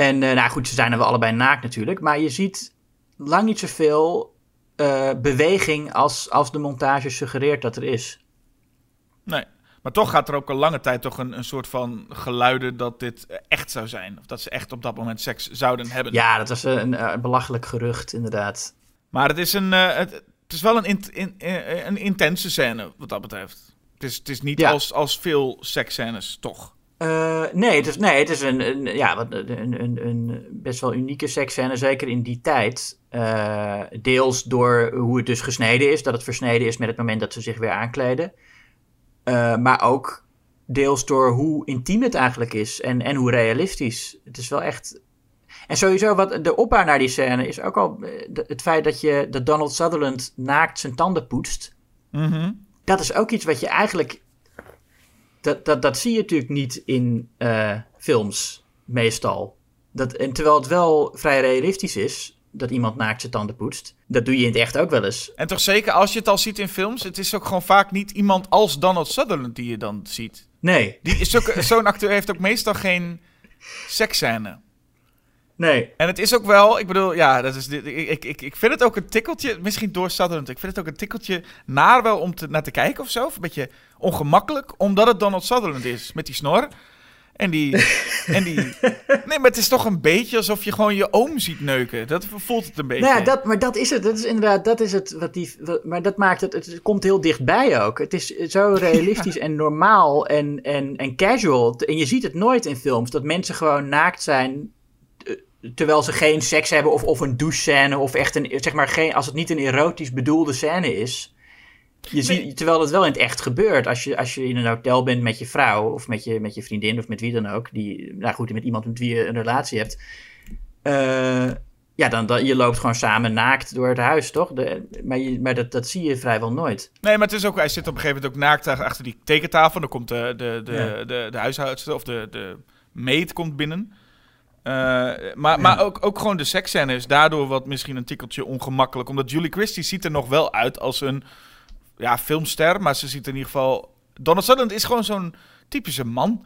En eh, nou goed, ze zijn er wel allebei naakt natuurlijk. Maar je ziet lang niet zoveel eh, beweging als, als de montage suggereert dat er is. Nee. Maar toch gaat er ook al lange tijd toch een, een soort van geluiden dat dit echt zou zijn. Of dat ze echt op dat moment seks zouden hebben. Ja, dat was een, eh, belachelijk gerucht inderdaad. Maar het is, een, het, het is wel een, in, een intense scène wat dat betreft. Het is, het is niet Ja. als, als veel seksscènes, toch? Eh, nee, het is, nee, het is een, een, ja, wat, een, een, een best wel unieke seksscène, zeker in die tijd. Eh, deels door hoe het dus gesneden is, dat het versneden is met het moment dat ze zich weer aankleden. Eh, maar ook deels door hoe intiem het eigenlijk is en, en hoe realistisch. Het is wel echt... En sowieso, wat de opbouw naar die scène is ook al het feit dat, je, dat Donald Sutherland naakt zijn tanden poetst Mhm. dat is ook iets wat je eigenlijk. Dat, dat, dat zie je natuurlijk niet in eh, films, meestal. Dat, en terwijl het wel vrij realistisch is dat iemand naakt zijn tanden poetst. Dat doe je in het echt ook wel eens. En toch zeker als je het al ziet in films, het is ook gewoon vaak niet iemand als Donald Sutherland die je dan ziet. Nee, Die is ook- Zo'n acteur heeft ook meestal geen seksscène. Nee. En het is ook wel, ik bedoel, ja, dat is, dit- ik, ik, ik, vind het ook een tikkeltje, misschien door Sutherland, ik vind het ook een tikkeltje naar wel om te, naar te kijken of zo. Of een beetje ongemakkelijk, omdat het Donald Sutherland is, met die snor. En die, <laughs> en die, nee, maar het is toch een beetje alsof je gewoon je oom ziet neuken. Dat voelt het een beetje. Nou ja, dat, maar dat is het. Dat is inderdaad, dat is het wat die. wat- maar dat maakt het. Het komt heel dichtbij ook. Het is zo realistisch en normaal en, en, en casual. En je ziet het nooit in films dat mensen gewoon naakt zijn. Terwijl ze geen seks hebben of, of een douchescène of echt een, zeg maar, geen, als het niet een erotisch bedoelde scène is. Je ziet, terwijl het wel in het echt gebeurt. Als je, als je in een hotel bent met je vrouw of met je, met je vriendin of met wie dan ook. Die, nou goed, met iemand met wie je een relatie hebt. Eh, ja, dan, dan je loopt gewoon samen naakt door het huis, toch? De, maar je, maar dat, dat zie je vrijwel nooit. Nee, maar het is ook, hij zit op een gegeven moment ook naakt achter die tekentafel. Dan komt de, de, de, Ja. de, de huishoudster of de, de meid komt binnen. Eh, maar maar ook, ook gewoon de seksscène is daardoor wat misschien een tikkeltje ongemakkelijk. Omdat Julie Christie ziet er nog wel uit als een ja, filmster. Maar ze ziet er in ieder geval... Donald Sutherland is gewoon zo'n typische man.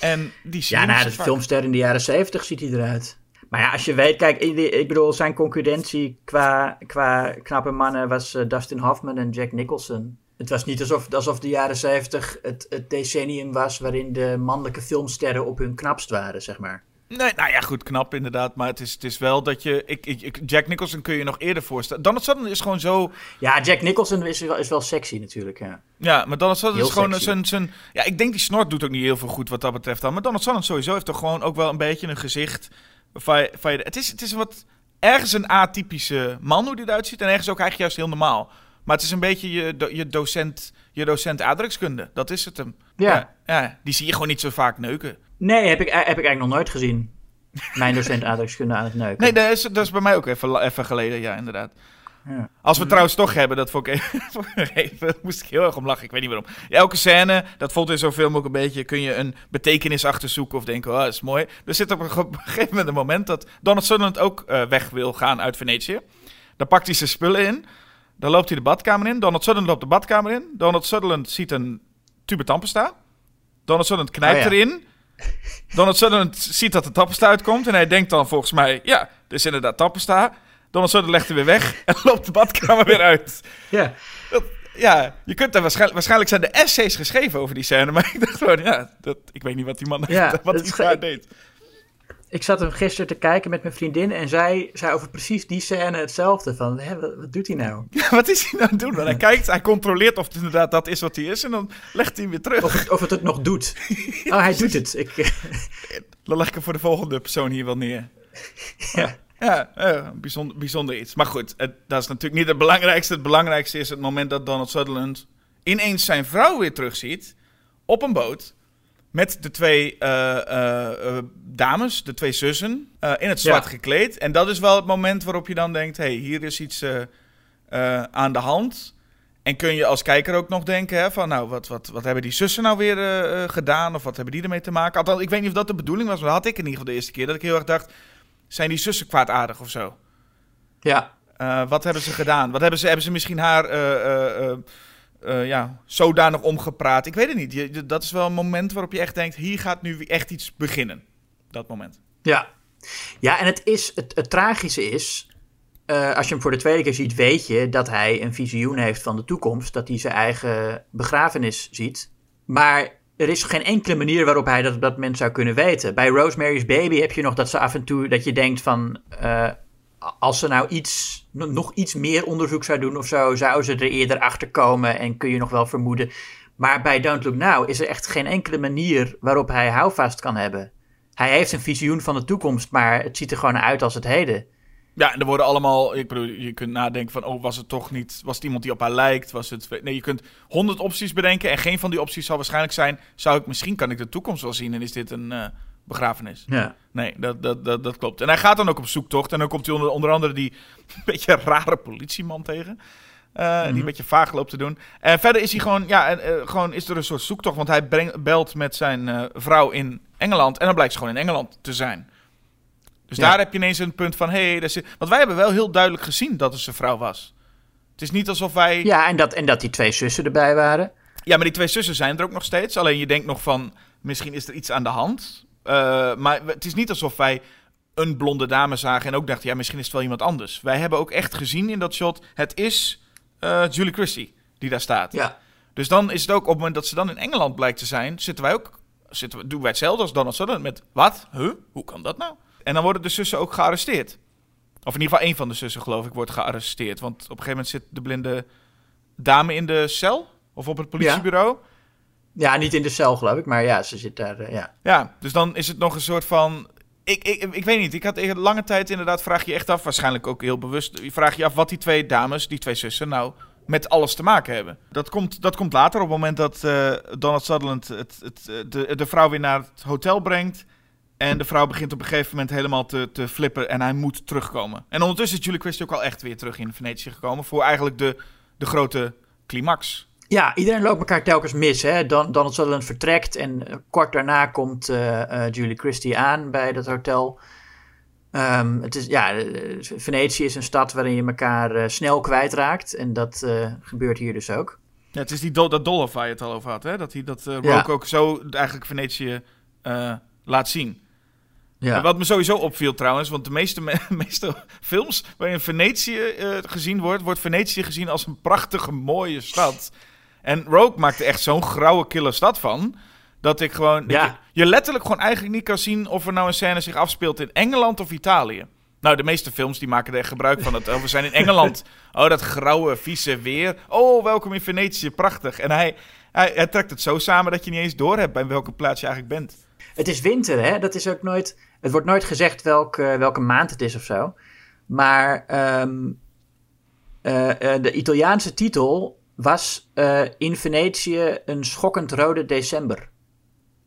En die Ja, nou, de vaak. filmster in de jaren zeventig ziet hij eruit. Maar ja, als je weet, kijk, ik bedoel, zijn concurrentie qua, qua knappe mannen was eh, Dustin Hoffman en Jack Nicholson. Het was niet alsof, alsof de jaren zeventig het, het decennium was waarin de mannelijke filmsterren op hun knapst waren, zeg maar. Nee, nou ja, goed, knap inderdaad. Maar het is, het is wel dat je... Ik, ik, Jack Nicholson kun je nog eerder voorstellen. Donald Sutherland is gewoon zo... Ja, Jack Nicholson is wel, is wel sexy natuurlijk, ja. Ja, maar Donald Sutherland is gewoon zijn, zijn... Ja, ik denk die snort doet ook niet heel veel goed wat dat betreft dan. Maar Donald Sutherland sowieso heeft toch gewoon ook wel een beetje een gezicht... Je, waarvan je- het, is, het is wat... Ergens een atypische man hoe die eruit ziet. En ergens ook eigenlijk juist heel normaal. Maar het is een beetje je, je docent... Je docent aardrijkskunde. Dat is het hem. Ja. ja. ja, Die zie je gewoon niet zo vaak neuken. Nee, heb ik, heb ik eigenlijk nog nooit gezien. Mijn docent <laughs> aardrijkskunde aan het neuken. Nee, dat is, dat is bij mij ook even, even geleden, ja, inderdaad. Ja. Als we het trouwens toch hebben, dat vond ik even, <laughs> even- <laughs> moest ik heel erg om lachen, ik weet niet waarom. Elke scène, dat vond in zo'n film ook een beetje, kun je een betekenis achterzoeken of denken, oh, dat is mooi. Er zit op een, gegeven moment een moment dat Donald Sutherland ook eh, weg wil gaan uit Venetië. Dan pakt hij zijn spullen in, dan loopt hij de badkamer in. Donald Sutherland loopt de badkamer in. Donald Sutherland ziet een tube tandpasta. Donald Sutherland knijpt Oh ja. erin. Donald Sutherland ziet dat de tandpasta uitkomt en hij denkt dan volgens mij, ja, dit is inderdaad tandpasta. Donald Sutherland legt er weer weg en <laughs> loopt de badkamer weer uit. Ja. Dat- ja, je kunt daar waarschijnlijk, waarschijnlijk zijn de essays geschreven over die scène, <laughs> maar ik dacht gewoon, ja, dat, ik weet niet wat die man Ja, <laughs> wat ge- deed. Ik zat hem gisteren te kijken met mijn vriendin en zij zei over precies die scène hetzelfde. Van, hè, wat, wat doet hij nou? <laughs> wat is hij nou aan het doen? Want hij kijkt, hij controleert of het inderdaad dat is wat hij is en dan legt hij hem weer terug. Of, het- of het het nog doet. <laughs> Oh, hij doet het. Ik, <laughs> Dan leg ik hem voor de volgende persoon hier wel neer. ja. Ja, bijzonder, bijzonder iets. Maar goed, het, dat is natuurlijk niet het belangrijkste. Het belangrijkste is het moment dat Donald Sutherland ineens zijn vrouw weer terugziet op een boot. Met de twee eh, eh, eh, dames, de twee zussen, in het zwart Ja. gekleed. En dat is wel het moment waarop je dan denkt: hé, hey, hier is iets aan de hand. En kun je als kijker ook nog denken: hè, van nou, wat, wat, wat hebben die zussen nou weer gedaan? Of wat hebben die ermee te maken? Althans, ik weet niet of dat de bedoeling was, maar dat had ik in ieder geval de eerste keer. Dat ik heel erg dacht: zijn die zussen kwaadaardig of zo? ja. Wat hebben ze gedaan? Wat hebben ze, hebben ze misschien haar eh, ja, zodanig omgepraat? Ik weet het niet. Je, dat is wel een moment waarop je echt denkt: hier gaat nu echt iets beginnen. Dat moment. Ja. Ja, en het, is, het, het tragische is, eh, als je hem voor de tweede keer ziet, weet je dat hij een visioen heeft van de toekomst, dat hij zijn eigen begrafenis ziet. Maar er is geen enkele manier waarop hij dat op dat moment zou kunnen weten. Bij Rosemary's Baby heb je nog dat ze af en toe, dat je denkt van, eh, als ze nou iets, no- nog iets meer onderzoek zou doen of zo, zou ze er eerder achter komen en kun je nog wel vermoeden. Maar bij Don't Look Now is er echt geen enkele manier waarop hij houvast kan hebben. Hij heeft een visioen van de toekomst, maar het ziet er gewoon uit als het heden. Ja, en er worden allemaal. Ik bedoel, je kunt nadenken van: oh, was het toch niet. Was het iemand die op haar lijkt? Was het. Nee, je kunt honderd opties bedenken. En geen van die opties zal waarschijnlijk zijn. Zou ik misschien kan ik de toekomst wel zien en is dit een eh, begrafenis? Ja. Nee, dat, dat, dat, dat klopt. En hij gaat dan ook op zoektocht. En dan komt hij onder, onder andere die <laughs> beetje rare politieman tegen. eh, Die een beetje vaag loopt te doen. En verder is hij gewoon, ja, eh, gewoon is er een soort zoektocht. Want hij belt met zijn eh, vrouw in Engeland. En dan blijkt ze gewoon in Engeland te zijn. Dus Ja. daar heb je ineens een punt van, hé, hey, want wij hebben wel heel duidelijk gezien dat het zijn vrouw was. Het is niet alsof wij... Ja, en dat, en dat die twee zussen erbij waren. Ja, maar die twee zussen zijn er ook nog steeds. Alleen je denkt nog van, misschien is er iets aan de hand. Uh, maar het is niet alsof wij een blonde dame zagen en ook dachten, ja, misschien is het wel iemand anders. Wij hebben ook echt gezien in dat shot, het is uh, Julie Christie die daar staat. Ja. Dus dan is het ook op het moment dat ze dan in Engeland blijkt te zijn, zitten wij ook, zitten we, doen wij hetzelfde als Donald Sutherland met, wat? Huh? Hoe kan dat nou? En dan worden de zussen ook gearresteerd. Of in ieder geval één van de zussen, geloof ik, wordt gearresteerd. Want op een gegeven moment zit de blinde dame in de cel. Of op het politiebureau. Ja, ja niet in de cel, geloof ik. Maar ja, ze zit daar, uh, ja. Ja, dus dan is het nog een soort van... Ik, ik, ik weet niet, ik had lange tijd inderdaad, vraag je echt af, waarschijnlijk ook heel bewust, vraag je af wat die twee dames, die twee zussen, nou met alles te maken hebben. Dat komt, dat komt later op het moment dat uh, Donald Sutherland het, het, de, de vrouw weer naar het hotel brengt. En de vrouw begint op een gegeven moment helemaal te, te flippen en hij moet terugkomen. En ondertussen is Julie Christie ook al echt weer terug in Venetië gekomen voor eigenlijk de, de grote climax. Ja, iedereen loopt elkaar telkens mis. Hè? Don, Donald Sutherland vertrekt en uh, kort daarna komt uh, uh, Julie Christie aan bij dat hotel. Um, het is, ja, Venetië is een stad waarin je elkaar snel kwijtraakt en dat gebeurt hier dus ook. Ja, het is die do dat waar je het al over had, hè? dat hij dat Roke ja. ook zo eigenlijk Venetië laat zien. Ja. En wat me sowieso opviel trouwens, want de meeste, me <laughs> meeste films waarin Venetië uh, gezien wordt, wordt Venetië gezien als een prachtige, mooie stad. En Rogue maakte echt zo'n grauwe, kille stad van. Dat ik gewoon. Ja. je, je letterlijk gewoon eigenlijk niet kan zien of er nou een scène zich afspeelt in Engeland of Italië. Nou, de meeste films die maken er echt gebruik van. Dat, oh, we zijn in Engeland. <laughs> Oh, dat grauwe, vieze weer. Oh, welkom in Venetië. Prachtig. En hij, hij, hij trekt het zo samen dat je niet eens doorhebt bij welke plaats je eigenlijk bent. Het is winter, hè? Dat is ook nooit. Het wordt nooit gezegd welke, welke maand het is of zo. Maar ehm, eh, eh, de Italiaanse titel was eh, in Venetië een schokkend rode december.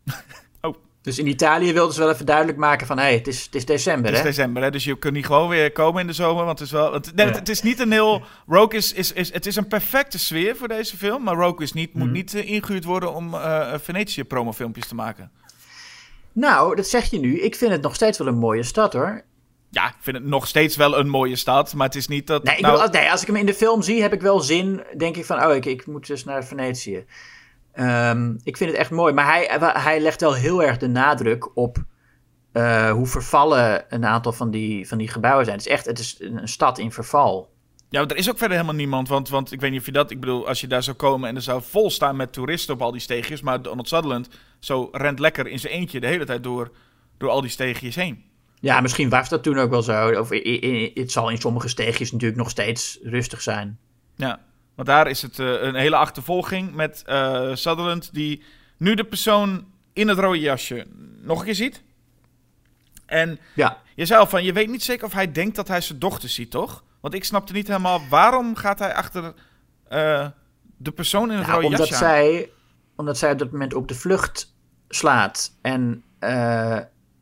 <laughs> Oh. Dus in Italië wilden ze wel even duidelijk maken van... hé, hey, het, is, het is december, Het is hè? december, hè? dus je kunt niet gewoon weer komen in de zomer. Want het is wel. Nee, Ja. het is niet een heel. Rogue is, is, is. Het is een perfecte sfeer voor deze film. Maar Rogue is niet, moet Mhm. niet eh, ingehuurd worden om eh Venetië promofilmpjes te maken. Nou, dat zeg je nu. Ik vind het nog steeds wel een mooie stad, hoor. Ja, ik vind het nog steeds wel een mooie stad. Maar het is niet dat. Nee, ik nou, bedoel, nee, als ik hem in de film zie, heb ik wel zin. Denk ik van, oh, ik, ik moet dus naar Venetië. Ehm, ik vind het echt mooi. Maar hij, hij legt wel heel erg de nadruk op eh, hoe vervallen een aantal van die, van die gebouwen zijn. Het is echt het is een, een stad in verval. Ja, maar er is ook verder helemaal niemand. Want, want ik weet niet of je dat. Ik bedoel, als je daar zou komen en er zou vol staan met toeristen op al die steegjes. Maar Donald Sutherland zo rent lekker in zijn eentje de hele tijd door, door al die steegjes heen. Ja, misschien was dat toen ook wel zo. Of het zal in sommige steegjes natuurlijk nog steeds rustig zijn. Ja, want daar is het eh, een hele achtervolging met eh, Sutherland, die nu de persoon in het rode jasje nog een keer ziet. En Ja, je zei al van, je weet niet zeker of hij denkt dat hij zijn dochter ziet, toch? Want ik snapte niet helemaal, waarom gaat hij achter eh, de persoon in het rode omdat, jasje aan? zij, omdat zij op dat moment op de vlucht slaat. En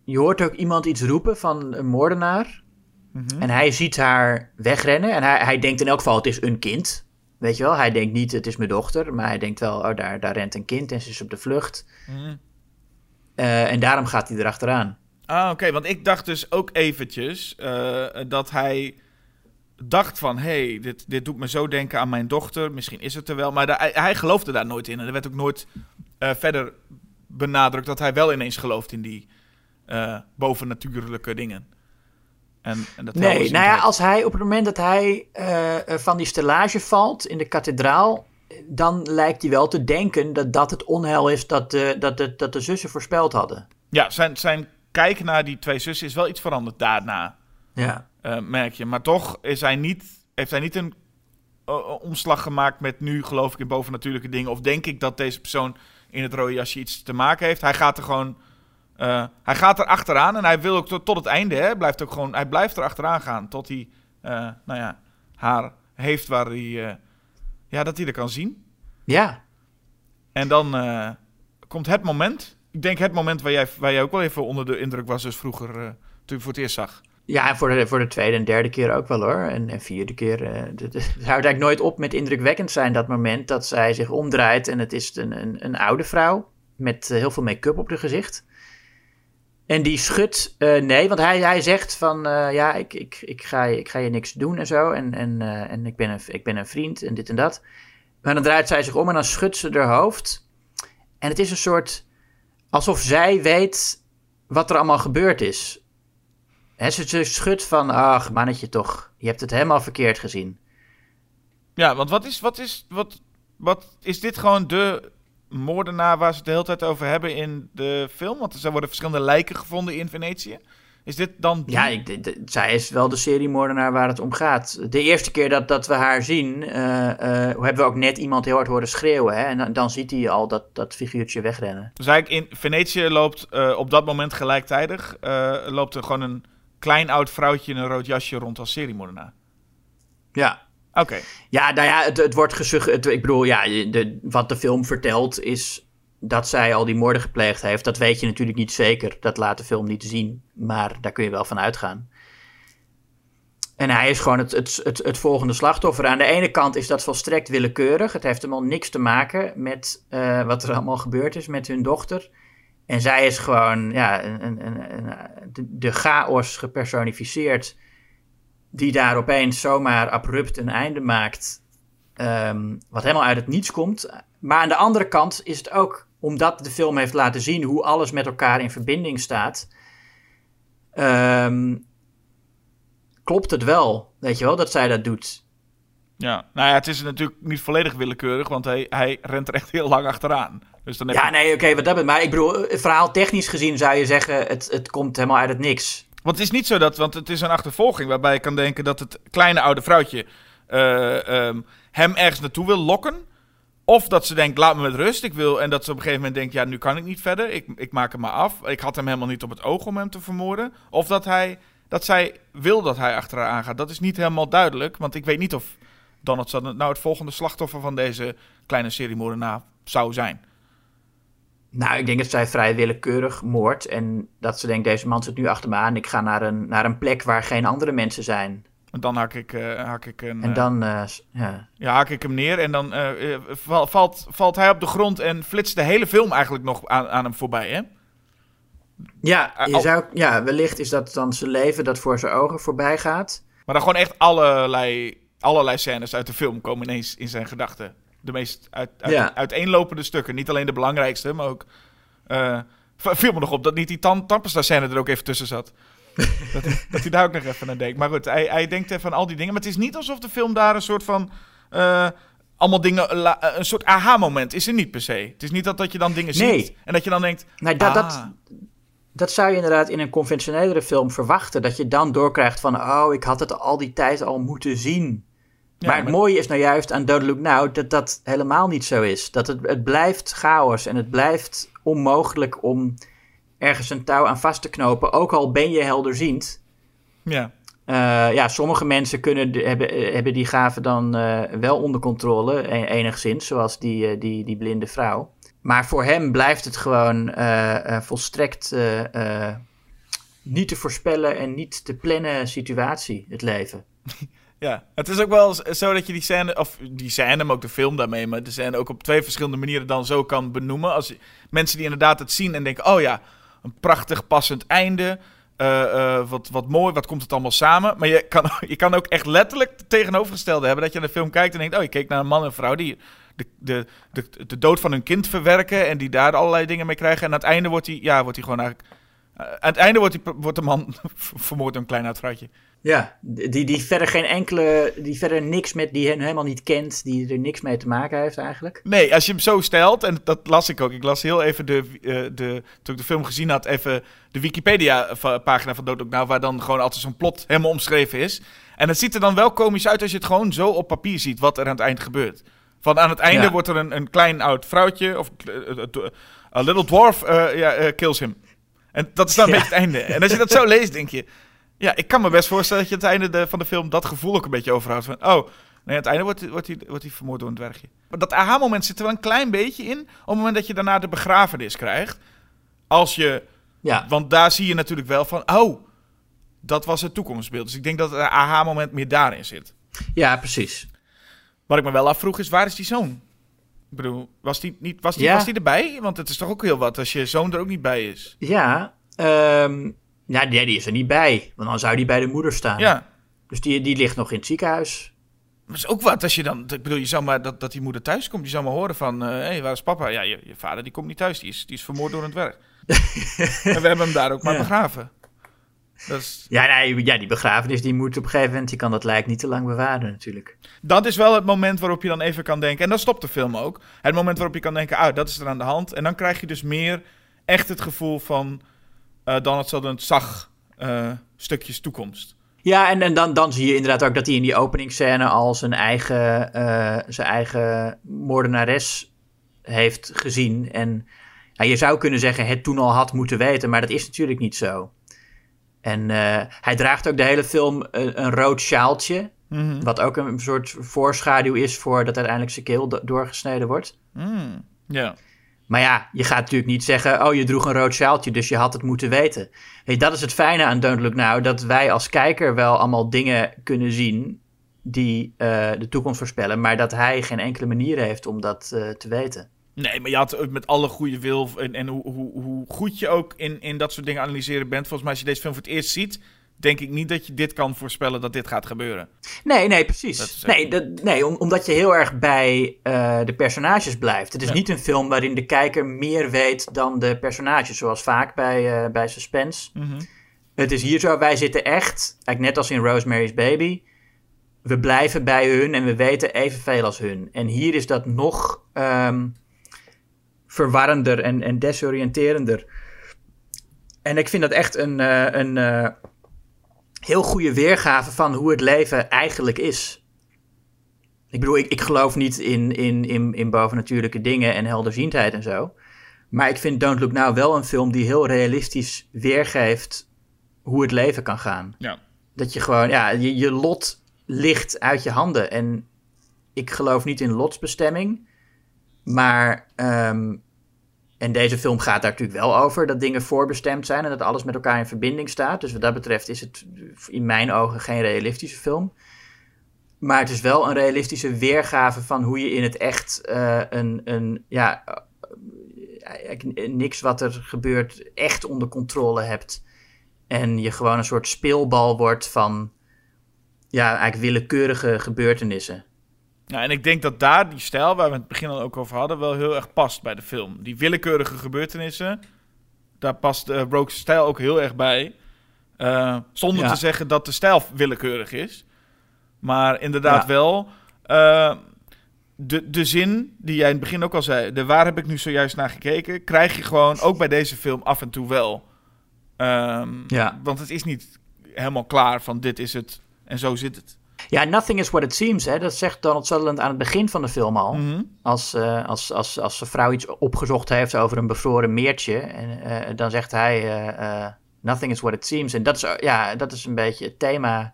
je hoort ook iemand iets roepen van een moordenaar. Mhm. En hij ziet haar wegrennen. En hij, hij denkt in elk geval, het is een kind. Weet je wel? Hij denkt niet, het is mijn dochter. Maar hij denkt wel, oh, daar, daar rent een kind en ze is op de vlucht. Mhm. Eh, en daarom gaat hij erachteraan. Ah, oké, want ik dacht dus ook eventjes eh, dat hij dacht van... hé, hey, dit, dit doet me zo denken aan mijn dochter, misschien is het er wel. Maar hij, hij geloofde daar nooit in. En er werd ook nooit eh, verder benadrukt dat hij wel ineens gelooft in die eh, bovennatuurlijke dingen. En, en dat Nee, nou ja, als hij op het moment dat hij eh, eh, van die stellage valt in de kathedraal, dan lijkt hij wel te denken dat dat het onheil is dat de, dat de, dat de zussen voorspeld hadden. Ja, zijn, zijn kijk naar die twee zussen is wel iets veranderd daarna, Ja. merk je. Maar toch is hij niet, heeft hij niet een omslag gemaakt met nu geloof ik in bovennatuurlijke dingen. Of denk ik dat deze persoon in het rode jasje iets te maken heeft. Hij gaat er gewoon, eh, hij gaat er achteraan en hij wil ook tot, tot het einde. Hè, blijft ook gewoon, hij blijft er achteraan gaan tot hij, eh, nou ja, haar heeft waar hij, eh, ja, dat hij er kan zien. Ja. En dan komt het moment. Ik denk het moment waar jij, waar jij ook wel even onder de indruk was, dus vroeger, toen je voor het eerst zag. Ja, en voor de, voor de tweede en derde keer ook wel hoor. En, en vierde keer. Het houdt eigenlijk nooit op met indrukwekkend zijn dat moment dat zij zich omdraait. En het is een, een, een oude vrouw met heel veel make-up op haar gezicht. En die schudt eh, nee, want hij, hij zegt van eh, ja, ik, ik, ik, ga, ik ga je niks doen en zo. En, en, eh, en ik, ben een, ik ben een vriend en dit en dat. Maar dan draait zij zich om en dan schudt ze haar hoofd. En het is een soort alsof zij weet wat er allemaal gebeurd is. Hè, ze, ze schudt van, ach mannetje toch, je hebt het helemaal verkeerd gezien. Ja, want wat is, wat is, wat, wat is dit gewoon de moordenaar waar ze het de hele tijd over hebben in de film? Want er worden verschillende lijken gevonden in Venetië. Is dit dan die? Ja, ik, de- de- zij is wel de seriemoordenaar waar het om gaat. De eerste keer dat, dat we haar zien, eh, eh, hebben we ook net iemand heel hard horen schreeuwen. Hè? En dan, dan ziet hij al dat, dat figuurtje wegrennen. Dus eigenlijk in Venetië loopt eh, op dat moment gelijktijdig loopt er gewoon een klein oud vrouwtje in een rood jasje rond als seriemoordenaar. Ja, Oké. Ja, nou ja, het, het wordt gesuggereerd. Ik bedoel, ja, de, wat de film vertelt is dat zij al die moorden gepleegd heeft. Dat weet je natuurlijk niet zeker. Dat laat de film niet zien. Maar daar kun je wel van uitgaan. En hij is gewoon het, het, het, volgende slachtoffer. Aan de ene kant is dat volstrekt willekeurig. Het heeft helemaal niks te maken met eh, wat er allemaal gebeurd is met hun dochter. En zij is gewoon ja, een, een, een- de, de chaos gepersonificeerd die daar opeens zomaar abrupt een einde maakt. ehm, wat helemaal uit het niets komt. Maar aan de andere kant is het ook omdat de film heeft laten zien hoe alles met elkaar in verbinding staat. ehm, klopt het wel, weet je wel, dat zij dat doet. Ja, nou ja, het is natuurlijk niet volledig willekeurig, want hij, hij rent er echt heel lang achteraan. Dus dan heb Ja, je- nee, oké, wat dat betreft. Maar ik bedoel, eh, verhaal technisch gezien zou je zeggen, het, het komt helemaal uit het niks. Want het is niet zo dat, want het is een achtervolging waarbij je kan denken dat het kleine oude vrouwtje eh, ehm, hem ergens naartoe wil lokken. Of dat ze denkt, laat me met rust. Ik wil, en dat ze op een gegeven moment denkt, ja, nu kan ik niet verder. Ik, ik maak hem maar af. Ik had hem helemaal niet op het oog om hem te vermoorden. Of dat, hij, dat zij wil dat hij achter haar aangaat. Dat is niet helemaal duidelijk. Want ik weet niet of Donald Sutherland nou het volgende slachtoffer van deze kleine seriemoordenaar zou zijn. Nou, ik denk dat zij vrij willekeurig moordt. En dat ze denkt, deze man zit nu achter me aan. Ik ga naar een, naar een plek waar geen andere mensen zijn. En dan hak ik, eh, hak ik een... En eh, dan, s- ja. Ja, haak ik hem neer en dan val- valt, valt hij op de grond en flitst de hele film eigenlijk nog aan, aan hem voorbij, hè? Ja, je al- zou, ja, wellicht is dat dan zijn leven dat voor zijn ogen voorbij gaat. Maar dan gewoon echt allerlei, allerlei scènes uit de film komen ineens in zijn gedachten. De meest uit, uit, Ja. uiteenlopende stukken. Niet alleen de belangrijkste, maar ook... v- viel me nog op dat niet die tan tandpasta scène er ook even tussen zat. <laughs> dat, dat hij daar ook nog even aan denkt. Maar goed, hij, hij denkt even aan al die dingen. Maar het is niet alsof de film daar een soort van... eh, allemaal dingen... la- eh, een soort aha-moment is er niet per se. Het is niet dat, dat je dan dingen Nee. ziet en dat je dan denkt... Nou, dat, ah, dat, dat zou je inderdaad in een conventionelere film verwachten. Dat je dan doorkrijgt van, oh, ik had het al die tijd al moeten zien. Ja, maar het maar- mooie is nou juist aan Don't Look Now dat dat helemaal niet zo is. Dat het, het blijft chaos en het blijft onmogelijk om ergens een touw aan vast te knopen. Ook al ben je helderziend. Ja. Eh, ja, sommige mensen kunnen hebben, eh, hebben die gaven dan eh, wel onder controle, e- enigszins, zoals die, die, die blinde vrouw. Maar voor hem blijft het gewoon volstrekt niet te voorspellen en niet te plannen situatie, het leven. <laughs> Ja, het is ook wel zo dat je die scène, of die scène, maar ook de film daarmee, maar de scène ook op twee verschillende manieren dan zo kan benoemen. Als mensen die inderdaad het zien en denken, oh ja, een prachtig passend einde, eh, eh, wat, wat mooi, wat komt het allemaal samen. Maar je kan, <laughs> je kan ook echt letterlijk het tegenovergestelde hebben, dat je naar de film kijkt en denkt, oh, je keek naar een man en vrouw die de, de, de, de dood van hun kind verwerken en die daar allerlei dingen mee krijgen. En aan het einde wordt hij, ja, wordt hij gewoon eigenlijk, eh, aan het einde wordt, die, wordt de man <laughs> vermoord door een klein oud. Ja, die, die verder geen enkele, die verder niks met, die hen helemaal niet kent, die er niks mee te maken heeft eigenlijk. Nee, als je hem zo stelt, en dat las ik ook. Ik las heel even de, eh, de toen ik de film gezien had, even de Wikipedia-pagina van Dood ook Nou, waar dan gewoon altijd zo'n plot helemaal omschreven is. En het ziet er dan wel komisch uit als je het gewoon zo op papier ziet wat er aan het eind gebeurt. Van aan het einde Ja. wordt er een, een klein oud vrouwtje, of eh, eh, a little dwarf, ja, kills him. En dat is dan een Ja. beetje het einde. En als je dat zo leest, denk je... Ja, ik kan me best voorstellen dat je aan het einde de- van de film dat gevoel ook een beetje overhoudt. Van, oh, nee, aan het einde wordt hij, wordt hij, wordt hij vermoord door een dwergje. Maar dat aha-moment zit er wel een klein beetje in. Op het moment dat je daarna de begrafenis krijgt. Als je... Ja, Want daar zie je natuurlijk wel van... Oh, dat was het toekomstbeeld. Dus ik denk dat het aha-moment meer daarin zit. ja precies. Wat ik me wel afvroeg is, waar is die zoon? Ik bedoel, was die, niet, was die, Ja. was die erbij? Want het is toch ook heel wat als je zoon er ook niet bij is. Ja, ehm, ja die, die is er niet bij, want dan zou die bij de moeder staan. Ja, Dus die, die ligt nog in het ziekenhuis. Maar is ook wat als je dan... Ik bedoel, je zou maar dat, dat die moeder thuis komt. Je zou maar horen van... Hé, hey, waar is papa? Ja, je, je vader die komt niet thuis. Die is, die is vermoord door een dwerg. <laughs> en we hebben hem daar ook maar Ja. begraven. Dat is, Ja, nee, ja, die begrafenis die moet op een gegeven moment, die kan dat lijk niet te lang bewaren natuurlijk. dat is wel het moment waarop je dan even kan denken... En dan stopt de film ook. Het moment waarop je kan denken... Ah, dat is er aan de hand. En dan krijg je dus meer echt het gevoel van... eh Donald Sutherland zag eh, stukjes toekomst. Ja, en, en dan, dan zie je inderdaad ook dat hij in die openingsscène al zijn eigen, eh, zijn eigen moordenares heeft gezien. En ja, je zou kunnen zeggen het toen al had moeten weten, maar dat is natuurlijk niet zo. En hij draagt ook de hele film een, een rood sjaaltje, Mhm. wat ook een soort voorschaduw is voor dat uiteindelijk zijn keel do- doorgesneden wordt. Mm, Ja. Maar ja, je gaat natuurlijk niet zeggen: Oh, je droeg een rood sjaaltje, dus je had het moeten weten. Dat is het fijne aan Don't Look Now: dat wij als kijker wel allemaal dingen kunnen zien die eh, de toekomst voorspellen, maar dat hij geen enkele manier heeft om dat eh, te weten. Nee, maar je had met alle goede wil en, en hoe, hoe, hoe goed je ook in, in dat soort dingen analyseren bent. Volgens mij, als je deze film voor het eerst ziet, denk ik niet dat je dit kan voorspellen dat dit gaat gebeuren. Nee, nee, precies. Dat nee, dat, nee om- omdat je heel erg bij eh, de personages blijft. Het is Ja. niet een film waarin de kijker meer weet dan de personages, zoals vaak bij, eh, bij suspense. Mhm. Het is hier zo, wij zitten echt, eigenlijk net als in Rosemary's Baby, we blijven bij hun en we weten evenveel als hun. En hier is dat nog ehm, verwarrender en, en desoriënterender. En ik vind dat echt een, eh, een heel goede weergave van hoe het leven eigenlijk is. Ik bedoel, ik, ik geloof niet in, in, in, in bovennatuurlijke dingen en helderziendheid en zo. Maar ik vind Don't Look Now wel een film die heel realistisch weergeeft hoe het leven kan gaan. Ja. Dat je gewoon, ja, je, je lot ligt uit je handen. En ik geloof niet in lotsbestemming. Maar, ehm, en deze film gaat daar natuurlijk wel over, dat dingen voorbestemd zijn en dat alles met elkaar in verbinding staat. Dus wat dat betreft is het in mijn ogen geen realistische film. Maar het is wel een realistische weergave van hoe je in het echt eh, een, een, ja, eigenlijk niks wat er gebeurt echt onder controle hebt. En je gewoon een soort speelbal wordt van ja, eigenlijk willekeurige gebeurtenissen. Ja, en ik denk dat daar die stijl, waar we het begin al ook over hadden, wel heel erg past bij de film. Die willekeurige gebeurtenissen, daar past uh, Rogue's stijl ook heel erg bij. Uh, zonder Ja. te zeggen dat de stijl willekeurig is. Maar inderdaad Ja. wel. eh, de, de zin die jij in het begin ook al zei, de waar heb ik nu zojuist naar gekeken, krijg je gewoon ook bij deze film af en toe wel. Ehm, Ja. Want het is niet helemaal klaar van dit is het en zo zit het. Ja, nothing is what it seems. Hè? Dat zegt Donald Sutherland aan het begin van de film al. Mhm. Als, eh, als, als, als zijn vrouw iets opgezocht heeft over een bevroren meertje. En eh, dan zegt hij: eh, Nothing is what it seems. En dat is, ja, dat is een beetje het thema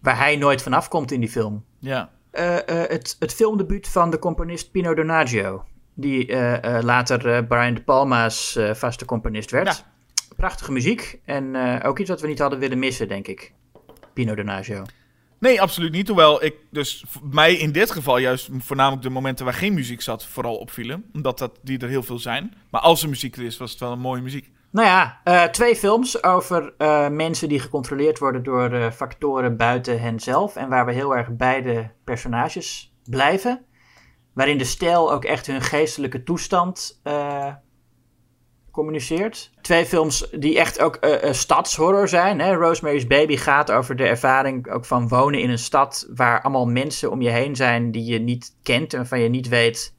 waar hij nooit vanaf komt in die film. Ja. Het, het filmdebuut van de componist Pino Donaggio. Die later Brian De Palma's vaste componist werd. Ja. Prachtige muziek. En ook iets wat we niet hadden willen missen, denk ik. Pino Donaggio. Nee, absoluut niet. Hoewel ik dus mij in dit geval juist voornamelijk de momenten waar geen muziek zat vooral opvielen. Omdat dat, die er heel veel zijn. Maar als er muziek is, was het wel een mooie muziek. Nou ja, eh, twee films over eh, mensen die gecontroleerd worden door eh, factoren buiten henzelf. En waar we heel erg bij de personages blijven. Waarin de stijl ook echt hun geestelijke toestand communiceert. Twee films die echt ook eh, stadshorror zijn. Hè? Rosemary's Baby gaat over de ervaring ook van wonen in een stad waar allemaal mensen om je heen zijn die je niet kent en waarvan je niet weet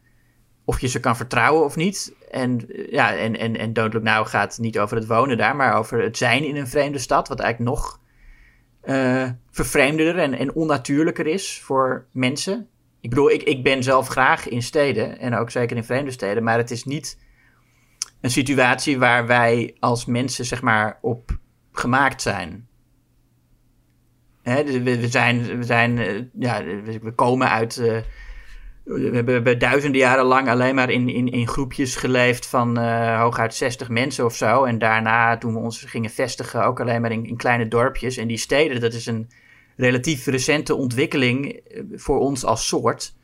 of je ze kan vertrouwen of niet. En, eh, ja, en, en, en Don't Look Now gaat niet over het wonen daar, maar over het zijn in een vreemde stad, wat eigenlijk nog eh vervreemdender en, en onnatuurlijker is voor mensen. Ik bedoel, ik, ik ben zelf graag in steden en ook zeker in vreemde steden, maar het is niet een situatie waar wij als mensen zeg maar op gemaakt zijn. Hè, dus we, zijn, we, zijn eh, ja, we, komen uit. eh, we hebben, duizenden jaren lang alleen maar in, in, in groepjes geleefd van eh, hooguit 60 mensen of zo. En daarna, toen we ons gingen vestigen, ook alleen maar in, in kleine dorpjes. En die steden, dat is een relatief recente ontwikkeling voor ons als soort.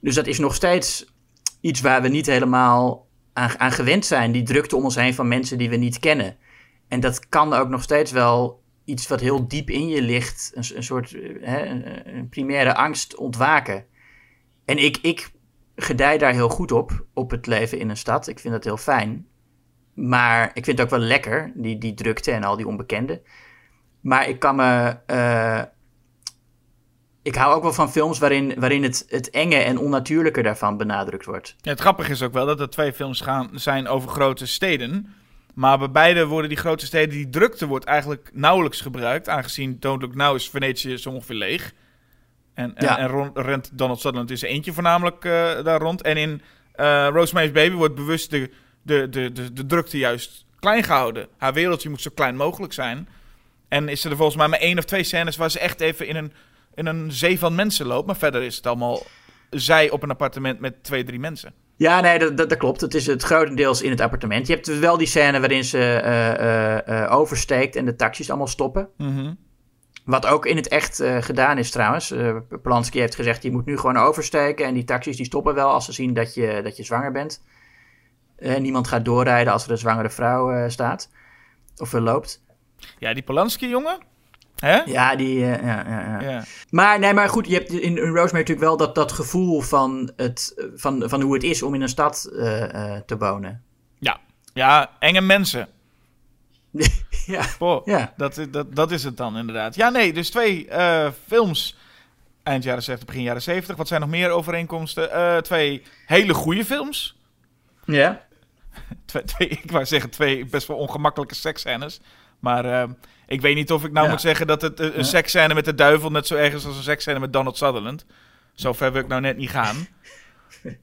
Dus dat is nog steeds iets waar we niet helemaal aan, gewend zijn. Die drukte om ons heen van mensen die we niet kennen. En dat kan ook nog steeds wel iets wat heel diep in je ligt, een, een soort eh, hè, een primaire angst ontwaken. En ik, ik gedij daar heel goed op, op het leven in een stad. Ik vind dat heel fijn. Maar ik vind het ook wel lekker, die, die drukte en al die onbekenden. Maar ik kan me. eh, ik hou ook wel van films waarin, waarin het, het enge en onnatuurlijke daarvan benadrukt wordt. Ja, het grappige is ook wel dat er twee films gaan, zijn over grote steden. Maar bij beide worden die grote steden, die drukte wordt eigenlijk nauwelijks gebruikt. Aangezien Don't Look Now is Venetië zo ongeveer leeg. En, en, Ja. en rond- rent Donald Sutherland is eentje voornamelijk eh, daar rond. En in eh Rosemary's Baby wordt bewust de, de, de, de, de drukte juist klein gehouden. Haar wereldje moet zo klein mogelijk zijn. En is er volgens mij maar één of twee scènes waar ze echt even in een, in een zee van mensen loopt. Maar verder is het allemaal zij op een appartement met twee, drie mensen. Ja, nee, dat, dat, dat klopt. Het is het grotendeels in het appartement. Je hebt wel die scène waarin ze eh, eh, eh, oversteekt en de taxis allemaal stoppen. Mhm. Wat ook in het echt gedaan is trouwens. Polanski heeft gezegd, je moet nu gewoon oversteken. En die taxis die stoppen wel als ze zien dat je, dat je zwanger bent. Eh, niemand gaat doorrijden als er een zwangere vrouw staat. Of er loopt. Ja, die Polanski, jongen. Hè? Ja, die... eh, ja, ja, ja. Ja. Maar, nee, maar goed, je hebt in, in Rosemary natuurlijk wel dat, dat gevoel van, het, van, van hoe het is om in een stad eh, eh, te wonen. Ja. ja, enge mensen. <laughs> ja, Boah, ja. dat, dat, dat is het dan inderdaad. Ja, nee, dus twee films eind jaren 60, begin jaren 70. Wat zijn nog meer overeenkomsten? Twee hele goede films. Ja. <laughs> Twee, twee, ik wou zeggen twee best wel ongemakkelijke seksscènes. Maar eh, ik weet niet of ik nou Ja. moet zeggen dat het eh, een Ja. seksscène met de duivel net zo erg is als een seksscène met Donald Sutherland. Zo ver wil ik nou net niet gaan. <laughs>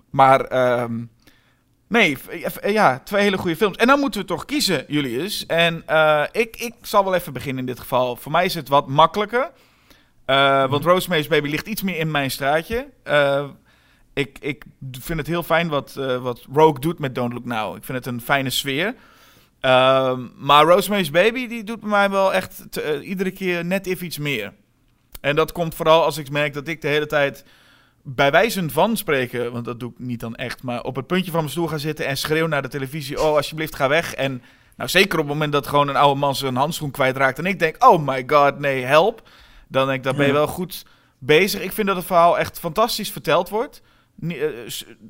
Maar ehm, nee, v- eh, ja, twee hele goede films. En dan moeten we toch kiezen, Julius. En eh, ik, ik zal wel even beginnen in dit geval. Voor mij is het wat makkelijker. Eh, Want Rosemary's Baby ligt iets meer in mijn straatje. Eh, ik, ik vind het heel fijn wat, eh, wat Rogue doet met Don't Look Now. Ik vind het een fijne sfeer. Ehm, maar Rosemary's Baby die doet bij mij wel echt te- eh, iedere keer net even iets meer. En dat komt vooral als ik merk dat ik de hele tijd bij wijze van spreken, want dat doe ik niet dan echt, maar op het puntje van mijn stoel ga zitten en schreeuw naar de televisie: Oh, alsjeblieft, ga weg. En nou, zeker op het moment dat gewoon een oude man zijn handschoen kwijtraakt en ik denk: Oh my god, nee, help. Dan denk ik: ben je wel goed bezig. Ik vind dat het verhaal echt fantastisch verteld wordt. Eh,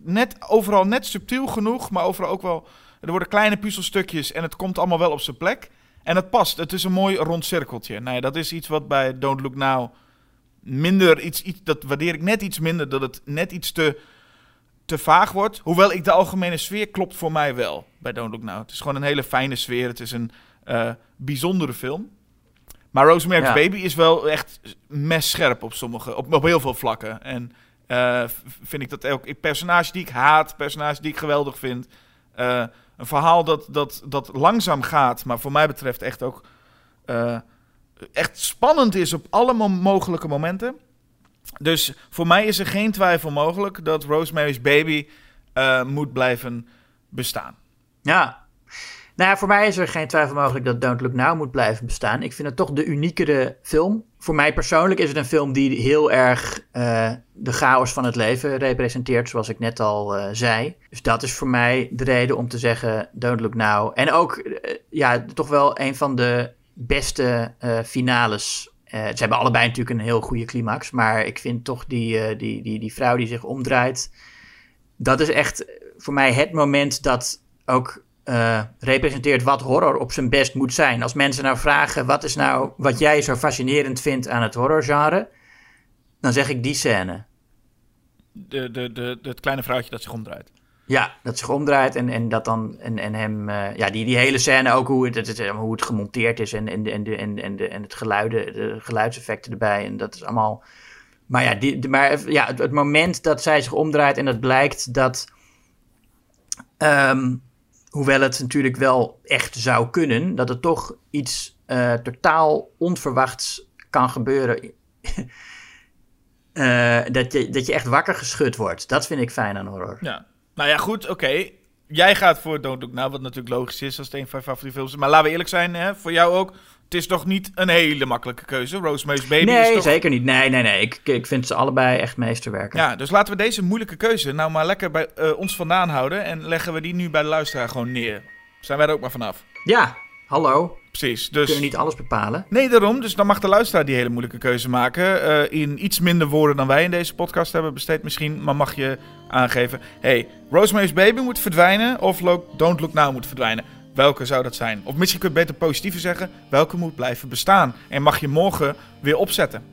Net, overal net subtiel genoeg, maar overal ook wel. Er worden kleine puzzelstukjes en het komt allemaal wel op zijn plek. En het past. Het is een mooi rond cirkeltje. Nou ja, dat is iets wat bij Don't Look Now minder iets, iets dat waardeer ik net iets minder dat het net iets te te vaag wordt. Hoewel ik de algemene sfeer klopt voor mij wel bij Don't Look Now. Het is gewoon een hele fijne sfeer. Het is een eh, bijzondere film. Maar Rosemary's Ja. Baby is wel echt messcherp op sommige, op, op heel veel vlakken. En eh, vind ik dat ook personage die ik haat, personage die ik geweldig vind. Eh, een verhaal dat, dat, dat langzaam gaat, maar voor mij betreft echt ook eh, echt spannend is op alle mo- mogelijke momenten. Dus voor mij is er geen twijfel mogelijk dat Rosemary's Baby eh, moet blijven bestaan. Ja. Nou ja, voor mij is er geen twijfel mogelijk dat Don't Look Now moet blijven bestaan. Ik vind het toch de uniekere film. Voor mij persoonlijk is het een film die heel erg eh, de chaos van het leven representeert, zoals ik net al eh, zei. Dus dat is voor mij de reden om te zeggen Don't Look Now. En ook, eh, ja, toch wel een van de beste finales. Ze hebben allebei natuurlijk een heel goede climax, maar ik vind toch die, die, die, die vrouw die zich omdraait, dat is echt voor mij het moment dat ook eh, representeert wat horror op zijn best moet zijn. Als mensen nou vragen, wat is nou wat jij zo fascinerend vindt aan het horrorgenre? Dan zeg ik die scène. De, de, de, het kleine vrouwtje dat zich omdraait. Ja, dat zich omdraait en, en dat dan en, en hem, eh, ja, die, die hele scène ook hoe het, het, hoe het gemonteerd is en, en, de, en, de, en, en, de, en het geluiden, de geluidseffecten erbij en dat is allemaal. Maar ja, die, de- maar, ja het, het moment dat zij zich omdraait en dat blijkt dat, ehm, hoewel het natuurlijk wel echt zou kunnen, dat er toch iets eh, totaal onverwachts kan gebeuren. <laughs> Eh, dat, je, dat je echt wakker geschud wordt. Dat vind ik fijn aan horror. Ja. Nou ja, goed, oké. Jij gaat voor Don't Look Now, wat natuurlijk logisch is als het een van je favoriete films is. Maar laten we eerlijk zijn, hè, voor jou ook. Het is toch niet een hele makkelijke keuze. Rosemary's Baby nee, is toch... zeker niet. Nee, nee, nee. Ik, ik vind ze allebei echt meesterwerken. Ja, dus laten we deze moeilijke keuze nou maar lekker bij eh, ons vandaan houden. En leggen we die nu bij de luisteraar gewoon neer. Zijn wij er ook maar vanaf. Ja, hallo. Precies, We dus... kunnen niet alles bepalen. Nee, daarom. Dus dan mag de luisteraar die hele moeilijke keuze maken. Eh, in iets minder woorden dan wij in deze podcast hebben besteed misschien. Maar mag je aangeven... hey, Rosemary's Baby moet verdwijnen of Don't Look Now moet verdwijnen. Welke zou dat zijn? Of misschien kun je het beter positiever zeggen. Welke moet blijven bestaan? En mag je morgen weer opzetten?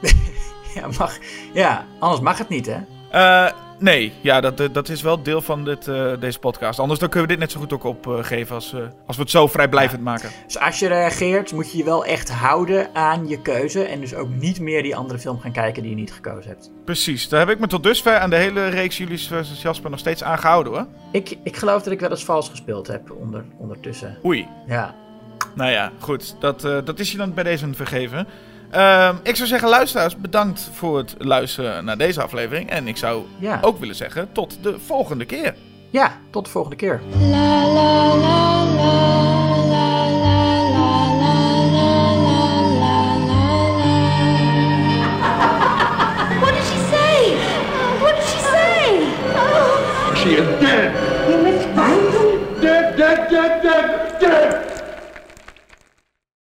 <laughs> Ja, mag, ja, anders mag het niet, hè? Eh, nee, ja, dat, dat is wel deel van dit, eh, deze podcast. Anders dan kunnen we dit net zo goed ook opgeven als, eh, als we het zo vrijblijvend maken. Dus als je reageert, moet je je wel echt houden aan je keuze. En dus ook niet meer die andere film gaan kijken die je niet gekozen hebt. Precies, daar heb ik me tot dusver aan de hele reeks Julius versus Jasper nog steeds aan gehouden hoor. Ik, ik geloof dat ik wel eens vals gespeeld heb onder, ondertussen. Oei. Ja. Nou ja, goed. Dat, eh, dat is je dan bij deze vergeven. Ehm, ik zou zeggen, luisteraars, bedankt voor het luisteren naar deze aflevering. En ik zou Ja. ook willen zeggen, tot de volgende keer. ja, tot de volgende keer.